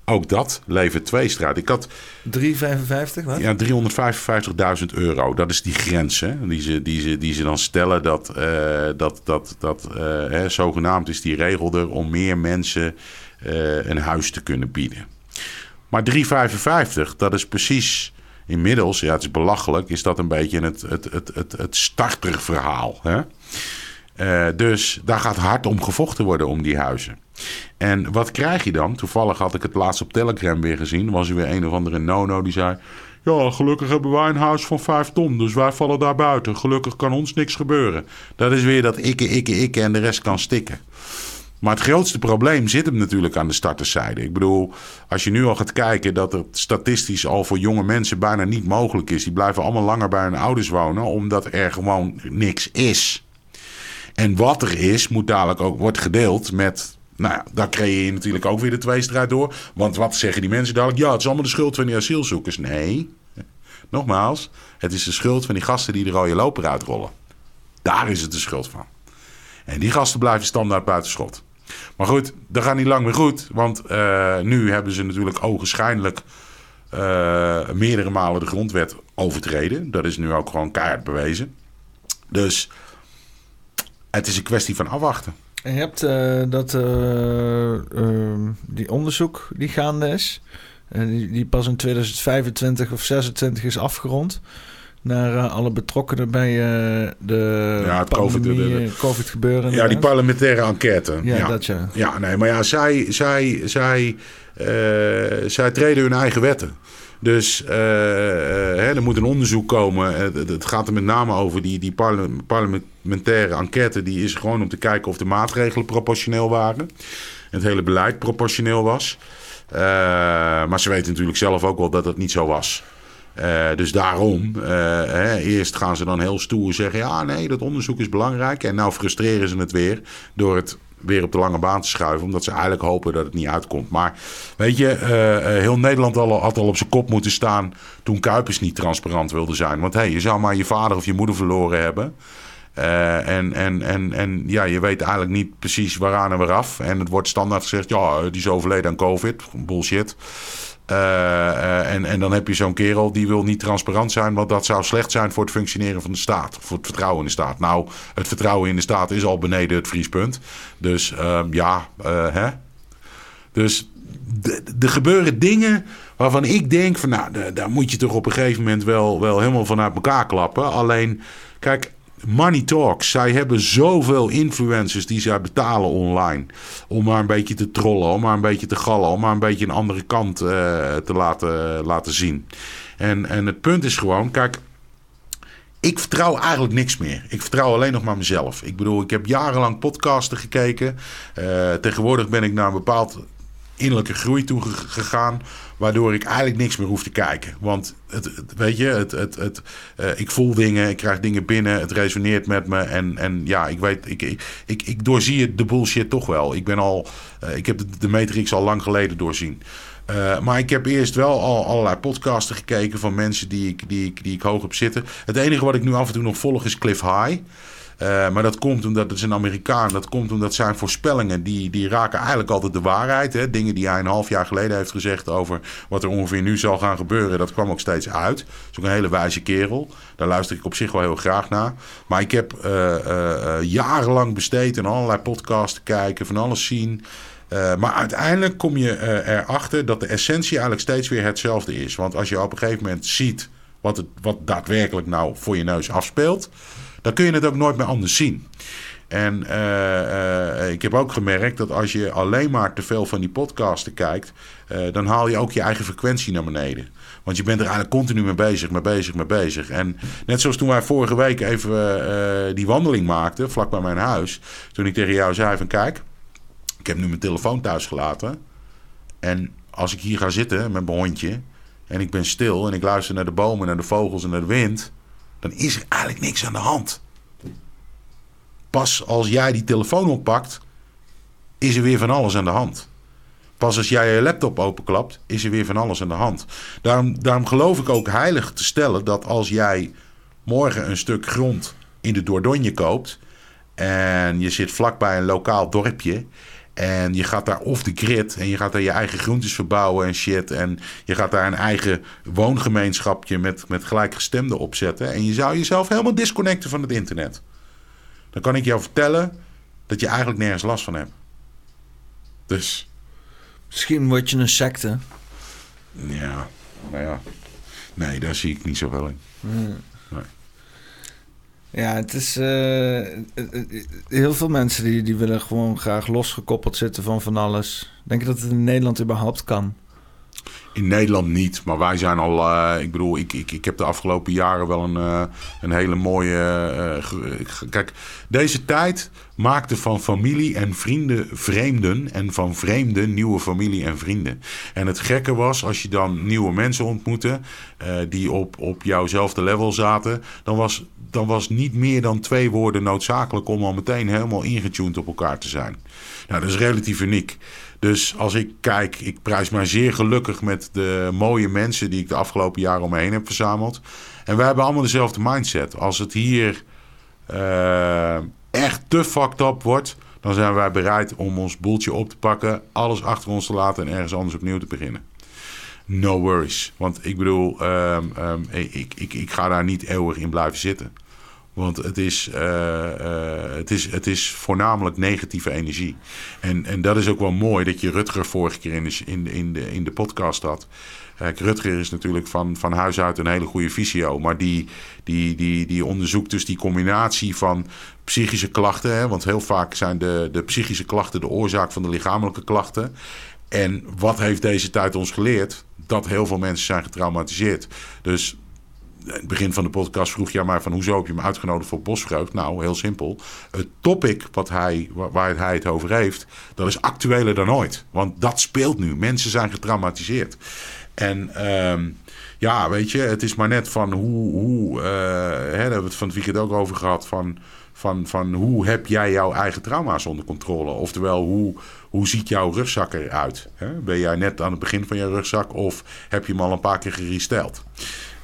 Ook dat levert twee straat. Ik had 355, wat? Ja, 355.000 euro. Dat is die grens hè, die, ze, die, ze, die ze dan stellen. Dat, uh, dat, dat, dat uh, hè, zogenaamd is die regel er om meer mensen uh, een huis te kunnen bieden. Maar 355, dat is precies inmiddels, ja, het is belachelijk, is dat een beetje het, het, het, het, het starterverhaal. Hè? Dus daar gaat hard om gevochten worden om die huizen. En wat krijg je dan? Toevallig had ik het laatst op Telegram weer gezien. Was er weer een of andere nono die zei... Ja, gelukkig hebben wij een huis van 5 ton, dus wij vallen daar buiten. Gelukkig kan ons niks gebeuren. Dat is weer dat ikke, ikke, ikke en de rest kan stikken. Maar het grootste probleem zit hem natuurlijk aan de starterszijde. Ik bedoel, als je nu al gaat kijken dat het statistisch al voor jonge mensen bijna niet mogelijk is. Die blijven allemaal langer bij hun ouders wonen, omdat er gewoon niks is. En wat er is, moet dadelijk ook wordt gedeeld met. Nou ja, daar creëer je natuurlijk ook weer de tweestrijd door. Want wat zeggen die mensen dadelijk? Ja, het is allemaal de schuld van die asielzoekers. Nee, nogmaals, het is de schuld van die gasten die de rode loper uitrollen. Daar is het de schuld van. En die gasten blijven standaard buitenschot. Maar goed, dat gaat niet lang meer goed. Want uh, nu hebben ze natuurlijk ogenschijnlijk uh, meerdere malen de grondwet overtreden. Dat is nu ook gewoon keihard bewezen. Dus het is een kwestie van afwachten. En je hebt uh, dat, uh, die onderzoek die gaande is. En die, die pas in 2025 of 26 is afgerond. Naar alle betrokkenen bij de ja, het pandemie, COVID, COVID gebeuren. Ja, die parlementaire enquête. Ja, ja, dat ja. Ja, nee, maar ja, zij, zij, zij, zij treden hun eigen wetten. Dus uh, hè, er moet een onderzoek komen. Het gaat er met name over die, die parlementaire enquête. Die is gewoon om te kijken of de maatregelen proportioneel waren. Het hele beleid proportioneel was. Uh, maar ze weten natuurlijk zelf ook wel dat het niet zo was. Dus daarom, hè, eerst gaan ze dan heel stoer zeggen: ja, nee, dat onderzoek is belangrijk. En nou frustreren ze het weer door het weer op de lange baan te schuiven. Omdat ze eigenlijk hopen dat het niet uitkomt. Maar weet je, uh, heel Nederland had al op zijn kop moeten staan toen Kuipers niet transparant wilde zijn. Want hey, je zou maar je vader of je moeder verloren hebben. Uh, en, en, en, en ja, je weet eigenlijk niet precies waaraan en waaraf. En het wordt standaard gezegd, ja, die is overleden aan COVID. Bullshit. Uh, uh, en, en dan heb je zo'n kerel die wil niet transparant zijn, want dat zou slecht zijn voor het functioneren van de staat. Voor het vertrouwen in de staat. Nou, het vertrouwen in de staat is al beneden het vriespunt. Dus uh, ja, hè. Dus er gebeuren dingen waarvan ik denk van nou, daar moet je toch op een gegeven moment wel, wel helemaal vanuit elkaar klappen. Alleen, kijk, Money Talks. Zij hebben zoveel influencers die zij betalen online. Om maar een beetje te trollen, om maar een beetje te gallen, om maar een beetje een andere kant uh, te laten, laten zien. En, en het punt is gewoon, kijk, ik vertrouw eigenlijk niks meer. Ik vertrouw alleen nog maar mezelf. Ik bedoel, ik heb jarenlang podcasten gekeken. Uh, tegenwoordig ben ik naar een bepaald innerlijke groei toe gegaan. Waardoor ik eigenlijk niks meer hoef te kijken. Want het, weet je, het, het, het, uh, ik voel dingen, ik krijg dingen binnen, het resoneert met me. En, en ja, ik weet, ik, ik, ik, doorzie de bullshit toch wel. Ik ben al, uh, ik heb de, Matrix al lang geleden doorzien. Uh, maar ik heb eerst wel al allerlei podcasten gekeken van mensen die ik, die, ik, die ik hoog heb zitten. Het enige wat ik nu af en toe nog volg is Cliff High. Uh, maar dat komt omdat het is een Amerikaan. Dat komt omdat zijn voorspellingen, die, die raken eigenlijk altijd de waarheid. Hè? Dingen die hij een half jaar geleden heeft gezegd over wat er ongeveer nu zal gaan gebeuren. Dat kwam ook steeds uit. Dat is ook een hele wijze kerel. Daar luister ik op zich wel heel graag naar. Maar ik heb uh, jarenlang besteed aan allerlei podcasts kijken, van alles zien. Maar uiteindelijk kom je uh, erachter dat de essentie eigenlijk steeds weer hetzelfde is. Want als je op een gegeven moment ziet wat, het, wat daadwerkelijk nou voor je neus afspeelt, dan kun je het ook nooit meer anders zien. En uh, ik heb ook gemerkt dat als je alleen maar te veel van die podcasten kijkt, dan haal je ook je eigen frequentie naar beneden. Want je bent er eigenlijk continu mee bezig, mee bezig, mee bezig. En net zoals toen wij vorige week even die wandeling maakten, vlak bij mijn huis, toen ik tegen jou zei van kijk, ik heb nu mijn telefoon thuis gelaten. En als ik hier ga zitten met mijn hondje. En ik ben stil en ik luister naar de bomen, naar de vogels en naar de wind. Is er eigenlijk niks aan de hand. Pas als jij die telefoon oppakt, is er weer van alles aan de hand. Pas als jij je laptop openklapt, is er weer van alles aan de hand. Daarom, daarom geloof ik ook heilig te stellen dat als jij morgen een stuk grond in de Dordogne koopt. en je zit vlakbij een lokaal dorpje. En je gaat daar off the grid en je gaat daar je eigen groentes verbouwen en shit. En je gaat daar een eigen woongemeenschapje met, met gelijkgestemden opzetten. En je zou jezelf helemaal disconnecten van het internet. Dan kan ik jou vertellen dat je eigenlijk nergens last van hebt. Dus. Misschien word je een secte. Ja, nou ja. Nee, daar zie ik niet zo wel in. Nee. Ja, het is. Uh, heel veel mensen die, die willen gewoon graag losgekoppeld zitten van van alles. Denk je dat het in Nederland überhaupt kan? In Nederland niet, maar wij zijn al. Uh, ik bedoel, ik, ik, ik heb de afgelopen jaren wel een, uh, een hele mooie. kijk, deze tijd maakte van familie en vrienden vreemden. En van vreemden nieuwe familie en vrienden. En het gekke was, als je dan nieuwe mensen ontmoette. die op, op jouwzelfde level zaten. dan was dan was niet meer dan twee woorden noodzakelijk om al meteen helemaal ingetuned op elkaar te zijn. Nou, dat is relatief uniek. Dus als ik kijk, ik prijs mij zeer gelukkig met de mooie mensen die ik de afgelopen jaren om me heen heb verzameld. En wij hebben allemaal dezelfde mindset. Als het hier uh, echt te fucked up wordt, dan zijn wij bereid om ons boeltje op te pakken, alles achter ons te laten en ergens anders opnieuw te beginnen. No worries. Want ik bedoel, um, um, ik, ik, ik ga daar niet eeuwig in blijven zitten. Want het is, uh, uh, het, is, het is voornamelijk negatieve energie. En, en dat is ook wel mooi dat je Rutger vorige keer in de, in in de, in de podcast had. Kijk, Rutger is natuurlijk van, van huis uit een hele goede visio. Maar die, die, die, die onderzoekt dus die combinatie van psychische klachten. Hè, want heel vaak zijn de, de psychische klachten de oorzaak van de lichamelijke klachten. En wat heeft deze tijd ons geleerd? Dat heel veel mensen zijn getraumatiseerd. Dus in het begin van de podcast vroeg je maar van hoezo heb je me uitgenodigd voor Bosvreugd? Nou, heel simpel. Het topic wat hij, waar hij het over heeft, dat is actueler dan ooit. Want dat speelt nu. Mensen zijn getraumatiseerd. En um, ja, weet je, het is maar net van hoe, hoe uh, hè, daar hebben we het van het weekend ook over gehad, van, van, van hoe heb jij jouw eigen trauma's onder controle? Oftewel, hoe, hoe ziet jouw rugzak eruit? Hè? Ben jij net aan het begin van je rugzak of heb je hem al een paar keer geresteld?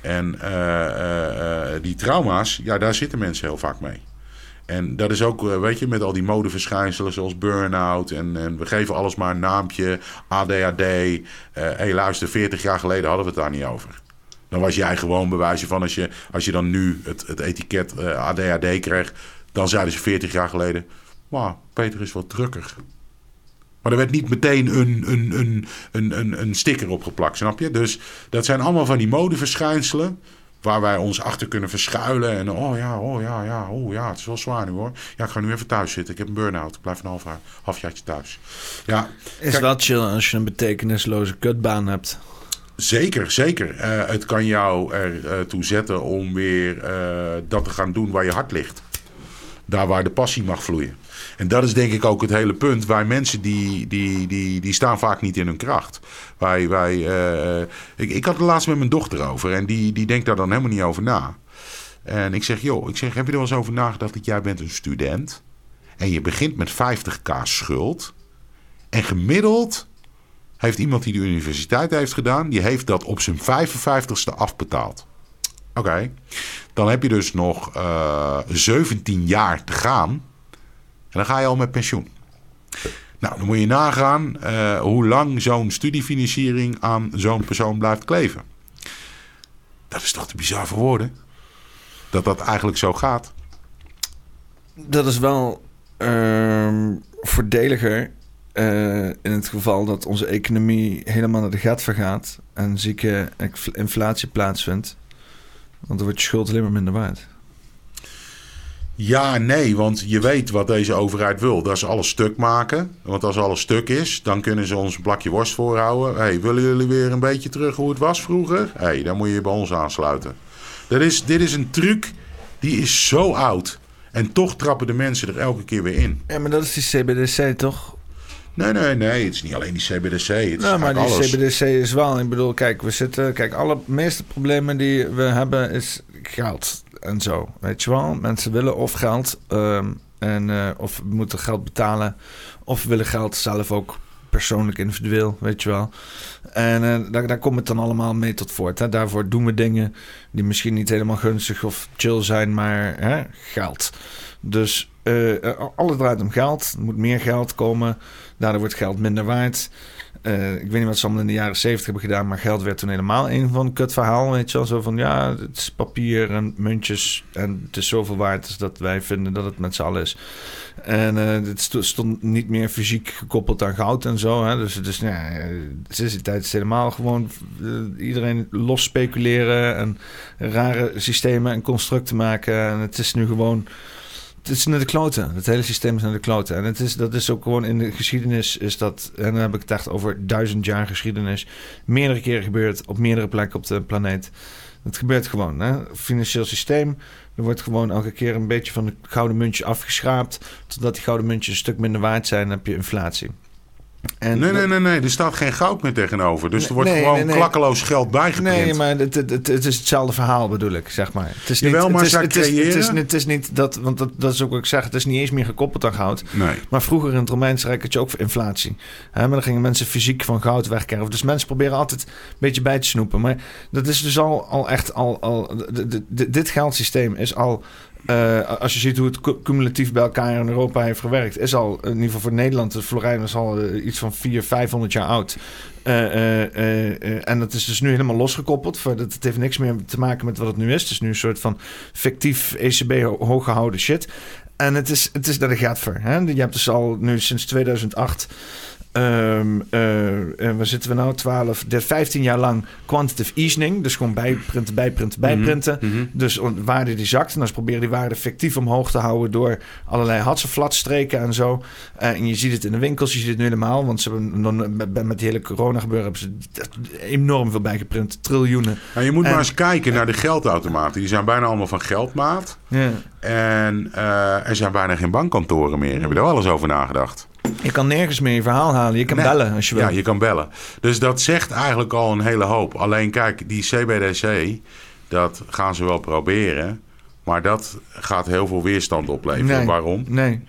En uh, uh, die trauma's, ja, daar zitten mensen heel vaak mee. En dat is ook, weet je, met al die modeverschijnselen zoals burn-out. En, en we geven alles maar een naampje. ADHD. Hé, hey, luister, 40 jaar geleden hadden we het daar niet over. Dan was jij gewoon bewijzen van als je, als je dan nu het, het etiket ADHD kreeg. Dan zeiden ze 40 jaar geleden. Maar Peter is wat drukker. Maar er werd niet meteen een, een, een, een, een, een sticker opgeplakt, snap je? Dus dat zijn allemaal van die modeverschijnselen waar wij ons achter kunnen verschuilen. En oh ja, oh ja, ja, oh ja, het is wel zwaar nu hoor. Ja, ik ga nu even thuis zitten. Ik heb een burn-out. Ik blijf een half, halfjaartje thuis. Ja, is kijk, wel chill als je een betekenisloze kutbaan hebt. Zeker, zeker. Uh, het kan jou ertoe uh, zetten om weer uh, dat te gaan doen waar je hart ligt. Daar waar de passie mag vloeien. En dat is denk ik ook het hele punt. Wij mensen die, die, die, die staan vaak niet in hun kracht. Wij, wij, uh, ik, ik had het laatst met mijn dochter over en die, die denkt daar dan helemaal niet over na. En ik zeg, joh, ik zeg, heb je er wel eens over nagedacht dat jij bent een student en je begint met 50k schuld en gemiddeld heeft iemand die de universiteit heeft gedaan, die heeft dat op zijn 55ste afbetaald. Oké, dan heb je dus nog uh, eh, 17 jaar te gaan. Dan ga je al met pensioen. Nou, dan moet je nagaan uh, hoe lang zo'n studiefinanciering aan zo'n persoon blijft kleven. Dat is toch te bizar voor woorden? Dat dat eigenlijk zo gaat. Dat is wel uh, voordeliger uh, in het geval dat onze economie helemaal naar de gat vergaat en zieke inflatie plaatsvindt. Want dan wordt je schuld alleen maar minder waard. Ja, nee, want je weet wat deze overheid wil. Dat is alles stuk maken. Want als alles stuk is, dan kunnen ze ons een plakje worst voorhouden. hey, willen jullie weer een beetje terug hoe het was vroeger? hey, dan moet je je bij ons aansluiten. Dat is, dit is een truc die is zo oud. En toch trappen de mensen er elke keer weer in. Ja, maar dat is die CBDC toch? Nee, nee, nee. Het is niet alleen die CBDC. Het nou, maar die alles. CBDC is wel. Ik bedoel, kijk, we zitten. Kijk, alle meeste problemen die we hebben is geld en zo. Weet je wel? Mensen willen of geld um, en, uh, of moeten geld betalen, of willen geld zelf ook persoonlijk, individueel, weet je wel. En uh, daar, daar komt het dan allemaal mee tot voort. Hè? Daarvoor doen we dingen die misschien niet helemaal gunstig of chill zijn, maar hè, geld. Dus uh, alles draait om geld. Er moet meer geld komen. Daardoor wordt geld minder waard. Uh, ik weet niet wat ze allemaal in de jaren zeventig hebben gedaan, maar geld werd toen helemaal een van kut verhaal. Weet je wel, zo van ja, het is papier en muntjes en het is zoveel waard dat wij vinden dat het met z'n allen is. En uh, het stond niet meer fysiek gekoppeld aan goud en zo. Hè? Dus, dus ja, sinds die tijd is helemaal gewoon uh, iedereen los speculeren en rare systemen en constructen maken. En het is nu gewoon het is naar de kloten. Het hele systeem is naar de kloten. En het is, dat is ook gewoon in de geschiedenis is dat, en dan heb ik het echt over duizend jaar geschiedenis, meerdere keren gebeurd op meerdere plekken op de planeet. Het gebeurt gewoon. Hè? Financieel systeem. Er wordt gewoon elke keer een beetje van de gouden muntje afgeschraapt. Totdat die gouden muntjes een stuk minder waard zijn. Dan heb je inflatie. En nee, nee, nee, nee, er staat geen goud meer tegenover. Dus er wordt gewoon nee, klakkeloos geld bijgeprint. Nee, maar het, het, het, het, is hetzelfde verhaal bedoel ik, zeg maar. Het is niet, Jawel, maar het is, het is, het, is, het is niet dat, want dat, dat is ook wat ik zeg, het is niet eens meer gekoppeld aan goud. Nee. Maar vroeger in het Romeinse Rijk had je ook voor inflatie. Hè, maar dan gingen mensen fysiek van goud wegkerven. Dus mensen proberen altijd een beetje bij te snoepen. Maar dat is dus al, al echt al, al dit geldsysteem is al uh, als je ziet hoe het cumulatief bij elkaar in Europa heeft gewerkt, is al in ieder geval voor Nederland, de Florijn is al uh, iets van 400, 500 jaar oud. Uh, en dat is dus nu helemaal losgekoppeld. Voor, dat, het heeft niks meer te maken met wat het nu is. Het is nu een soort van fictief ECB hooggehouden shit. En het is, het is dat gaat voor. Hè? Je hebt dus al nu sinds 2008 Um, uh, en waar zitten we nou? 12, de 15 jaar lang quantitative easing. Dus gewoon bijprinten, bijprinten, mhm, bijprinten. Mm -hmm. Dus waarde die zakt. En dan proberen die waarde fictief omhoog te houden door allerlei hatsenflatstreken en zo. Uh, en je ziet het in de winkels, je ziet het nu helemaal. Want ze hebben met, met die hele corona gebeuren hebben ze enorm veel bijgeprint. Triljoenen. Nou, je moet en, maar eens kijken en, naar de geldautomaten. Die zijn bijna allemaal van geldmaat. Ja. En uh, er zijn bijna geen bankkantoren meer. Heb je daar wel eens over nagedacht? Je kan nergens meer je verhaal halen. Je kan nee. bellen als je wil. Ja, je kan bellen. Dus dat zegt eigenlijk al een hele hoop. Alleen kijk, die CBDC, dat gaan ze wel proberen. Maar dat gaat heel veel weerstand opleveren. Nee, Waarom? Nee.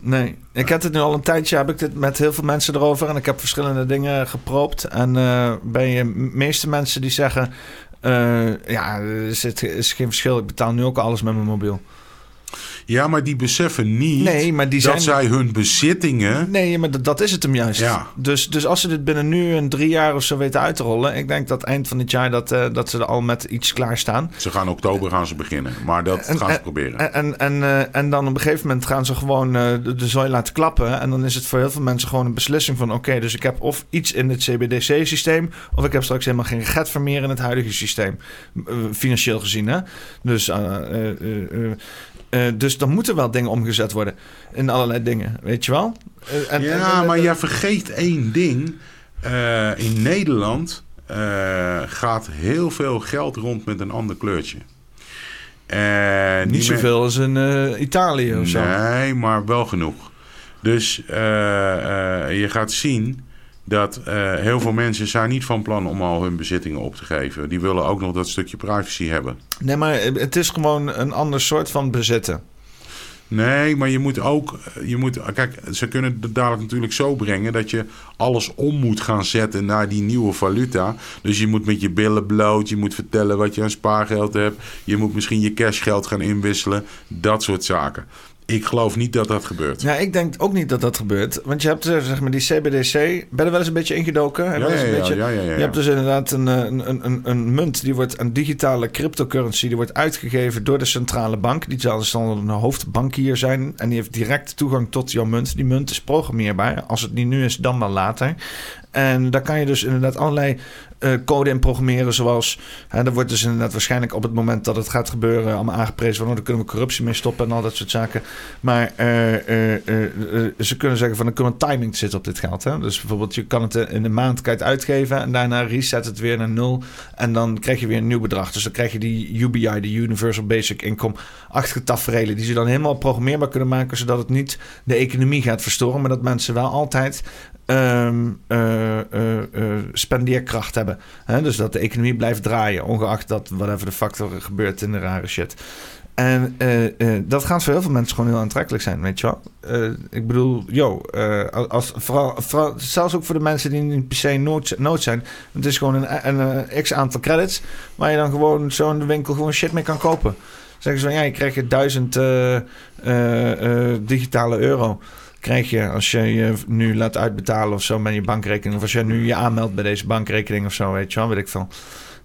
Nee, ik heb het nu al een tijdje, heb ik dit met heel veel mensen erover. En ik heb verschillende dingen geproopt. En uh, bij de meeste mensen die zeggen... Uh, ja, er is, is geen verschil. Ik betaal nu ook alles met mijn mobiel. Ja, maar die beseffen niet nee, maar die dat zijn... zij hun bezittingen... Nee, maar dat, dat is het hem juist. Ja. Dus, dus als ze dit binnen nu een drie jaar of zo weten uit te rollen... ik denk dat eind van dit jaar dat, uh, dat ze er al met iets klaarstaan. Ze gaan oktober gaan ze beginnen, maar dat en, gaan ze en, proberen. En, en, en, uh, en dan op een gegeven moment gaan ze gewoon uh, de, de zooi laten klappen... en dan is het voor heel veel mensen gewoon een beslissing van... oké, okay, dus ik heb of iets in het CBDC-systeem... of ik heb straks helemaal geen get meer in het huidige systeem. financieel gezien, hè. Dus... Uh, dus dan moeten wel dingen omgezet worden in allerlei dingen, weet je wel? Uh, en, ja, en, maar jij vergeet één ding. Uh, in Nederland gaat heel veel geld rond met een ander kleurtje. Niet zoveel als in eh, Italië of zo. Nee, maar wel genoeg. Dus eh, eh, je gaat zien dat eh, heel veel mensen zijn niet van plan om al hun bezittingen op te geven. Die willen ook nog dat stukje privacy hebben. Nee, maar het is gewoon een ander soort van bezitten. Nee, maar je moet ook. Je moet, kijk, ze kunnen het dadelijk natuurlijk zo brengen dat je alles om moet gaan zetten naar die nieuwe valuta. Dus je moet met je billen bloot, je moet vertellen wat je aan spaargeld hebt. Je moet misschien je cashgeld gaan inwisselen. Dat soort zaken. Ik geloof niet dat dat gebeurt. Ja, ik denk ook niet dat dat gebeurt. Want je hebt eh, zeg maar die CBDC. Ben je er wel eens een beetje ingedoken? Ja, wel eens ja, een ja, beetje- ja. Je hebt dus inderdaad een, eh, een, een, een, een munt, die wordt een digitale cryptocurrency, die wordt uitgegeven door de centrale bank. Die zal dus dan een hoofdbankier zijn en die heeft direct toegang tot jouw munt. Die munt is programmeerbaar. Als het niet nu is, dan wel later. En daar kan je dus inderdaad allerlei eh, code in programmeren, zoals... Hè, er wordt dus inderdaad waarschijnlijk op het moment dat het gaat gebeuren... allemaal aangeprezen van, oh, kunnen we corruptie mee stoppen en al dat soort zaken. Maar eh, eh, ze kunnen zeggen van, er kunnen timing zitten op dit geld. Hè? Dus bijvoorbeeld, je kan het in een maand uitgeven... en daarna reset het weer naar nul. En dan krijg je weer een nieuw bedrag. Dus dan krijg je die UBI, de Universal Basic Income... achtige tafereelen die ze dan helemaal programmeerbaar kunnen maken... zodat het niet de economie gaat verstoren... maar dat mensen wel altijd ehm, eh, eh, eh, spendeerkracht hebben. Hè? Dus dat de economie blijft draaien, ongeacht dat whatever de factor gebeurt in de rare shit. En eh, eh, dat gaat voor heel veel mensen gewoon heel aantrekkelijk zijn, weet je wel. Eh, ik bedoel, yo, eh, als, vooral, vooral, zelfs ook voor de mensen die niet se nood, nood zijn. Het is gewoon een, een, een x aantal credits waar je dan gewoon zo in de winkel gewoon shit mee kan kopen. Zeggen ze van, ja, je krijgt je duizend eh, eh, eh, digitale euro krijg je als je je nu laat uitbetalen of zo met je bankrekening. Of als je nu je aanmeldt bij deze bankrekening of zo, weet je wel, weet ik veel.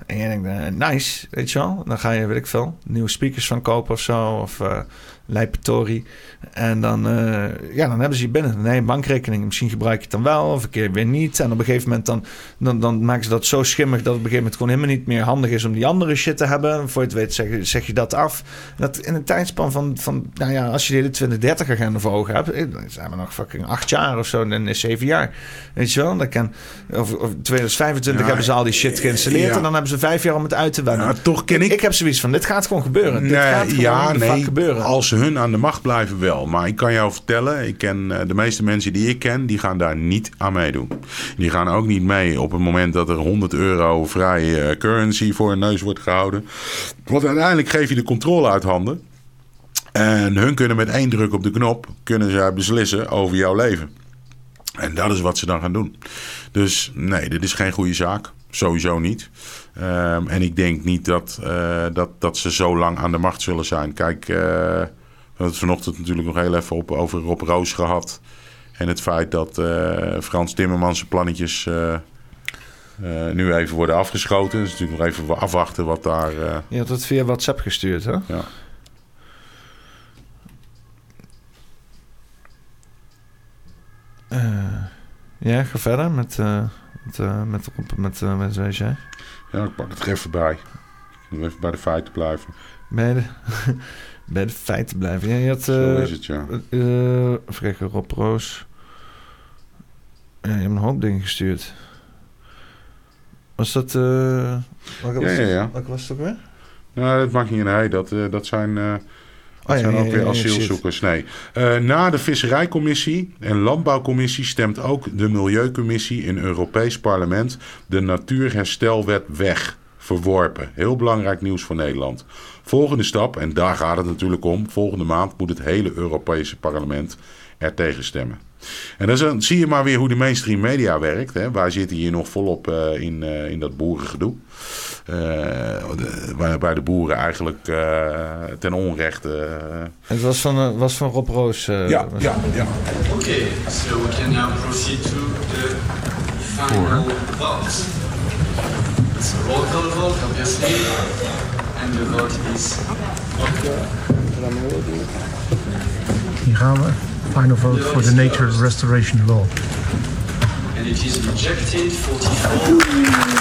En je denkt, eh, nice, weet je wel. Dan ga je, weet ik veel, nieuwe speakers van kopen of zo. Of uh, Lijpetori. En dan, uh, ja, dan hebben ze je binnen. Een bankrekening. Misschien gebruik je het dan wel of een keer weer niet. En op een gegeven moment dan, dan, dan maken ze dat zo schimmig... dat het op een gegeven moment gewoon helemaal niet meer handig is... om die andere shit te hebben. Voor je het weet zeg, zeg je dat af. Dat in een tijdspan van, van, nou ja, als je de hele 2030 agenda voor ogen hebt... eh, dan zijn we nog fucking acht jaar of zo. Dan is zeven jaar. Weet je wel? Dan kan, of, of 2025 ja, hebben ze al die shit geïnstalleerd... Ja. en dan hebben ze vijf jaar om het uit te wennen. Ja, toch ken ik... ik... heb zoiets van, dit gaat gewoon gebeuren. Nee, dit gaat gewoon ja, nee, gebeuren. Als ze hun aan de macht blijven wel. Maar ik kan jou vertellen, ik ken uh, de meeste mensen die ik ken, die gaan daar niet aan meedoen. Die gaan ook niet mee op het moment dat er 100 euro vrije uh, currency voor hun neus wordt gehouden. Want uiteindelijk geef je de controle uit handen. En hun kunnen met één druk op de knop, kunnen ze beslissen over jouw leven. En dat is wat ze dan gaan doen. Dus nee, dit is geen goede zaak. Sowieso niet. Um, en ik denk niet dat, uh, dat, dat ze zo lang aan de macht zullen zijn. Kijk, we hebben het vanochtend natuurlijk nog heel even op, over Rob Roos gehad. En het feit dat uh, Frans Timmermans zijn plannetjes nu even worden afgeschoten. Dus natuurlijk nog even afwachten wat daar... Je had het via WhatsApp gestuurd, hè? Ja. ja, ga verder met... Met, met, met, met. Ja, ik pak het er even bij. Om even bij de feiten blijven. Bij de, bij de feiten blijven. Ja, je had, Zo is het, ja. Kijken, Rob Roos. Ja, je hebt een hoop dingen gestuurd. Was dat... Uh, welke, ja, was ja, ja. welke was het ook weer? Nou, dat mag niet in hij. Dat, uh, dat zijn... Uh, dat oh, zijn ja, ook ja, weer asielzoekers. Nee. Na de Visserijcommissie en Landbouwcommissie stemt ook de Milieucommissie in Europees Parlement de Natuurherstelwet weg. Verworpen. Heel belangrijk nieuws voor Nederland. Volgende stap, en daar gaat het natuurlijk om. Volgende maand moet het hele Europese parlement er tegen stemmen. En dan zie je maar weer hoe de mainstream media werkt. Hè. Wij zitten hier nog volop uh, in, uh, in dat boerengedoe. Uh, de, waarbij de boeren eigenlijk uh, ten onrechte. Het was van, was van Rob Roos. ja, ja, ja. Oké, okay, so we can now proceed to the final vote. It's a roll call vote, obviously. And the vote is. Hier gaan we. Final vote for the Nature Restoration Law. And it is rejected 44.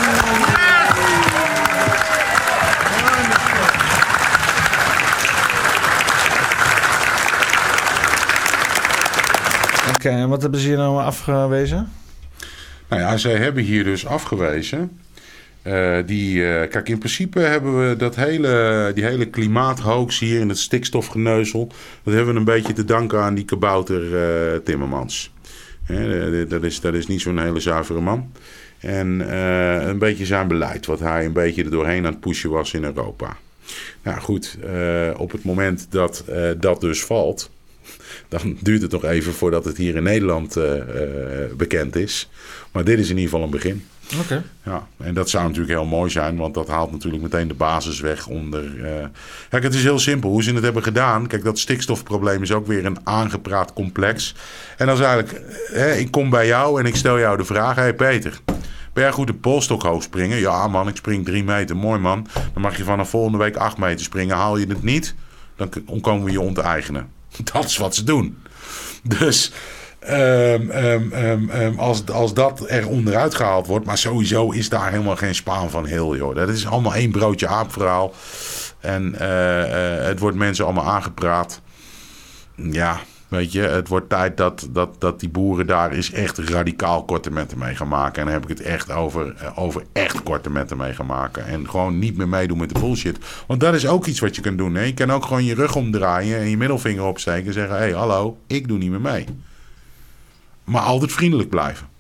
Oké, okay, en wat hebben ze hier nou afgewezen? Nou ja, zij hebben hier dus afgewezen Eh, die, eh, kijk, in principe hebben we dat hele, die hele klimaathoax hier in het stikstofgeneuzel. Dat hebben we een beetje te danken aan die kabouter eh, Timmermans. Hè, dat, is, dat is niet zo'n hele zuivere man. En een beetje zijn beleid, wat hij een beetje er doorheen aan het pushen was in Europa. Nou goed, op het moment dat dat dus valt, dan duurt het nog even voordat het hier in Nederland bekend is. Maar dit is in ieder geval een begin. Oké. Ja, en dat zou natuurlijk heel mooi zijn, want dat haalt natuurlijk meteen de basis weg onder. eh, Kijk, het is heel simpel hoe ze het hebben gedaan. Kijk, dat stikstofprobleem is ook weer een aangepraat complex. En dan is eigenlijk, hè, ik kom bij jou en ik stel jou de vraag: Hé Peter, ben jij goed de polstok hoog springen? Ja, man, ik spring drie meter. Mooi, man. Dan mag je vanaf volgende week acht meter springen. Haal je het niet, dan komen we je onteigenen. *laughs* Dat is wat ze doen. Dus ehm, ehm, ehm, als, als dat er onderuit gehaald wordt, maar sowieso is daar helemaal geen spaan van heel, joh. Dat is allemaal één broodje aapverhaal. En eh, eh, het wordt mensen allemaal aangepraat. Ja, weet je, het wordt tijd dat, dat, dat die boeren daar eens echt radicaal kortemetten mee gaan maken. En dan heb ik het echt over, eh, over echt kortemetten mee gaan maken. En gewoon niet meer meedoen met de bullshit. Want dat is ook iets wat je kunt doen. Hè? Je kan ook gewoon je rug omdraaien en je middelvinger opsteken en zeggen: hé, hey, hallo, ik doe niet meer mee. Maar altijd vriendelijk blijven.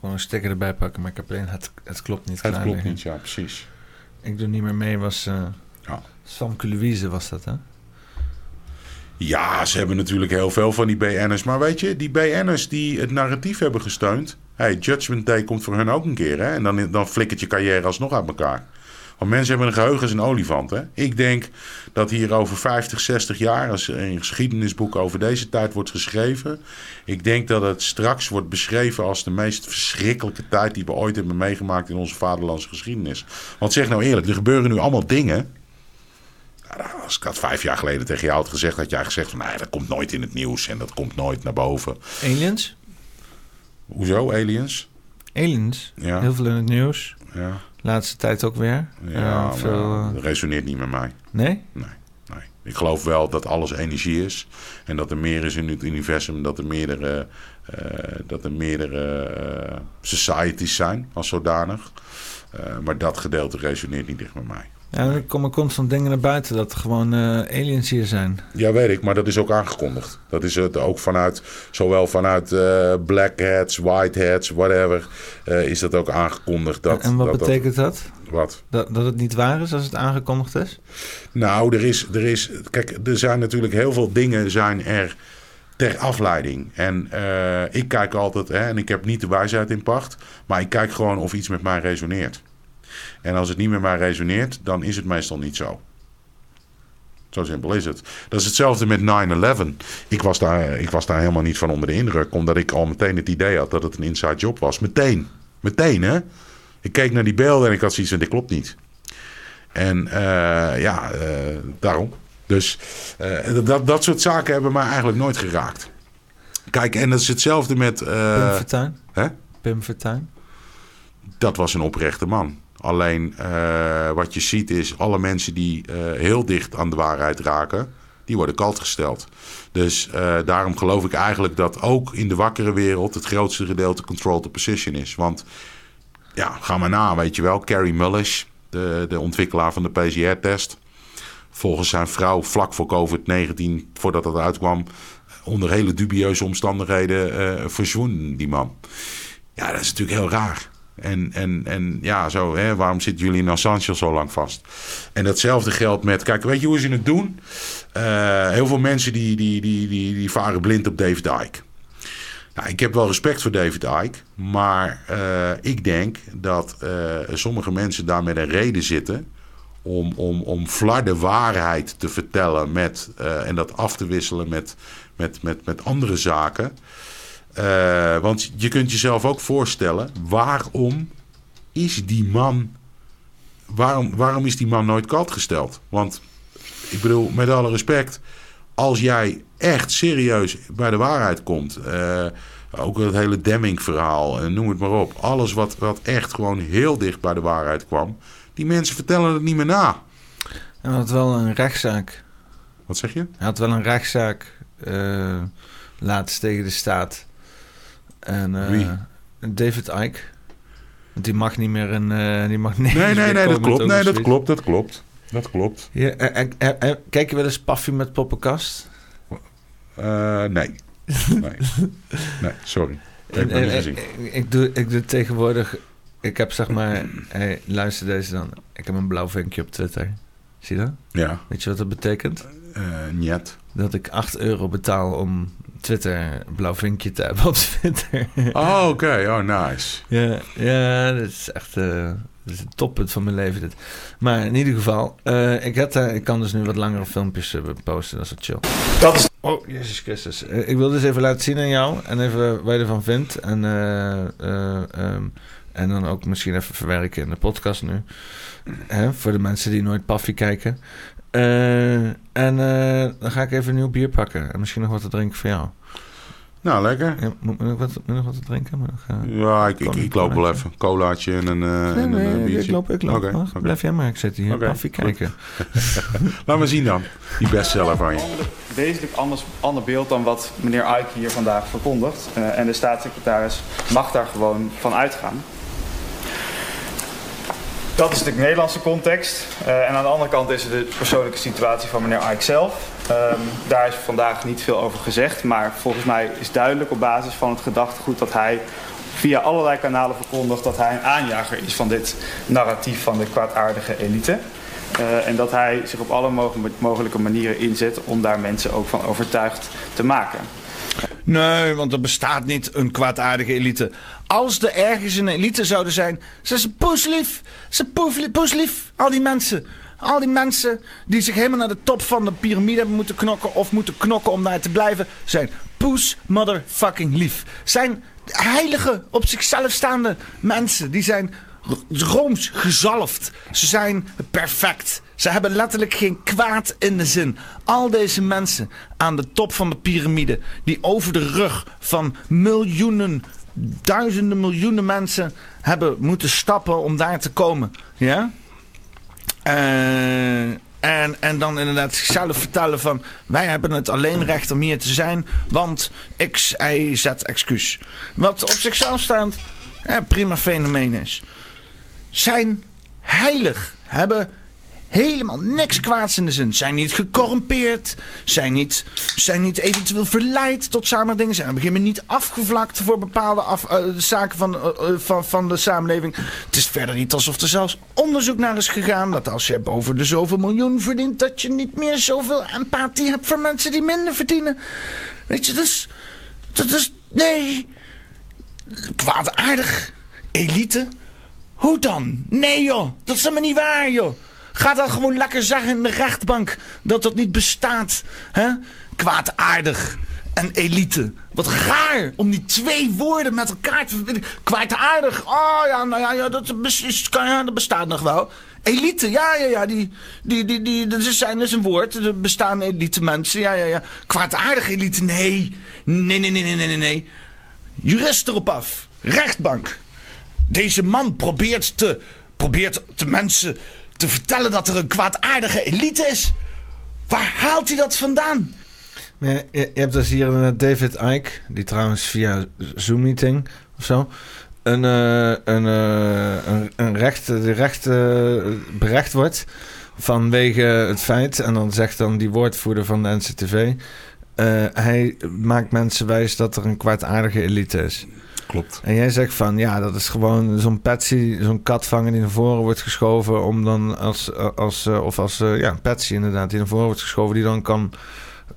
Gewoon een sticker erbij pakken, maar ik heb alleen het, het klopt niet. Het klopt liggen. niet, ja, precies. Ik doe niet meer mee, was uh, Ja. Samke Louise was dat, hè? Ja, ze hebben natuurlijk heel veel van die BN'ers. Maar weet je, die BN'ers die het narratief hebben gesteund. Hey, Judgment Day komt voor hun ook een keer. Hè? En dan, dan flikkert je carrière alsnog uit elkaar. Want mensen hebben een geheugen als een olifant. Hè? Ik denk dat hier over 50, 60 jaar, als er een geschiedenisboek over deze tijd wordt geschreven. Ik denk dat het straks wordt beschreven als de meest verschrikkelijke tijd die we ooit hebben meegemaakt in onze vaderlandse geschiedenis. Want zeg nou eerlijk, er gebeuren nu allemaal dingen. Nou, Als ik dat vijf jaar geleden tegen jou had gezegd, had jij gezegd van nee, dat komt nooit in het nieuws en dat komt nooit naar boven. Aliens? Hoezo, aliens? Aliens? Ja. Heel veel in het nieuws. Ja, Laatste tijd ook weer. ja veel, dat resoneert niet met mij. nee? Nee, nee. Ik geloof wel dat alles energie is. En dat er meer is in het universum. Dat er meerdere, eh, dat er meerdere societies zijn als zodanig. Maar dat gedeelte resoneert niet echt met mij. Ja, er komen constant dingen naar buiten dat er gewoon eh, aliens hier zijn. Ja, weet ik, maar dat is ook aangekondigd. Dat is het ook vanuit, zowel vanuit eh, black hats, white hats, whatever, eh, is dat ook aangekondigd. Dat, en wat dat, dat- betekent dat? wat? dat? Dat het niet waar is als het aangekondigd is? Nou, er is, er is, kijk, er zijn natuurlijk heel veel dingen zijn er ter afleiding. En ik kijk altijd, hè, en ik heb niet de wijsheid in pacht, maar ik kijk gewoon of iets met mij resoneert. En als het niet met mij resoneert, dan is het meestal niet zo. Zo simpel is het. Dat is hetzelfde met 9-11. Ik, was daar- ik was daar helemaal niet van onder de indruk, omdat ik al meteen het idee had dat het een inside job was. Meteen. Meteen, hè? Ik keek naar die beelden en ik had zoiets van, dit klopt niet. En eh, ja, eh, daarom. Dus eh, dat, dat soort zaken hebben mij eigenlijk nooit geraakt. Kijk, en dat is hetzelfde met... Pim Fortuyn? hè? Pim Fortuyn? dat was een oprechte man. Alleen eh, wat je ziet is, alle mensen die eh, heel dicht aan de waarheid raken, die worden kalt gesteld. Dus eh, daarom geloof ik eigenlijk dat ook in de wakkere wereld het grootste gedeelte control to position is. Want ja, ga maar na, weet je wel. Carrie Mullish, de, de ontwikkelaar van de PCR-test. Volgens zijn vrouw vlak voor COVID-19, voordat dat uitkwam, onder hele dubieuze omstandigheden eh verzwoen die man. Ja, dat is natuurlijk heel raar. En, en, en ja, zo, hè, waarom zit Julian Assange zo lang vast? En datzelfde geldt met, kijk, weet je hoe ze het doen? Eh, heel veel mensen die, die, die, die, die varen blind op David Icke. Nou, ik heb wel respect voor David Icke, maar eh, ik denk dat eh, sommige mensen daar met een reden zitten om, om, om flarde waarheid te vertellen met, en dat af te wisselen met, met, met, met andere zaken. Eh, want je kunt jezelf ook voorstellen, waarom is die man, waarom, waarom is die man nooit kalt gesteld? Want ik bedoel, met alle respect, als jij echt serieus bij de waarheid komt, eh, ook het hele Demming-verhaal, en noem het maar op, alles wat, wat echt gewoon heel dicht bij de waarheid kwam, die mensen vertellen het niet meer na. Hij had wel een rechtszaak. Wat zeg je? Hij had wel een rechtszaak eh, laatst tegen de staat. En, eh, Wie? David Icke. Die mag niet meer een... eh, die mag *laughs* niet Nee, nee, nee, dat klopt. Nee, dat klopt, dat klopt. Dat klopt. Ja, eh, eh, kijk je wel eens Paffy met poppenkast? Eh, nee. nee. Nee, sorry. Ik En, niet ik, doe, ik doe tegenwoordig... Ik heb zeg maar... Hey, luister deze dan. Ik heb een blauw vinkje op Twitter. Zie je dat? Ja, Weet je wat dat betekent? eh niet. Dat ik 8 euro betaal om Twitter blauw vinkje te hebben op Twitter. Oh, oké. Oh, nice. ja, ja, dat is echt... eh, dat is het toppunt van mijn leven dit. Maar in ieder geval, eh, ik, heb daar, ik kan dus nu wat langere filmpjes eh, posten. Dat is wat chill. Dat is Oh, Jezus Christus. Eh, ik wil dus even laten zien aan jou. En even wat je ervan vindt. En, eh, eh, ehm, en dan ook misschien even verwerken in de podcast nu. Hè, voor de mensen die nooit Paffy kijken. Eh, en eh, dan ga ik even een nieuw bier pakken. En misschien nog wat te drinken voor jou. Nou, lekker. Ja, moet, ik wat, moet ik nog wat te drinken? Eh, Ja, ik, ik, loop wel even. Een colaatje en een, eh, nee, en een nee, eh, ik biertje. loop, ik loop. Blijf jij maar. Ik zit hier Paffy goed. kijken. *laughs* Laat me zien dan. Die bestseller van je. wezenlijk anders, ander beeld dan wat meneer Ike hier vandaag verkondigt. Eh, en de staatssecretaris mag daar gewoon van uitgaan. Dat is de Nederlandse context. Eh, en aan de andere kant is er de persoonlijke situatie van meneer Ike zelf. Ehm, daar is vandaag niet veel over gezegd. Maar volgens mij is duidelijk op basis van het gedachtegoed dat hij via allerlei kanalen verkondigt dat hij een aanjager is van dit narratief van de kwaadaardige elite. Eh, en dat hij zich op alle mogelijke manieren inzet om daar mensen ook van overtuigd te maken. Nee, want er bestaat niet een kwaadaardige elite. Als er ergens een elite zouden zijn, zijn ze poeslief. Ze poeslief. Al die mensen. Al die mensen die zich helemaal naar de top van de piramide hebben moeten knokken... of moeten knokken om daar te blijven... zijn poes motherfucking lief. Zijn heilige, op zichzelf staande mensen. Die zijn rooms gezalfd. Ze zijn perfect. Ze hebben letterlijk geen kwaad in de zin. Al deze mensen aan de top van de piramide, die over de rug van miljoenen, duizenden miljoenen mensen hebben moeten stappen om daar te komen. Ja? Eh, en, en dan inderdaad zichzelf vertellen van... wij hebben het alleen recht om hier te zijn... want X, Y, Z, excuus. Wat op zichzelf staand eh, prima fenomeen is. Zijn heilig. Hebben helemaal niks kwaads in de zin. Zijn niet gecorrumpeerd. Zijn niet, zijn niet eventueel verleid tot samen dingen. Zijn op gegeven moment niet afgevlakt voor bepaalde eh, zaken van, eh, eh, van, van de samenleving. Het is verder niet alsof er zelfs onderzoek naar is gegaan. Dat als je boven de zoveel miljoen verdient. dat je niet meer zoveel empathie hebt voor mensen die minder verdienen. Weet je, dus. Dat is. Nee. Kwaadaardig. Elite. Hoe dan? Nee joh, dat is helemaal niet waar joh. Ga dan gewoon lekker zeggen in de rechtbank dat dat niet bestaat. hè? Kwaadaardig en elite. Wat raar om die twee woorden met elkaar te verbinden. Kwaadaardig, oh ja, nou ja, ja dat, kan- dat bestaat nog wel. Elite, ja, ja, ja, die, die, die, die, dat is, zijn, dat is een woord. Er bestaan elite mensen, ja, ja, ja. Kwaadaardig elite. Nee, nee, nee, nee, nee, nee, nee. Jurist erop af. Rechtbank. Deze man probeert te, probeert de mensen te vertellen dat er een kwaadaardige elite is. Waar haalt hij dat vandaan? Je, hebt dus hier een David Icke, die trouwens via Zoom-meeting of zo... Een, eh, een, eh, een, een recht, de recht eh, berecht wordt vanwege het feit... en dan zegt dan die woordvoerder van de NCTV... eh, hij maakt mensen wijs dat er een kwaadaardige elite is. Klopt. En jij zegt van ja, dat is gewoon zo'n patsy, zo'n katvanger die naar voren wordt geschoven om dan als, als eh, of als eh, ja, een patsy inderdaad, die naar voren wordt geschoven, die dan kan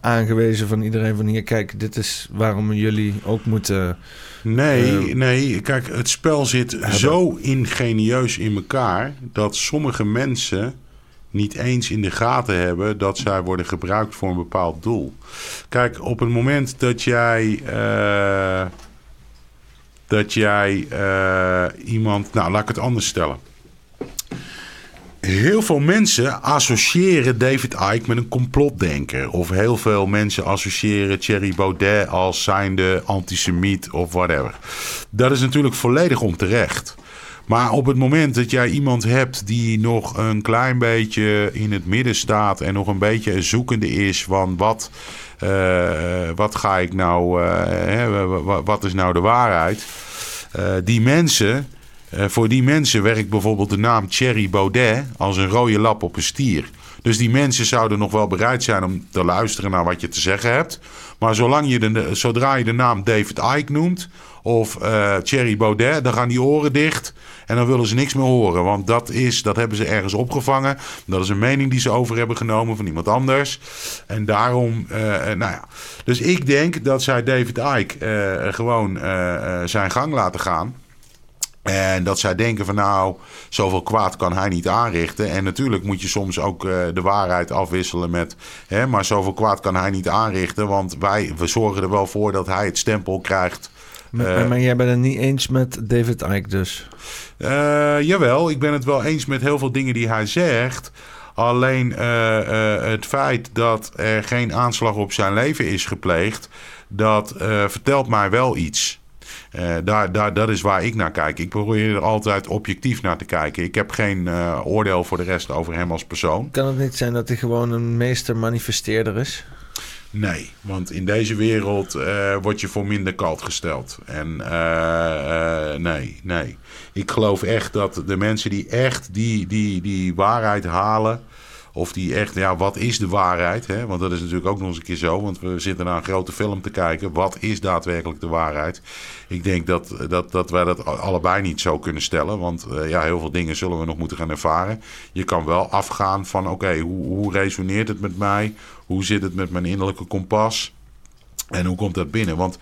aangewezen van iedereen van hier, kijk, dit is waarom jullie ook moeten. Nee, Eh, nee. Kijk, het spel zit zo ingenieus in elkaar dat sommige mensen niet eens in de gaten hebben dat zij worden gebruikt voor een bepaald doel. Kijk, op het moment dat jij. Dat jij eh, iemand. Nou, laat ik het anders stellen. Heel veel mensen associëren David Icke met een complotdenker. Of heel veel mensen associëren Thierry Baudet als zijnde antisemiet of whatever. Dat is natuurlijk volledig onterecht. Maar op het moment dat jij iemand hebt die nog een klein beetje in het midden staat en nog een beetje zoekende is van wat, wat ga ik nou, eh, hè, wa- wa- wat is nou de waarheid? Eh, die mensen Eh, voor die mensen werkt bijvoorbeeld de naam Thierry Baudet als een rode lap op een stier. Dus die mensen zouden nog wel bereid zijn om te luisteren naar wat je te zeggen hebt. Maar zolang je de, zodra je de naam David Icke noemt of uh, Thierry Baudet, dan gaan die oren dicht en dan willen ze niks meer horen. Want dat, is, dat hebben ze ergens opgevangen. Dat is een mening die ze over hebben genomen van iemand anders. En daarom, uh, nou ja. Dus ik denk dat zij David Icke uh, gewoon zijn gang laten gaan. En dat zij denken van nou, zoveel kwaad kan hij niet aanrichten. En natuurlijk moet je soms ook de waarheid afwisselen met... Hè, maar zoveel kwaad kan hij niet aanrichten. Want wij we zorgen er wel voor dat hij het stempel krijgt. Maar, uh, maar jij bent het niet eens met David Icke dus? Uh, jawel, ik ben het wel eens met heel veel dingen die hij zegt. Alleen het feit dat er geen aanslag op zijn leven is gepleegd... dat vertelt mij wel iets... Daar, daar, dat is waar ik naar kijk. Ik probeer er altijd objectief naar te kijken. Ik heb geen oordeel voor de rest over hem als persoon. Kan het niet zijn dat hij gewoon een meester manifesteerder is? Nee, want in deze wereld uh, word je voor minder kalt gesteld. En nee, nee. Ik geloof echt dat de mensen die echt die, die, die waarheid halen... Of die echt, ja, wat is de waarheid? Hè? Want dat is natuurlijk ook nog eens een keer zo. Want we zitten naar een grote film te kijken. Wat is daadwerkelijk de waarheid? Ik denk dat, dat, dat wij dat allebei niet zo kunnen stellen. Want uh, ja, heel veel dingen zullen we nog moeten gaan ervaren. Je kan wel afgaan van, oké, hoe, hoe resoneert het met mij? Hoe zit het met mijn innerlijke kompas? En hoe komt dat binnen? Want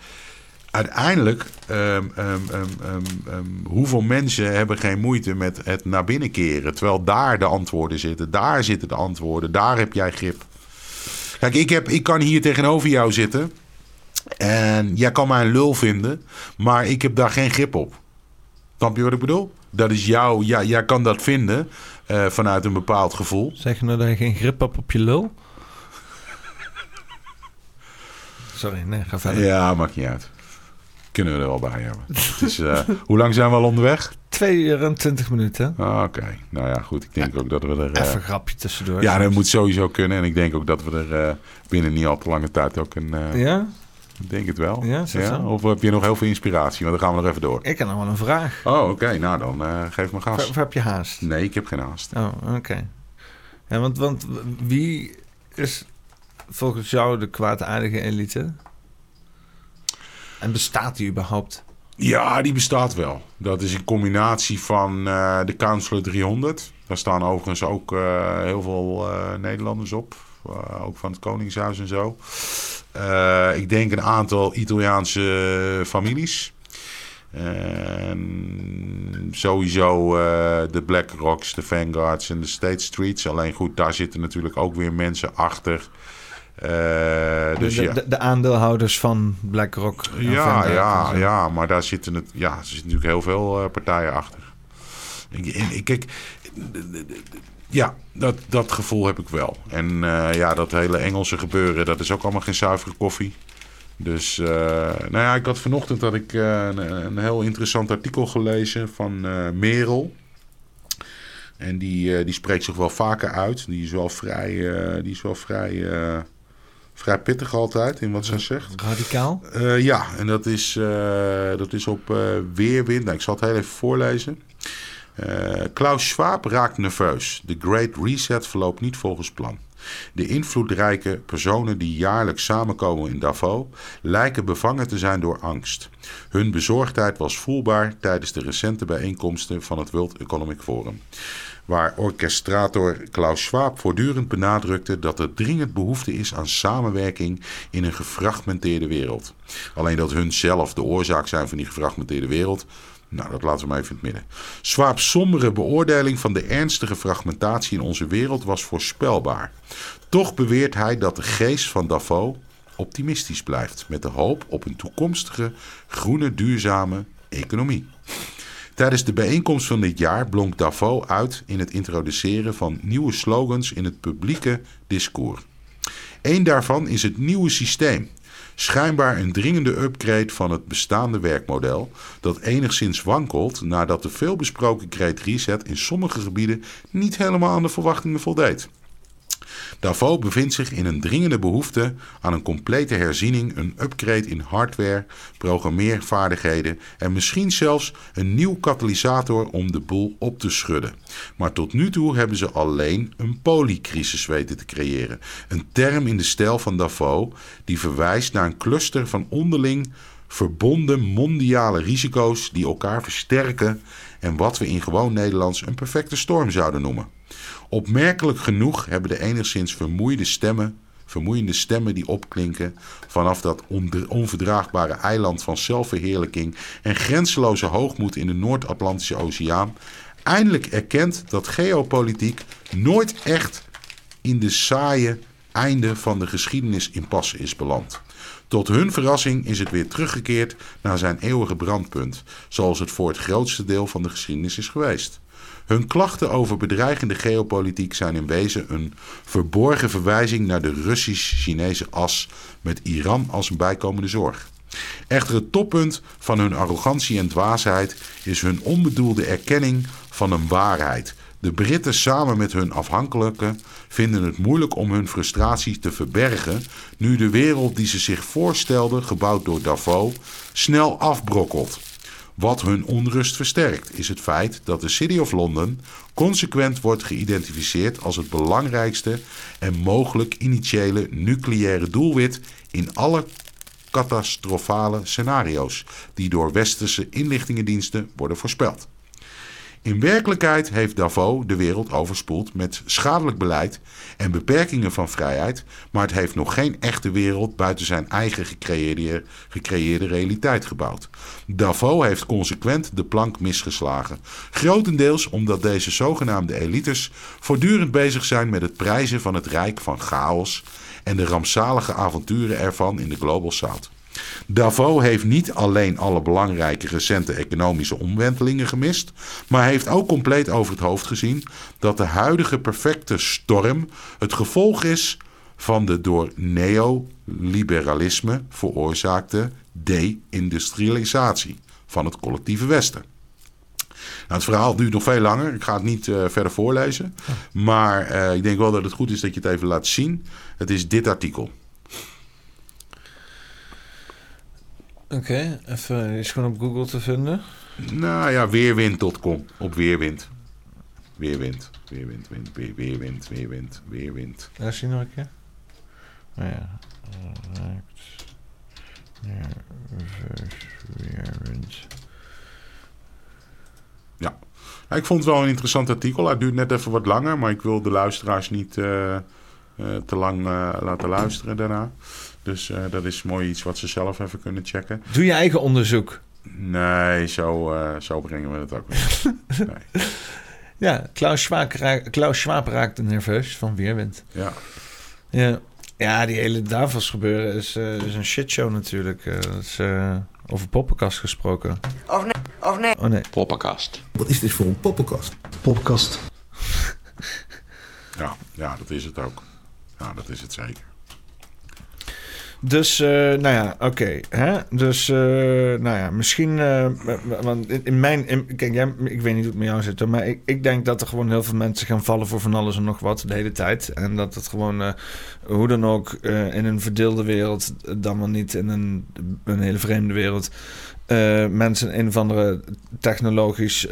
uiteindelijk, um, um, um, hoeveel mensen hebben geen moeite met het naar binnen keren? Terwijl daar de antwoorden zitten. Daar zitten de antwoorden. Daar heb jij grip. Kijk, ik, heb, ik kan hier tegenover jou zitten. En jij kan mij een lul vinden. Maar ik heb daar geen grip op. Snap je wat ik bedoel? Dat is jou. Ja, jij kan dat vinden uh, vanuit een bepaald gevoel. Zeg je nou dat je geen grip hebt op je lul? *laughs* Sorry, nee, ga verder. Ja, maakt niet uit kunnen we er wel bij hebben. Uh, *laughs* hoe lang zijn we al onderweg? Twee uur en twintig minuten. Ah, Oké, okay. nou ja, goed. Ik denk ja, ook dat we er... Uh, even een grapje tussendoor. Ja, dat moet sowieso kunnen. En ik denk ook dat we er uh, binnen niet al te lange tijd ook een... ja? Ik denk het wel. Ja, ja? Of heb je nog heel veel inspiratie? Want dan gaan we nog even door. Ik heb nog wel een vraag. Oh, oké. Okay. Nou, dan geef me gas. Of, of heb je haast? Nee, ik heb geen haast. Oh, oké. Okay. Ja, want, want wie is volgens jou de kwaadaardige elite? En bestaat die überhaupt? Ja, die bestaat wel. Dat is een combinatie van uh, de Counselor 300. Daar staan overigens ook uh, heel veel uh, Nederlanders op. ook van het Koningshuis en zo. ik denk een aantal Italiaanse families. Sowieso de Black Rocks, de Vanguards en de State Streets. Alleen goed, daar zitten natuurlijk ook weer mensen achter dus de, ja. de, de, aandeelhouders van BlackRock. Ja, ja, ja, maar daar zitten, het, ja, er zitten natuurlijk heel veel uh, partijen achter. Ik, ik, kijk, ja, dat, dat gevoel heb ik wel. En uh, ja, dat hele Engelse gebeuren, dat is ook allemaal geen zuivere koffie. Dus, nou ja, ik had vanochtend had ik, een, een, heel interessant artikel gelezen van Merel. En die, die spreekt zich wel vaker uit. Die is wel vrij, die is wel vrij vrij pittig altijd in wat zij zegt. Radicaal? Uh, ja, en dat is, uh, dat is op uh, Weerwind. Nou, ik zal het heel even voorlezen. Klaus Schwab raakt nerveus. De Great Reset verloopt niet volgens plan. De invloedrijke personen die jaarlijks samenkomen in Davos lijken bevangen te zijn door angst. Hun bezorgdheid was voelbaar tijdens de recente bijeenkomsten van het World Economic Forum waar orchestrator Klaus Schwab voortdurend benadrukte dat er dringend behoefte is aan samenwerking in een gefragmenteerde wereld. Alleen dat hun zelf de oorzaak zijn van die gefragmenteerde wereld, nou, dat laten we maar even in het midden. Schwab's sombere beoordeling van de ernstige fragmentatie in onze wereld was voorspelbaar. Toch beweert hij dat de geest van Davos optimistisch blijft, met de hoop op een toekomstige groene, duurzame economie. Tijdens de bijeenkomst van dit jaar blonk Davos uit in het introduceren van nieuwe slogans in het publieke discours. Eén daarvan is het nieuwe systeem. Schijnbaar een dringende upgrade van het bestaande werkmodel, dat enigszins wankelt nadat de veelbesproken Great Reset in sommige gebieden niet helemaal aan de verwachtingen voldeed. Davos bevindt zich in een dringende behoefte aan een complete herziening, een upgrade in hardware, programmeervaardigheden en misschien zelfs een nieuw katalysator om de boel op te schudden. Maar tot nu toe hebben ze alleen een polycrisis weten te creëren. Een term in de stijl van Davos die verwijst naar een cluster van onderling verbonden mondiale risico's die elkaar versterken en wat we in gewoon Nederlands een perfecte storm zouden noemen. Opmerkelijk genoeg hebben de enigszins vermoeide stemmen, vermoeiende stemmen die opklinken vanaf dat onverdraagbare eiland van zelfverheerlijking en grenzeloze hoogmoed in de Noord-Atlantische Oceaan, eindelijk erkend dat geopolitiek nooit echt in de saaie einde van de geschiedenis impasse is beland. Tot hun verrassing is het weer teruggekeerd naar zijn eeuwige brandpunt, zoals het voor het grootste deel van de geschiedenis is geweest. Hun klachten over bedreigende geopolitiek zijn in wezen een verborgen verwijzing naar de Russisch-Chinese as met Iran als een bijkomende zorg. Echter het toppunt van hun arrogantie en dwaasheid is hun onbedoelde erkenning van een waarheid de Britten samen met hun afhankelijken vinden het moeilijk om hun frustraties te verbergen nu de wereld die ze zich voorstelden, gebouwd door Davos, snel afbrokkelt. Wat hun onrust versterkt is het feit dat de City of London consequent wordt geïdentificeerd als het belangrijkste en mogelijk initiële nucleaire doelwit in alle catastrofale scenario's die door westerse inlichtingendiensten worden voorspeld. In werkelijkheid heeft Davos de wereld overspoeld met schadelijk beleid en beperkingen van vrijheid, maar het heeft nog geen echte wereld buiten zijn eigen gecreëerde, gecreëerde realiteit gebouwd. Davos heeft consequent de plank misgeslagen, grotendeels omdat deze zogenaamde elites voortdurend bezig zijn met het prijzen van het rijk van chaos en de rampzalige avonturen ervan in de Global South. Davos heeft niet alleen alle belangrijke recente economische omwentelingen gemist, maar heeft ook compleet over het hoofd gezien dat de huidige perfecte storm het gevolg is van de door neoliberalisme veroorzaakte de-industrialisatie van het collectieve Westen. Nou, het verhaal duurt nog veel langer. Ik ga het niet uh, verder voorlezen. Maar uh, ik denk wel dat het goed is dat je het even laat zien. Het is dit artikel. Oké, okay, even is gewoon op Google te vinden. Nou ja, weerwind.com op weerwind. Weerwind, weerwind, wind, weer, weerwind, weerwind, weerwind. Daar zie je nog een keer. Nou ja, raakt. Weerwind. Ja, nou, ik vond het wel een interessant artikel. Het duurt net even wat langer, maar ik wil de luisteraars niet uh, uh, te lang uh, laten luisteren daarna. Dus uh, dat is mooi iets wat ze zelf even kunnen checken. Doe je eigen onderzoek. Nee, zo, uh, zo brengen we het ook *laughs* nee. Ja, Klaus Schwab, raakt, Klaus Schwab raakte nerveus van Weerwind. Ja. Ja, ja die hele Davos gebeuren is, uh, is een shitshow natuurlijk. dat is, over poppenkast gesproken. Of nee, of nee. Oh nee. Poppenkast. Wat is dit voor een poppenkast? Poppenkast. ja, ja, dat is het ook. Ja, dat is het zeker. Dus, uh, nou ja, oké. Dus, uh, nou ja, misschien... Uh, want in mijn... Kijk, jij, ik weet niet hoe het met jou zit, maar ik, ik denk dat er gewoon heel veel mensen gaan vallen voor van alles en nog wat de hele tijd. En dat het gewoon, hoe dan ook, in een verdeelde wereld, dan wel niet in een, een hele vreemde wereld, mensen een of andere technologisch...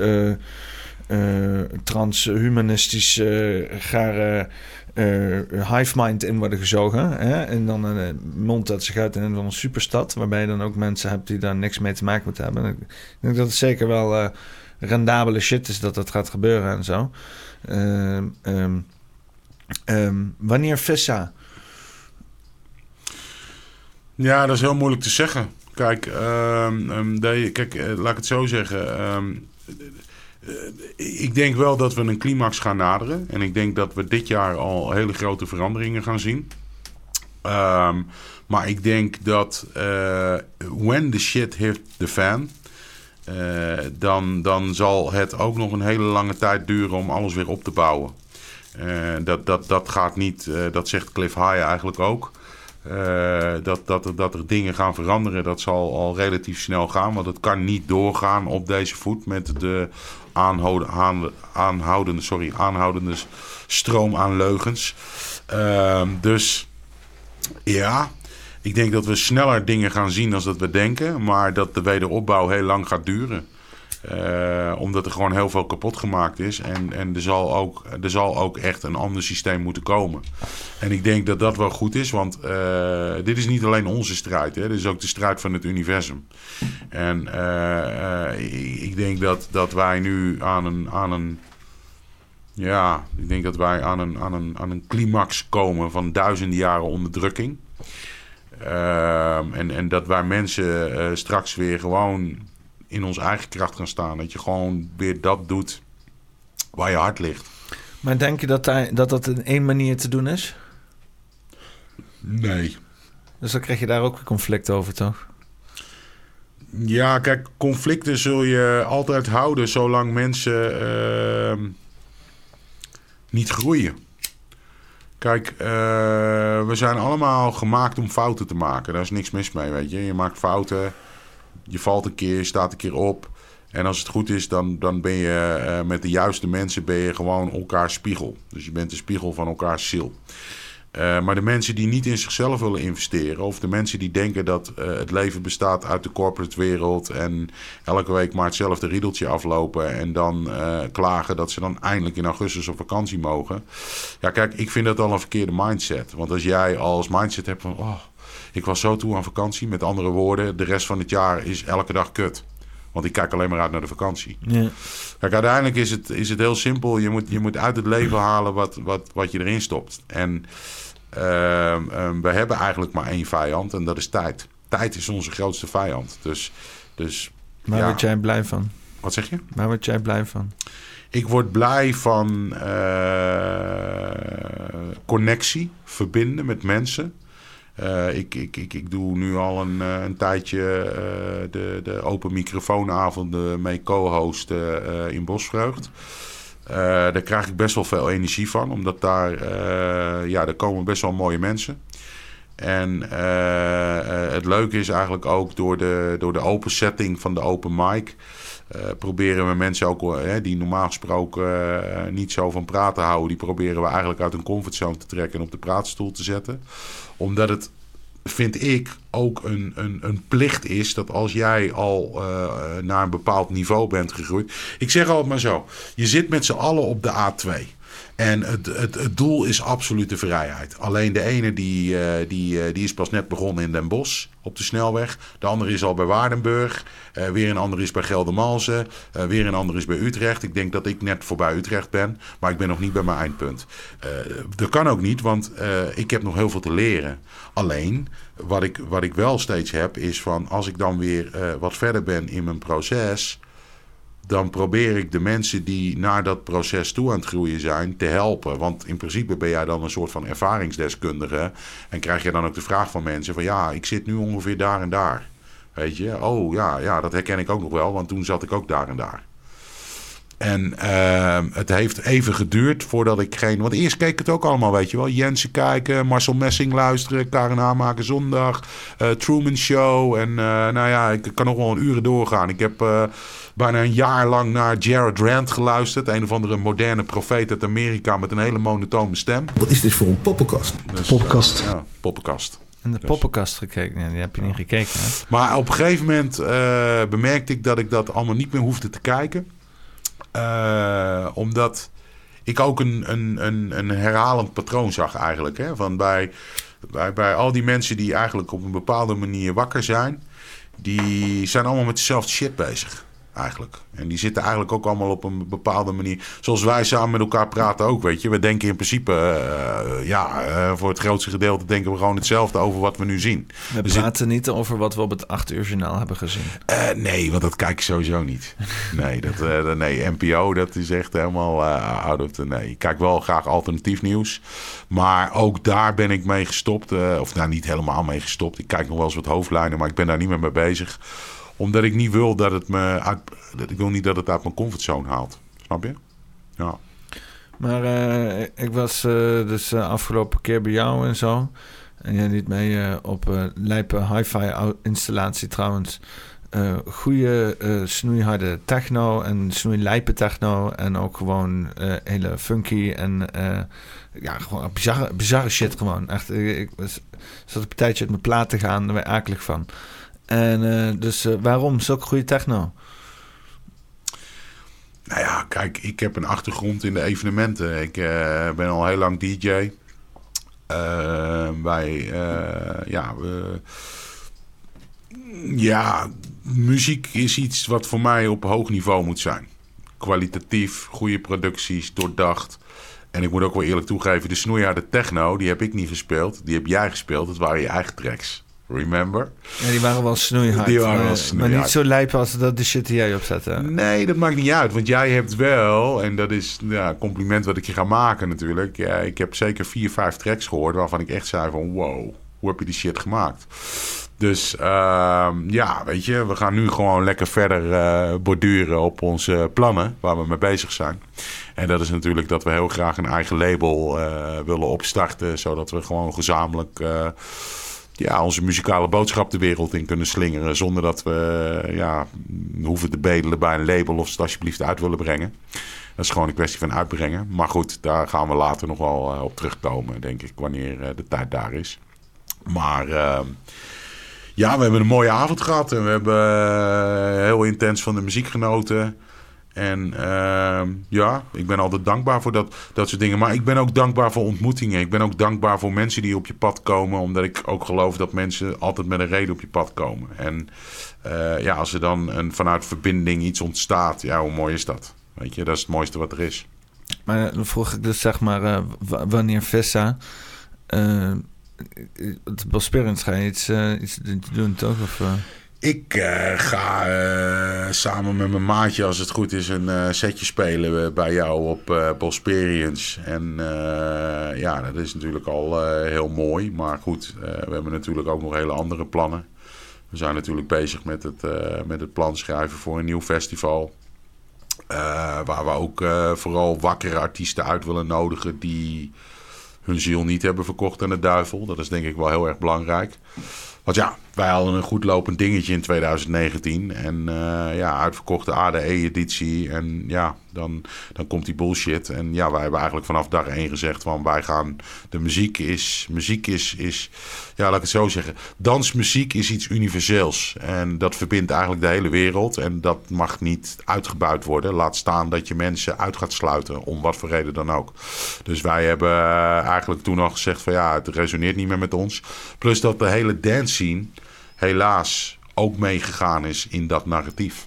transhumanistisch gare uh, hive mind in worden gezogen. Hè? En dan een uh, mond dat zich uit in een superstad. Waarbij je dan ook mensen hebt die daar niks mee te maken moeten hebben. ik denk dat het zeker wel uh, rendabele shit is dat dat gaat gebeuren en zo. Um, um, wanneer Vissa? Ja, dat is heel moeilijk te zeggen. Kijk, kijk laat ik het zo zeggen eh, ik denk wel dat we een climax gaan naderen. En ik denk dat we dit jaar al hele grote veranderingen gaan zien. Ehm, maar ik denk dat uh, when the shit hit the fan... Uh, dan, dan zal het ook nog een hele lange tijd duren om alles weer op te bouwen. dat, dat, dat gaat niet, dat zegt Cliff High eigenlijk ook. eh, dat, dat, dat er dingen gaan veranderen, dat zal al relatief snel gaan. Want het kan niet doorgaan op deze voet met de aanhouden, aan, aanhoudende, sorry, aanhoudende stroom aan leugens. Ehm, dus ja, ik denk dat we sneller dingen gaan zien dan dat we denken. Maar dat de wederopbouw heel lang gaat duren. Uh, omdat er gewoon heel veel kapot gemaakt is. En, en er, zal ook, er zal ook echt een ander systeem moeten komen. En ik denk dat dat wel goed is. Want uh, dit is niet alleen onze strijd. Hè, dit is ook de strijd van het universum. En uh, ik, denk dat, dat wij nu aan een, aan een. Ja, ik denk dat wij aan een, aan een, aan een climax komen van duizenden jaren onderdrukking. en, en dat wij mensen straks weer gewoon in onze eigen kracht gaan staan. Dat je gewoon weer dat doet waar je hart ligt. Maar denk je dat daar, dat, dat in één manier te doen is? Nee. Dus dan krijg je daar ook conflict over, toch? Ja, kijk, conflicten zul je altijd houden zolang mensen uh, niet groeien. Kijk, uh, we zijn allemaal gemaakt om fouten te maken. Daar is niks mis mee, weet je. Je maakt fouten je valt een keer, je staat een keer op. En als het goed is, dan, dan ben je uh, met de juiste mensen ben je gewoon elkaar spiegel. Dus je bent de spiegel van elkaars ziel. Uh, maar de mensen die niet in zichzelf willen investeren, of de mensen die denken dat uh, het leven bestaat uit de corporate wereld en elke week maar hetzelfde riedeltje aflopen en dan klagen dat ze dan eindelijk in augustus op vakantie mogen. Ja, kijk, ik vind dat al een verkeerde mindset. Want als jij als mindset hebt van, oh, ik was zo toe aan vakantie. Met andere woorden, de rest van het jaar is elke dag kut. Want ik kijk alleen maar uit naar de vakantie. Ja. Kijk, uiteindelijk is het, is het heel simpel. Je moet, je moet uit het leven *clears throat* halen wat, wat, wat je erin stopt. En uh, we hebben eigenlijk maar één vijand en dat is tijd. Tijd is onze grootste vijand. Dus, dus, Waar ja. word jij blij van? Wat zeg je? Waar word jij blij van? Ik word blij van uh, connectie, verbinden met mensen. Uh, ik, ik, ik, ik doe nu al een, uh, een tijdje uh, de, de open microfoonavonden mee co-hosten in Bosvreugd. daar krijg ik best wel veel energie van, omdat daar, ja, daar komen best wel mooie mensen. En het leuke is eigenlijk ook door de, door de open setting van de open mic... proberen we mensen ook die normaal gesproken niet zo van praten houden... die proberen we eigenlijk uit hun comfortzone te trekken en op de praatstoel te zetten omdat het, vind ik, ook een, een, een plicht is dat als jij al naar een bepaald niveau bent gegroeid. Ik zeg altijd maar zo: je zit met z'n allen op de A2. En het, het, doel is absolute vrijheid. Alleen de ene die, uh, die, uh, die is pas net begonnen in Den Bosch op de snelweg. De andere is al bij Waardenburg. Uh, weer een ander is bij Geldermalsen. weer een ander is bij Utrecht. Ik denk dat ik net voorbij Utrecht ben. Maar ik ben nog niet bij mijn eindpunt. dat kan ook niet, want ik heb nog heel veel te leren. Alleen, wat ik, wat ik wel steeds heb, is van als ik dan weer wat verder ben in mijn proces dan probeer ik de mensen die naar dat proces toe aan het groeien zijn te helpen. Want in principe ben jij dan een soort van ervaringsdeskundige. En krijg je dan ook de vraag van mensen van ja, ik zit nu ongeveer daar en daar. Weet je, oh ja, ja, dat herken ik ook nog wel, want toen zat ik ook daar en daar. En uh, het heeft even geduurd voordat ik geen... Want eerst keek ik het ook allemaal, weet je wel. Jensen kijken, Marcel Messing luisteren, Karen maken zondag, uh, Truman Show. En uh, nou ja, ik kan nog wel een uren doorgaan. Ik heb uh, bijna een jaar lang naar Jared Rand geluisterd. Een of andere moderne profeet uit Amerika met een hele monotone stem. Wat is dit voor een poppenkast? Dus, poppenkast. ja, poppenkast. En de Dus- poppenkast gekeken. Nee, die heb je niet gekeken. Hè? Maar op een gegeven moment uh, bemerkte ik dat ik dat allemaal niet meer hoefde te kijken. Uh, omdat ik ook een, een, een, een herhalend patroon zag eigenlijk. Hè? Van bij, bij, bij al die mensen die eigenlijk op een bepaalde manier wakker zijn... die zijn allemaal met dezelfde shit bezig eigenlijk. En die zitten eigenlijk ook allemaal op een bepaalde manier. Zoals wij samen met elkaar praten ook, weet je. We denken in principe, uh, ja, uh, voor het grootste gedeelte denken we gewoon hetzelfde over wat we nu zien. We dus praten niet over wat we op het 8 uur journaal hebben gezien. Uh, nee, want dat kijk ik sowieso niet. *laughs* Nee, dat, nee NPO, dat is echt helemaal out of the... Nee, ik kijk wel graag alternatief nieuws. Maar ook daar ben ik mee gestopt. of nou, niet helemaal mee gestopt. Ik kijk nog wel eens wat hoofdlijnen, maar ik ben daar niet meer mee bezig omdat ik niet wil dat het me uit, ik wil niet dat het uit mijn comfortzone haalt. Snap je? Ja. Maar uh, ik was uh, dus uh, afgelopen keer bij jou en zo. En jij liet mee op uh, lijpe hi-fi installatie trouwens. Goede snoeiharde techno en snoeilijpe techno. En ook gewoon hele funky en ja, gewoon bizarre, bizarre shit gewoon. Echt, ik, was, zat een tijdje uit mijn plaat te gaan, daar ben ik akelig van. En dus waarom zulke goede techno? Nou ja, kijk, ik heb een achtergrond in de evenementen. Ik uh, ben al heel lang DJ. Eh, wij, ja, ja, muziek is iets wat voor mij op hoog niveau moet zijn. Kwalitatief, goede producties, doordacht. En ik moet ook wel eerlijk toegeven, de snoeiharde techno, die heb ik niet gespeeld. Die heb jij gespeeld. Dat waren je eigen tracks. Remember? Ja, die waren wel snoeihard. Die waren wel snoeihard. Maar niet zo lijp als dat de shit die jij opzette. Nee, dat maakt niet uit. Want jij hebt wel, en dat is ja, een compliment wat ik je ga maken natuurlijk. Ja, ik heb zeker vier, vijf tracks gehoord waarvan ik echt zei van wow, hoe heb je die shit gemaakt? Dus uh, ja, weet je, we gaan nu gewoon lekker verder uh, borduren op onze plannen waar we mee bezig zijn. En dat is natuurlijk dat we heel graag een eigen label uh, willen opstarten, zodat we gewoon gezamenlijk uh, ja, onze muzikale boodschap de wereld in kunnen slingeren. Zonder dat we ja, hoeven te bedelen bij een label of ze het alsjeblieft uit willen brengen. Dat is gewoon een kwestie van uitbrengen. Maar goed, daar gaan we later nog wel op terugkomen, denk ik, wanneer de tijd daar is. Maar ehm, ja, we hebben een mooie avond gehad en we hebben eh, heel intens van de muziek genoten. En ehm, ja, ik ben altijd dankbaar voor dat, dat soort dingen. Maar ik ben ook dankbaar voor ontmoetingen. Ik ben ook dankbaar voor mensen die op je pad komen. Omdat ik ook geloof dat mensen altijd met een reden op je pad komen. En uh, ja, als er dan een, vanuit verbinding iets ontstaat, ja, hoe mooi is dat? Weet je, dat is het mooiste wat er is. Maar dan vroeg ik dus zeg maar, uh, wanneer Vessa het Bosperians ga je iets, uh, iets doen, toch? Of, uh... Ik uh, ga samen met mijn maatje, als het goed is, een setje spelen bij jou op uh, Bosperians. En ja, dat is natuurlijk al heel mooi. Maar goed, we hebben natuurlijk ook nog hele andere plannen. We zijn natuurlijk bezig met het, met het plan schrijven voor een nieuw festival. waar we ook vooral wakkere artiesten uit willen nodigen die hun ziel niet hebben verkocht aan de duivel. Dat is denk ik wel heel erg belangrijk. Want ja, wij hadden een goed lopend dingetje in 2019. En uh, ja, uitverkochte ADE-editie. En ja, dan, dan komt die bullshit. En ja, wij hebben eigenlijk vanaf dag één gezegd van wij gaan... De muziek is, muziek is, is, ja, laat ik het zo zeggen. Dansmuziek is iets universeels. En dat verbindt eigenlijk de hele wereld. En dat mag niet uitgebuit worden. Laat staan dat je mensen uit gaat sluiten, om wat voor reden dan ook. Dus wij hebben eh, eigenlijk toen al gezegd van ja, het resoneert niet meer met ons. Plus dat de hele dance scene helaas ook meegegaan is in dat narratief.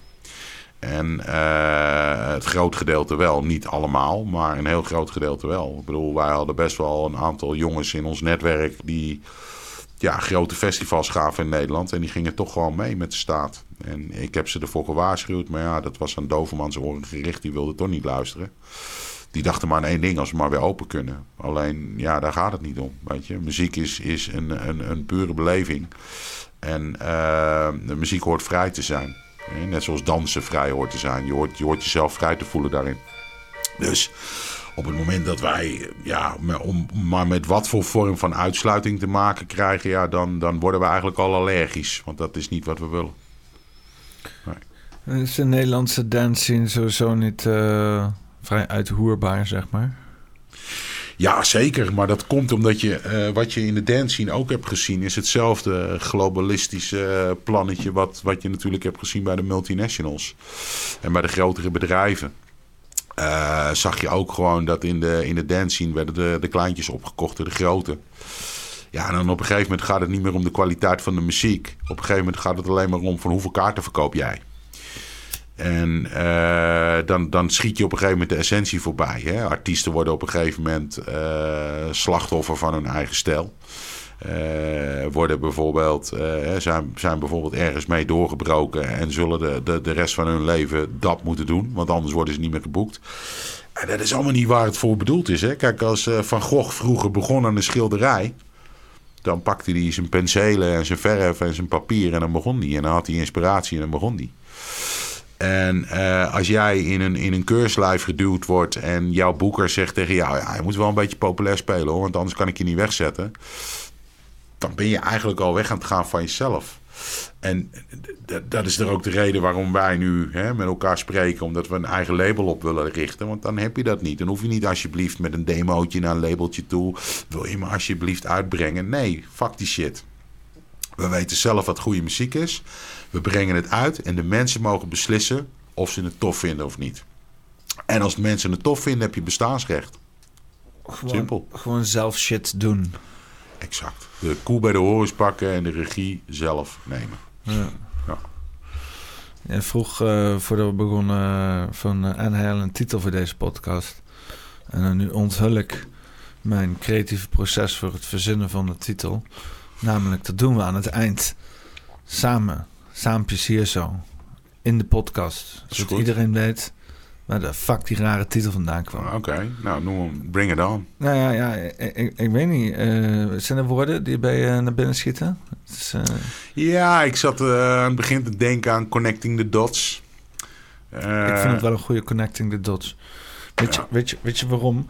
En uh, het groot gedeelte wel, niet allemaal, maar een heel groot gedeelte wel. Ik bedoel, wij hadden best wel een aantal jongens in ons netwerk die ja, grote festivals gaven in Nederland. En die gingen toch gewoon mee met de staat. En ik heb ze ervoor gewaarschuwd, maar ja, dat was aan Dovermans oren gericht. Die wilde toch niet luisteren. Die dachten maar aan één ding, als we maar weer open kunnen. Alleen, ja, daar gaat het niet om, weet je. Muziek is, is een, een, een pure beleving. En uh, de muziek hoort vrij te zijn. Net zoals dansen vrij hoort te zijn. Je hoort, je hoort jezelf vrij te voelen daarin. Dus op het moment dat wij, ja, om maar met wat voor vorm van uitsluiting te maken krijgen, ja, dan, dan worden we eigenlijk al allergisch. Want dat is niet wat we willen. Is de Nederlandse dance scene sowieso niet uh, vrij uithoerbaar, zeg maar? Ja, zeker. Maar dat komt omdat je, uh, wat je in de dance scene ook hebt gezien, is hetzelfde globalistische plannetje wat, wat je natuurlijk hebt gezien bij de multinationals en bij de grotere bedrijven. Uh, zag je ook gewoon dat in de, in de dance scene werden de, de kleintjes opgekocht door de grote. Ja, en dan op een gegeven moment gaat het niet meer om de kwaliteit van de muziek. Op een gegeven moment gaat het alleen maar om van hoeveel kaarten verkoop jij. En uh, dan, dan schiet je op een gegeven moment de essentie voorbij. Hè? Artiesten worden op een gegeven moment uh, slachtoffer van hun eigen stijl. Uh, worden bijvoorbeeld, zijn, zijn bijvoorbeeld ergens mee doorgebroken en zullen de, de, de rest van hun leven dat moeten doen, want anders worden ze niet meer geboekt. En dat is allemaal niet waar het voor bedoeld is. Hè? Kijk, als Van Gogh vroeger begon aan een schilderij, dan pakte hij zijn penselen en zijn verf en zijn papier en dan begon hij. En dan had hij inspiratie en dan begon hij. En uh, als jij in een, in een keurslijf geduwd wordt en jouw boeker zegt tegen jou: ja, je moet wel een beetje populair spelen hoor, want anders kan ik je niet wegzetten. dan ben je eigenlijk al weg aan het gaan van jezelf. En dat is er ook de reden waarom wij nu hè, met elkaar spreken. Omdat we een eigen label op willen richten. Want dan heb je dat niet. Dan hoef je niet alsjeblieft met een demootje naar een labeltje toe. Wil je me alsjeblieft uitbrengen? Nee, fuck die shit. We weten zelf wat goede muziek is. We brengen het uit en de mensen mogen beslissen of ze het tof vinden of niet. En als mensen het tof vinden, heb je bestaansrecht. Gewoon, Simpel. Gewoon zelf shit doen. Exact. De koe bij de horens pakken en de regie zelf nemen. Ja. Ja. Je vroeg eh, voordat we begonnen eh, van uh, Anne een titel voor deze podcast. En dan nu onthul ik mijn creatieve proces voor het verzinnen van de titel. Namelijk, dat doen we aan het eind. Samen. Saampjes hier zo. In de podcast. Zodat goed. iedereen weet waar de fuck die rare titel vandaan kwam. Oké, nou, noem hem. Bring it on. Nou ja, ja ik, ik, ik weet niet. eh, zijn er woorden die bij je naar binnen schieten? Eh, Ja, ik zat eh, aan het begin te denken aan Connecting the Dots. Eh, Ik vind het wel een goede connecting the dots. Weet, je, weet, je, weet je waarom?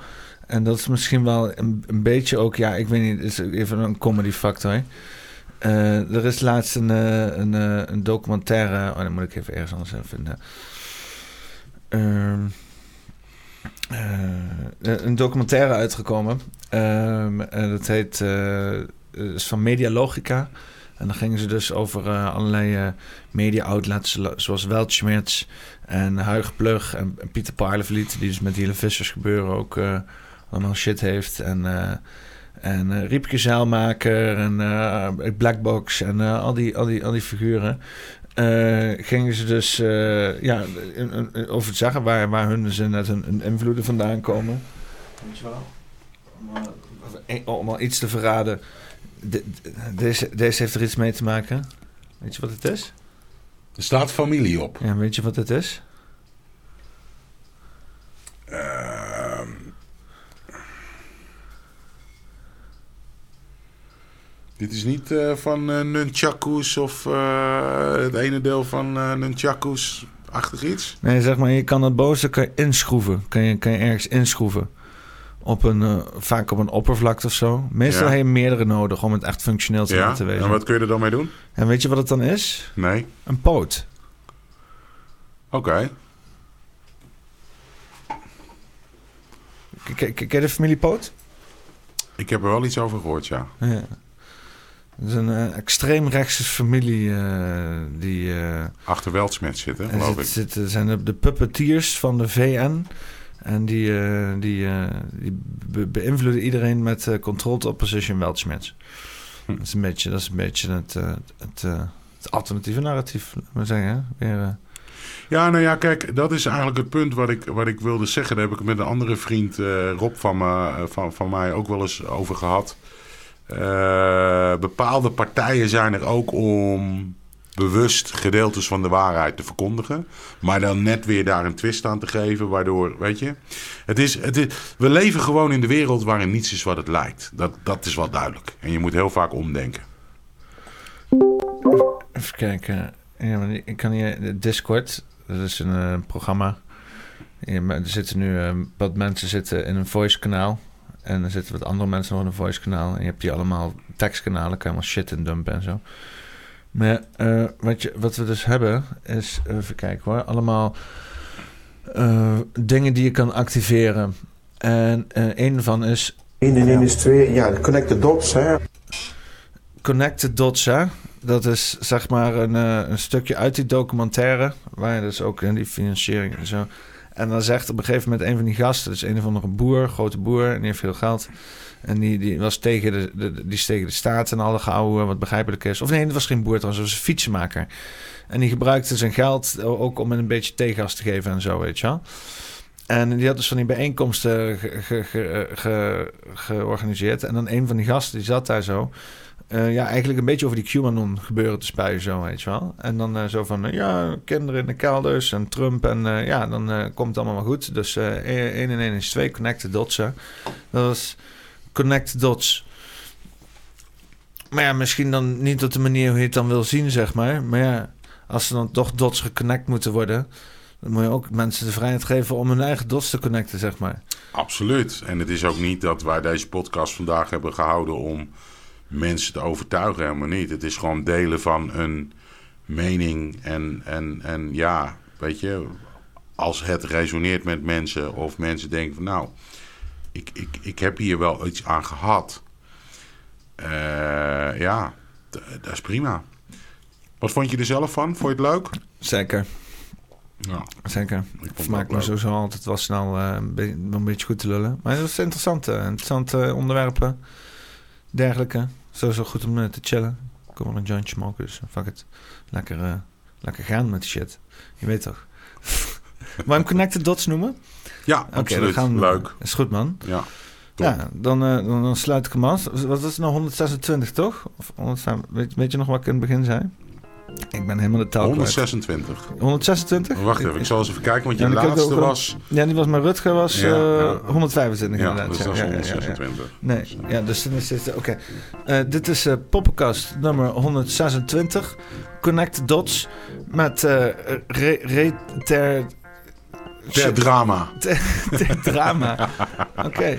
En dat is misschien wel een, een beetje ook, ja, ik weet niet, het is even een comedy factor. Eh, er is laatst een, eh, een, eh, een documentaire, oh, dan moet ik even ergens anders even vinden. Ehm, eh, een documentaire uitgekomen. Ehm, dat heet, eh, is van Media Logica. En dan gingen ze dus over allerlei media outlets, lo- zoals Weltschmerz en Huig Plug en, en Pieter Parlevliet, die dus met die hele vissers gebeuren ook allemaal shit heeft. En, en eh, Riepke Zeilmaker en eh, Blackbox en eh, al, die, al, die, al die figuren. eh, gingen ze dus eh, ja, in- over het zeggen waar, waar hun dus net hun, hun invloeden vandaan komen. Weet je wel? Om, eh, om al iets te verraden. De- de- deze, deze heeft er iets mee te maken. Weet je wat het is? Er staat familie op. Ja, weet je wat het is? Ehm. Dit is niet eh, van eh Nunchakus of eh, het ene deel van eh Nunchakus. Achtig iets? Nee, zeg maar, je kan het boze kan je inschroeven. Kan je, kan je ergens inschroeven. Op een, vaak op een oppervlakte of zo. Meestal Ja. heb je meerdere nodig om het echt functioneel te Ja. laten wezen. En wat kun je er dan mee doen? En weet je wat het dan is? Nee. Een poot. Oké. K- k- Ken je de familie Poot? Ik heb er wel iets over gehoord, ja. Ja. Het is een eh, extreemrechtse familie eh, die... eh, Achter Weltsmet zitten, En geloof zit, ik. zitten- zijn de, de puppeteers van de VN. En die, die, die be- beïnvloeden iedereen met controlled opposition Weltschmerz. Hm. Dat is een beetje, dat is een beetje het, het, het alternatieve narratief, laat maar zeggen. hè. Weer, Ja, nou ja, kijk, dat is eigenlijk het punt wat ik, wat ik wilde zeggen. Daar heb ik met een andere vriend, Rob van, me, van, van mij, ook wel eens over gehad. Eh, bepaalde partijen zijn er ook om bewust gedeeltes van de waarheid te verkondigen. Maar dan net weer daar een twist aan te geven, waardoor, weet je... Het is, het is, we leven gewoon in de wereld waarin niets is wat het lijkt. Dat, dat is wel duidelijk. En je moet heel vaak omdenken. even kijken. Ik kan hier Discord. Dat is een eh, programma. Er zitten nu eh, wat mensen zitten in een voice kanaal. En er zitten wat andere mensen nog in een voice kanaal. En je hebt die allemaal tekstkanalen. Kan je allemaal shit in dumpen en zo. Maar eh, wat, je, wat we dus hebben is, even kijken hoor, allemaal eh, dingen die je kan activeren. En eh een daarvan is 1 en 1 is 2. Ja, de connect the dots, hè. Connected Dots, hè? Dat is zeg maar een, een stukje uit die documentaire. Waar je dus ook in die financiering en zo. En dan zegt op een gegeven moment een van die gasten, dus een of andere boer, grote boer, en die heeft veel geld. En die, die was tegen de, die tegen de staat en alle gehouden, wat begrijpelijk is. Of nee, het was geen boer trouwens, was een fietsenmaker. En die gebruikte zijn geld ook om een beetje tegengas te geven en zo, weet je wel. En die had dus van die bijeenkomsten ge- ge- ge- ge- georganiseerd. En dan een van die gasten, die zat daar zo. Eh, ja, eigenlijk een beetje over die QAnon gebeuren te spuien, zo weet je wel. En dan eh, zo van, eh, ja, kinderen in de kelders en Trump. En ja, dan komt het allemaal goed. Dus eh 1 en 1 is 2, connected dots, hè. Dat was connected dots. Maar ja, misschien dan niet op de manier hoe je het dan wil zien, zeg maar. Maar ja, als ze dan toch dots geconnect moeten worden... dan moet je ook mensen de vrijheid geven om hun eigen dots te connecten, zeg maar. Absoluut. En het is ook niet dat wij deze podcast vandaag hebben gehouden om mensen te overtuigen, helemaal niet. Het is gewoon delen van een mening en, en, en ja, weet je, als het resoneert met mensen of mensen denken van nou, ik, ik, ik heb hier wel iets aan gehad. Eh, ja, dat is prima. Wat vond je er zelf van? Vond je het leuk? Zeker, Ja, zeker. ik Ik vond het vermaak me sowieso altijd wel snel eh, een, be- een beetje goed te lullen. Maar het was interessant. eh, interessante onderwerpen. Dergelijke. Sowieso goed om eh, te chillen. Ik kom wel een jointje smoken, dus fuck it. Lekker, eh, lekker gaan met die shit. Je weet toch. *laughs* Je hem Connected Dots noemen? Ja, Oké, absoluut. gaan we- Leuk. Is goed, man. Ja. Top. Ja, dan, eh, dan, dan sluit ik hem af. Wat was het nou? 126, toch? Of 105, weet, weet je nog wat ik in het begin zei? Ik ben helemaal de taal kwijt. 126. 126? Wacht even, ik zal eens even kijken, want je Ja, laatste ook was... Ja, die was met Rutger was Ja, eh, ja. 125 Ja, inderdaad. dus dat is Ja, ja, ja, ja, ja. 126. Nee, ja, dus dan is dit... Oké. Eh, dit is eh Poppenkast nummer 126. Connect Dots met eh re, re, ter... Ter drama. ter, ter drama. *laughs* Oké.